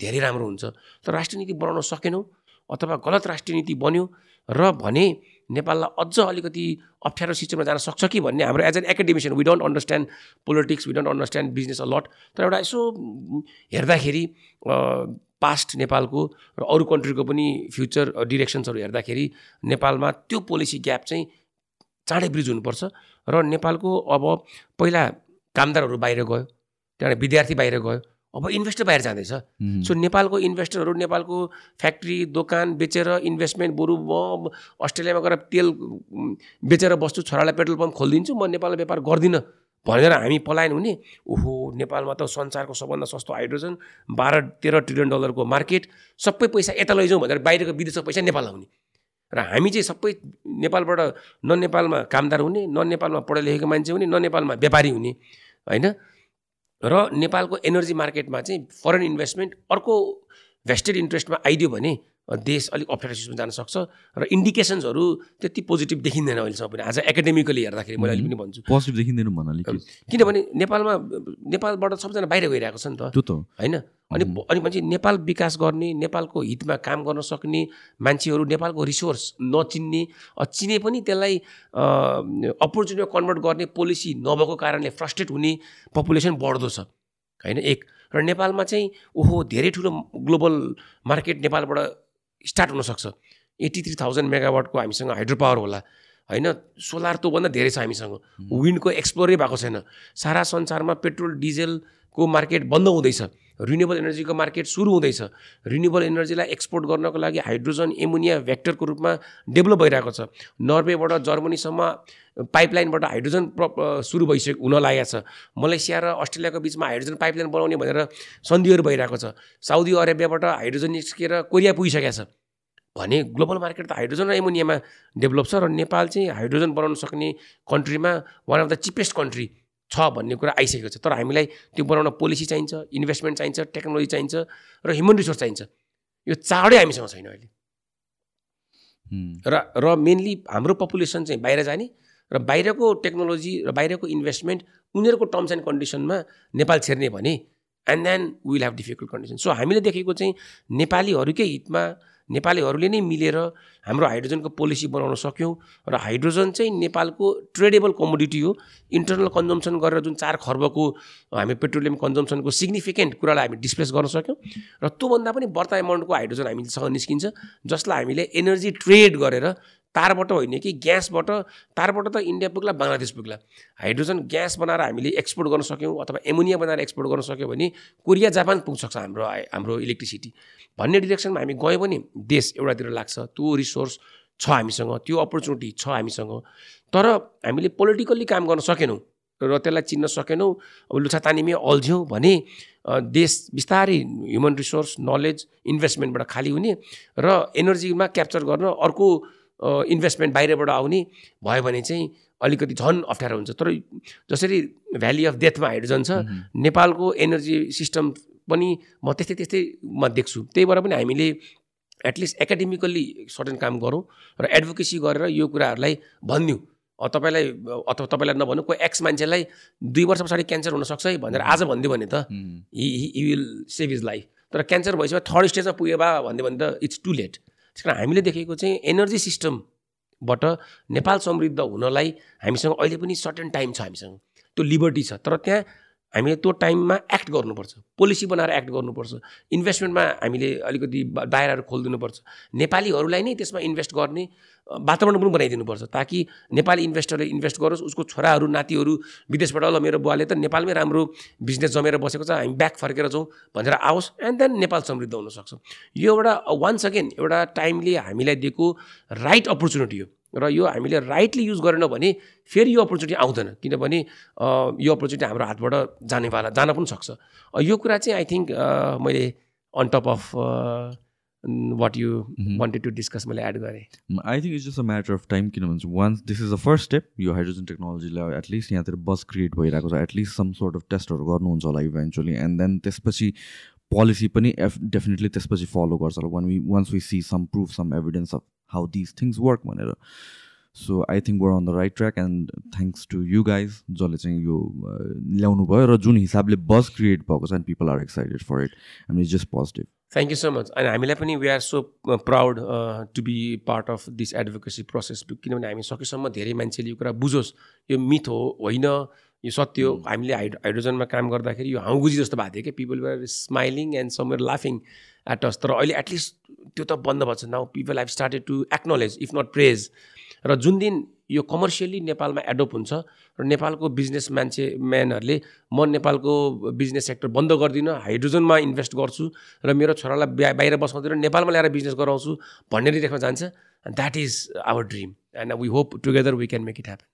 धेरै राम्रो हुन्छ। तर राष्ट्रिय नीति बनाउन सकेनौँ अथवा गलत राष्ट्रिय नीति बन्यो र भने नेपाललाई अझ अलिकति अप्ठ्यारो सिस्टममा जान सक्छ कि भन्ने हाम्रो as an academician we don't understand politics we don't understand business a lot तर एउटा यसो हेर्दाखेरि पास्ट नेपालको र अरू कन्ट्रीको पनि फ्युचर डिरेक्सन्सहरू हेर्दाखेरि नेपालमा त्यो पोलिसी ग्याप चाहिँ चाँडै ब्रिज हुनुपर्छ र नेपालको अब पहिला कामदारहरू बाहिर गयो त्यहाँबाट विद्यार्थी बाहिर गयो अब इन्भेस्टर बाहिर जाँदैछ। सो नेपालको इन्भेस्टरहरू नेपालको फ्याक्ट्री दोकान बेचेर इन्भेस्टमेन्ट बरु म अस्ट्रेलियामा गएर तेल बेचेर बस्छु छोरालाई पेट्रोल पम्प खोलिदिन्छु म नेपालमा व्यापार गर्दिनँ भनेर हामी पलायन हुने। ओहो नेपालमा त संसारको सबभन्दा सस्तो हाइड्रोजन बाह्र तेह्र ट्रिलियन डलरको मार्केट सबै पैसा यता लैजाउँ भनेर बाहिरको विदेशको पैसा नेपाल आउने र हामी चाहिँ सबै नेपालबाट न नेपालमा कामदार हुने न नेपालमा पढे लेखेको मान्छे हुने न नेपालमा व्यापारी हुने होइन? र नेपालको एनर्जी मार्केटमा चाहिँ फरेन इन्भेस्टमेन्ट अर्को भेस्टेड इन्ट्रेस्टमा आइदियो भने देश अलिक अप्ठ्यारो सिस्टममा जान सक्छ र इन्डिकेसन्सहरू त्यति पोजिटिभ देखिँदैन अहिलेसम्म पनि आज एकाडेमिकली हेर्दाखेरि मैले अहिले पनि भन्छु। पोजिटिभ देखिँदैन भन्नाले किनभने नेपालमा नेपालबाट सबजना बाहिर गइरहेको छ नि त। त्यो त होइन? अनि अनि मान्छे नेपाल विकास गर्ने नेपालको हितमा काम गर्न सक्ने मान्छेहरू नेपालको रिसोर्स नचिन्ने चिने पनि त्यसलाई अपर्च्युनिटी कन्भर्ट गर्ने पोलिसी नभएको कारणले फ्रस्ट्रेट हुने पपुलेसन बढ्दो छ। होइन? एक। र नेपालमा चाहिँ ओहो धेरै ठुलो ग्लोबल मार्केट नेपालबाट स्टार्ट हुनसक्छ। एट्टी थ्री थाउजन्ड मेगावाटको हामीसँग हाइड्रो पावर होला। होइन? सोलर त्योभन्दा धेरै छ हामीसँग। विन्डको एक्सप्लोरै भएको छैन। सारा संसारमा पेट्रोल डिजेलको मार्केट बन्द हुँदैछ। रिन्युएबल एनर्जीको मार्केट सुरु हुँदैछ। रिन्युएबल एनर्जीलाई एक्सपोर्ट गर्नको लागि हाइड्रोजन एमोनिया भेक्टरको रूपमा डेभलप भइरहेको छ। नर्वेबाट जर्मनीसम्म पाइपलाइनबाट हाइड्रोजन सुरु भइसक्यो हुन लागेको छ। मलेसिया र अस्ट्रेलियाको बिचमा हाइड्रोजन पाइपलाइन बनाउने भनेर सन्धिहरू भइरहेको छ। साउदी अरेबियाबाट हाइड्रोजन निस्किएर कोरिया पुगिसकेको छ। भने ग्लोबल मार्केट त हाइड्रोजन र एमोनियामा डेभलप छ र नेपाल चाहिँ हाइड्रोजन बनाउन सक्ने कन्ट्रीमा one of the cheapest country छ भन्ने कुरा आइसकेको छ। तर हामीलाई त्यो बनाउन पोलिसी चाहिन्छ इन्भेस्टमेन्ट चाहिन्छ टेक्नोलोजी चाहिन्छ र ह्युमन रिसोर्स चाहिन्छ। यो चाँडै हामीसँग छैन अहिले। र र मेनली हाम्रो पपुलेसन चाहिँ बाहिर जाने र बाहिरको टेक्नोलोजी र बाहिरको इन्भेस्टमेन्ट उनीहरूको टर्म्स एन्ड कन्डिसनमा नेपाल छेर्ने भने and then will have difficult condition so हामीले देखेको चाहिँ नेपालीहरूकै हितमा नेपालीहरूले नै मिलेर हाम्रो हाइड्रोजनको पोलिसी बनाउन सक्यौँ र हाइड्रोजन चाहिँ नेपालको ट्रेडेबल कमोडिटी हो। इन्टरनल कन्जम्सन गरेर जुन चार खर्बको हामी पेट्रोलियम कन्जम्सनको सिग्निफिकेन्ट कुरालाई हामी डिस्प्लेस गर्न सक्यौँ र त्योभन्दा पनि बढ्ता एमाउन्टको हाइड्रोजन हामीसँग निस्किन्छ जसलाई हामीले एनर्जी ट्रेड गरेर तारबाट होइन कि ग्यासबाट तारबाट त इन्डिया पुग्ला बङ्गलादेश पुग्ला। हाइड्रोजन ग्यास बनाएर हामीले एक्सपोर्ट गर्न सक्यौँ अथवा एमोनिया बनाएर एक्सपोर्ट गर्न सक्यौँ भने कोरिया जापान पुग्न सक्छ हाम्रो हाम्रो इलेक्ट्रिसिटी। भन्ने डिरेक्सनमा हामी गयो भने देश एउटातिर लाग्छ त्यो रिसोर्स छ हामीसँग त्यो अपर्च्युनिटी छ हामीसँग। तर हामीले पोलिटिकल्ली काम गर्न सकेनौँ र त्यसलाई चिन्न सकेनौँ। अब लुछातानीमै अल्झ्यौँ भने देश बिस्तारै ह्युमन रिसोर्स नलेज इन्भेस्टमेन्टबाट खाली हुने र एनर्जीमा क्याप्चर गर्न अर्को इन्भेस्टमेन्ट बाहिरबाट आउने भयो भने चाहिँ अलिकति झन् अप्ठ्यारो हुन्छ। तर जसरी भ्याली अफ डेथमा हाइड्रोजन छ नेपालको एनर्जी सिस्टम पनि म त्यस्तै त्यस्तैमा देख्छु। त्यही भएर पनि हामीले एटलिस्ट एकाडेमिकल्ली सर्टेन काम गरौँ र एडभोकेसी गरेर यो कुराहरूलाई भनिदिउँ तपाईँलाई अथवा तपाईँलाई नभन्नु कोही एक्स मान्छेलाई दुई वर्ष पछाडि क्यान्सर हुनसक्छ है भनेर आज भनिदियो भने त he will save his life तर क्यान्सर भइसक्यो थर्ड स्टेजमा पुग्यो बा भनिदियो भने त इट्स टु लेट त्यस कारण हामीले देखेको चाहिँ एनर्जी सिस्टमबाट नेपाल समृद्ध हुनलाई हामीसँग अहिले पनि सर्टेन टाइम छ हामीसँग। त्यो लिबर्टी छ। तर त्यहाँ हामीले त्यो टाइममा एक्ट गर्नुपर्छ। पोलिसी बनाएर एक्ट गर्नुपर्छ। इन्भेस्टमेन्टमा हामीले अलिकति दायराहरू खोलिदिनुपर्छ। नेपालीहरूलाई नै त्यसमा इन्भेस्ट गर्ने वातावरण पनि बनाइदिनुपर्छ ताकि नेपाली इन्भेस्टरले इन्भेस्ट गरोस् उसको छोराहरू नातिहरू विदेशबाट ल मेरो बुवाले त नेपालमै राम्रो बिजनेस जमेर बसेको छ हामी ब्याक फर्केर जाउँ भनेर आओस् एन्ड देन नेपाल समृद्ध हुनसक्छ यो एउटा वान्स अगेन एउटा टाइमले हामीलाई दिएको राइट अपर्च्युनिटी हो। र यो हामीले राइटली युज गरेन भने फेरि यो अपर्च्युनिटी आउँदैन। किनभने अ, यो अपर्च्युनिटी हाम्रो हातबाट जानेवाला जान पनि सक्छ। अ, यो कुरा चाहिँ आई थिङ्क मैले on top of what you. Wanted to discuss मैले एड गरेँ। I think it's just a matter of time किनभने once this is the first step यो हाइड्रोजन टेक्नोलोजीलाई एटलिस्ट यहाँतिर बस क्रिएट भइरहेको छ। एटलिस्ट सम सोर्ट अफ टेस्टहरू गर्नुहुन्छ होला इभेन्चुली एन्ड देन त्यसपछि पोलिसी पनि एफ डेफिनेटली त्यसपछि फलो गर्छ होला। One we once we see some proof some evidence of how this things work भनेर so I think we're on the right track and thanks to you guys जसले चाहिँ यो ल्याउनु भयो र जुन हिसाबले बस क्रिएट भएको छ and people are excited for it and it's just positive thank you so much अनि हामीलाई पनि we are so proud to be part of this advocacy process किनभने हामी सकेसम्म धेरै मान्छेले यो कुरा बुझोस्। यो मिथ हो होइन? यो सत्य हो। हामीले हाइड हाइड्रोजनमा काम गर्दाखेरि यो हाउगुजी जस्तो भएको थियो कि people were smiling and some लाफिङ एट अस तर अहिले एटलिस्ट त्यो त बन्द भएको छ. Now people have started to acknowledge if not praise र जुन दिन यो कमर्सियली नेपालमा एडोप्ट हुन्छ र नेपालको बिजनेस मान्छे म्यानहरूले म नेपालको बिजनेस सेक्टर बन्द गर्दिनँ हाइड्रोजनमा इन्भेस्ट गर्छु र मेरो छोरालाई बा- बाहिर बसाउँदिनँ नेपालमा ल्याएर बिजनेस गराउँछु भन्ने रेखमा जान्छ। And that is our dream and we hope together we can make it happen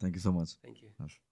thank you so much thank you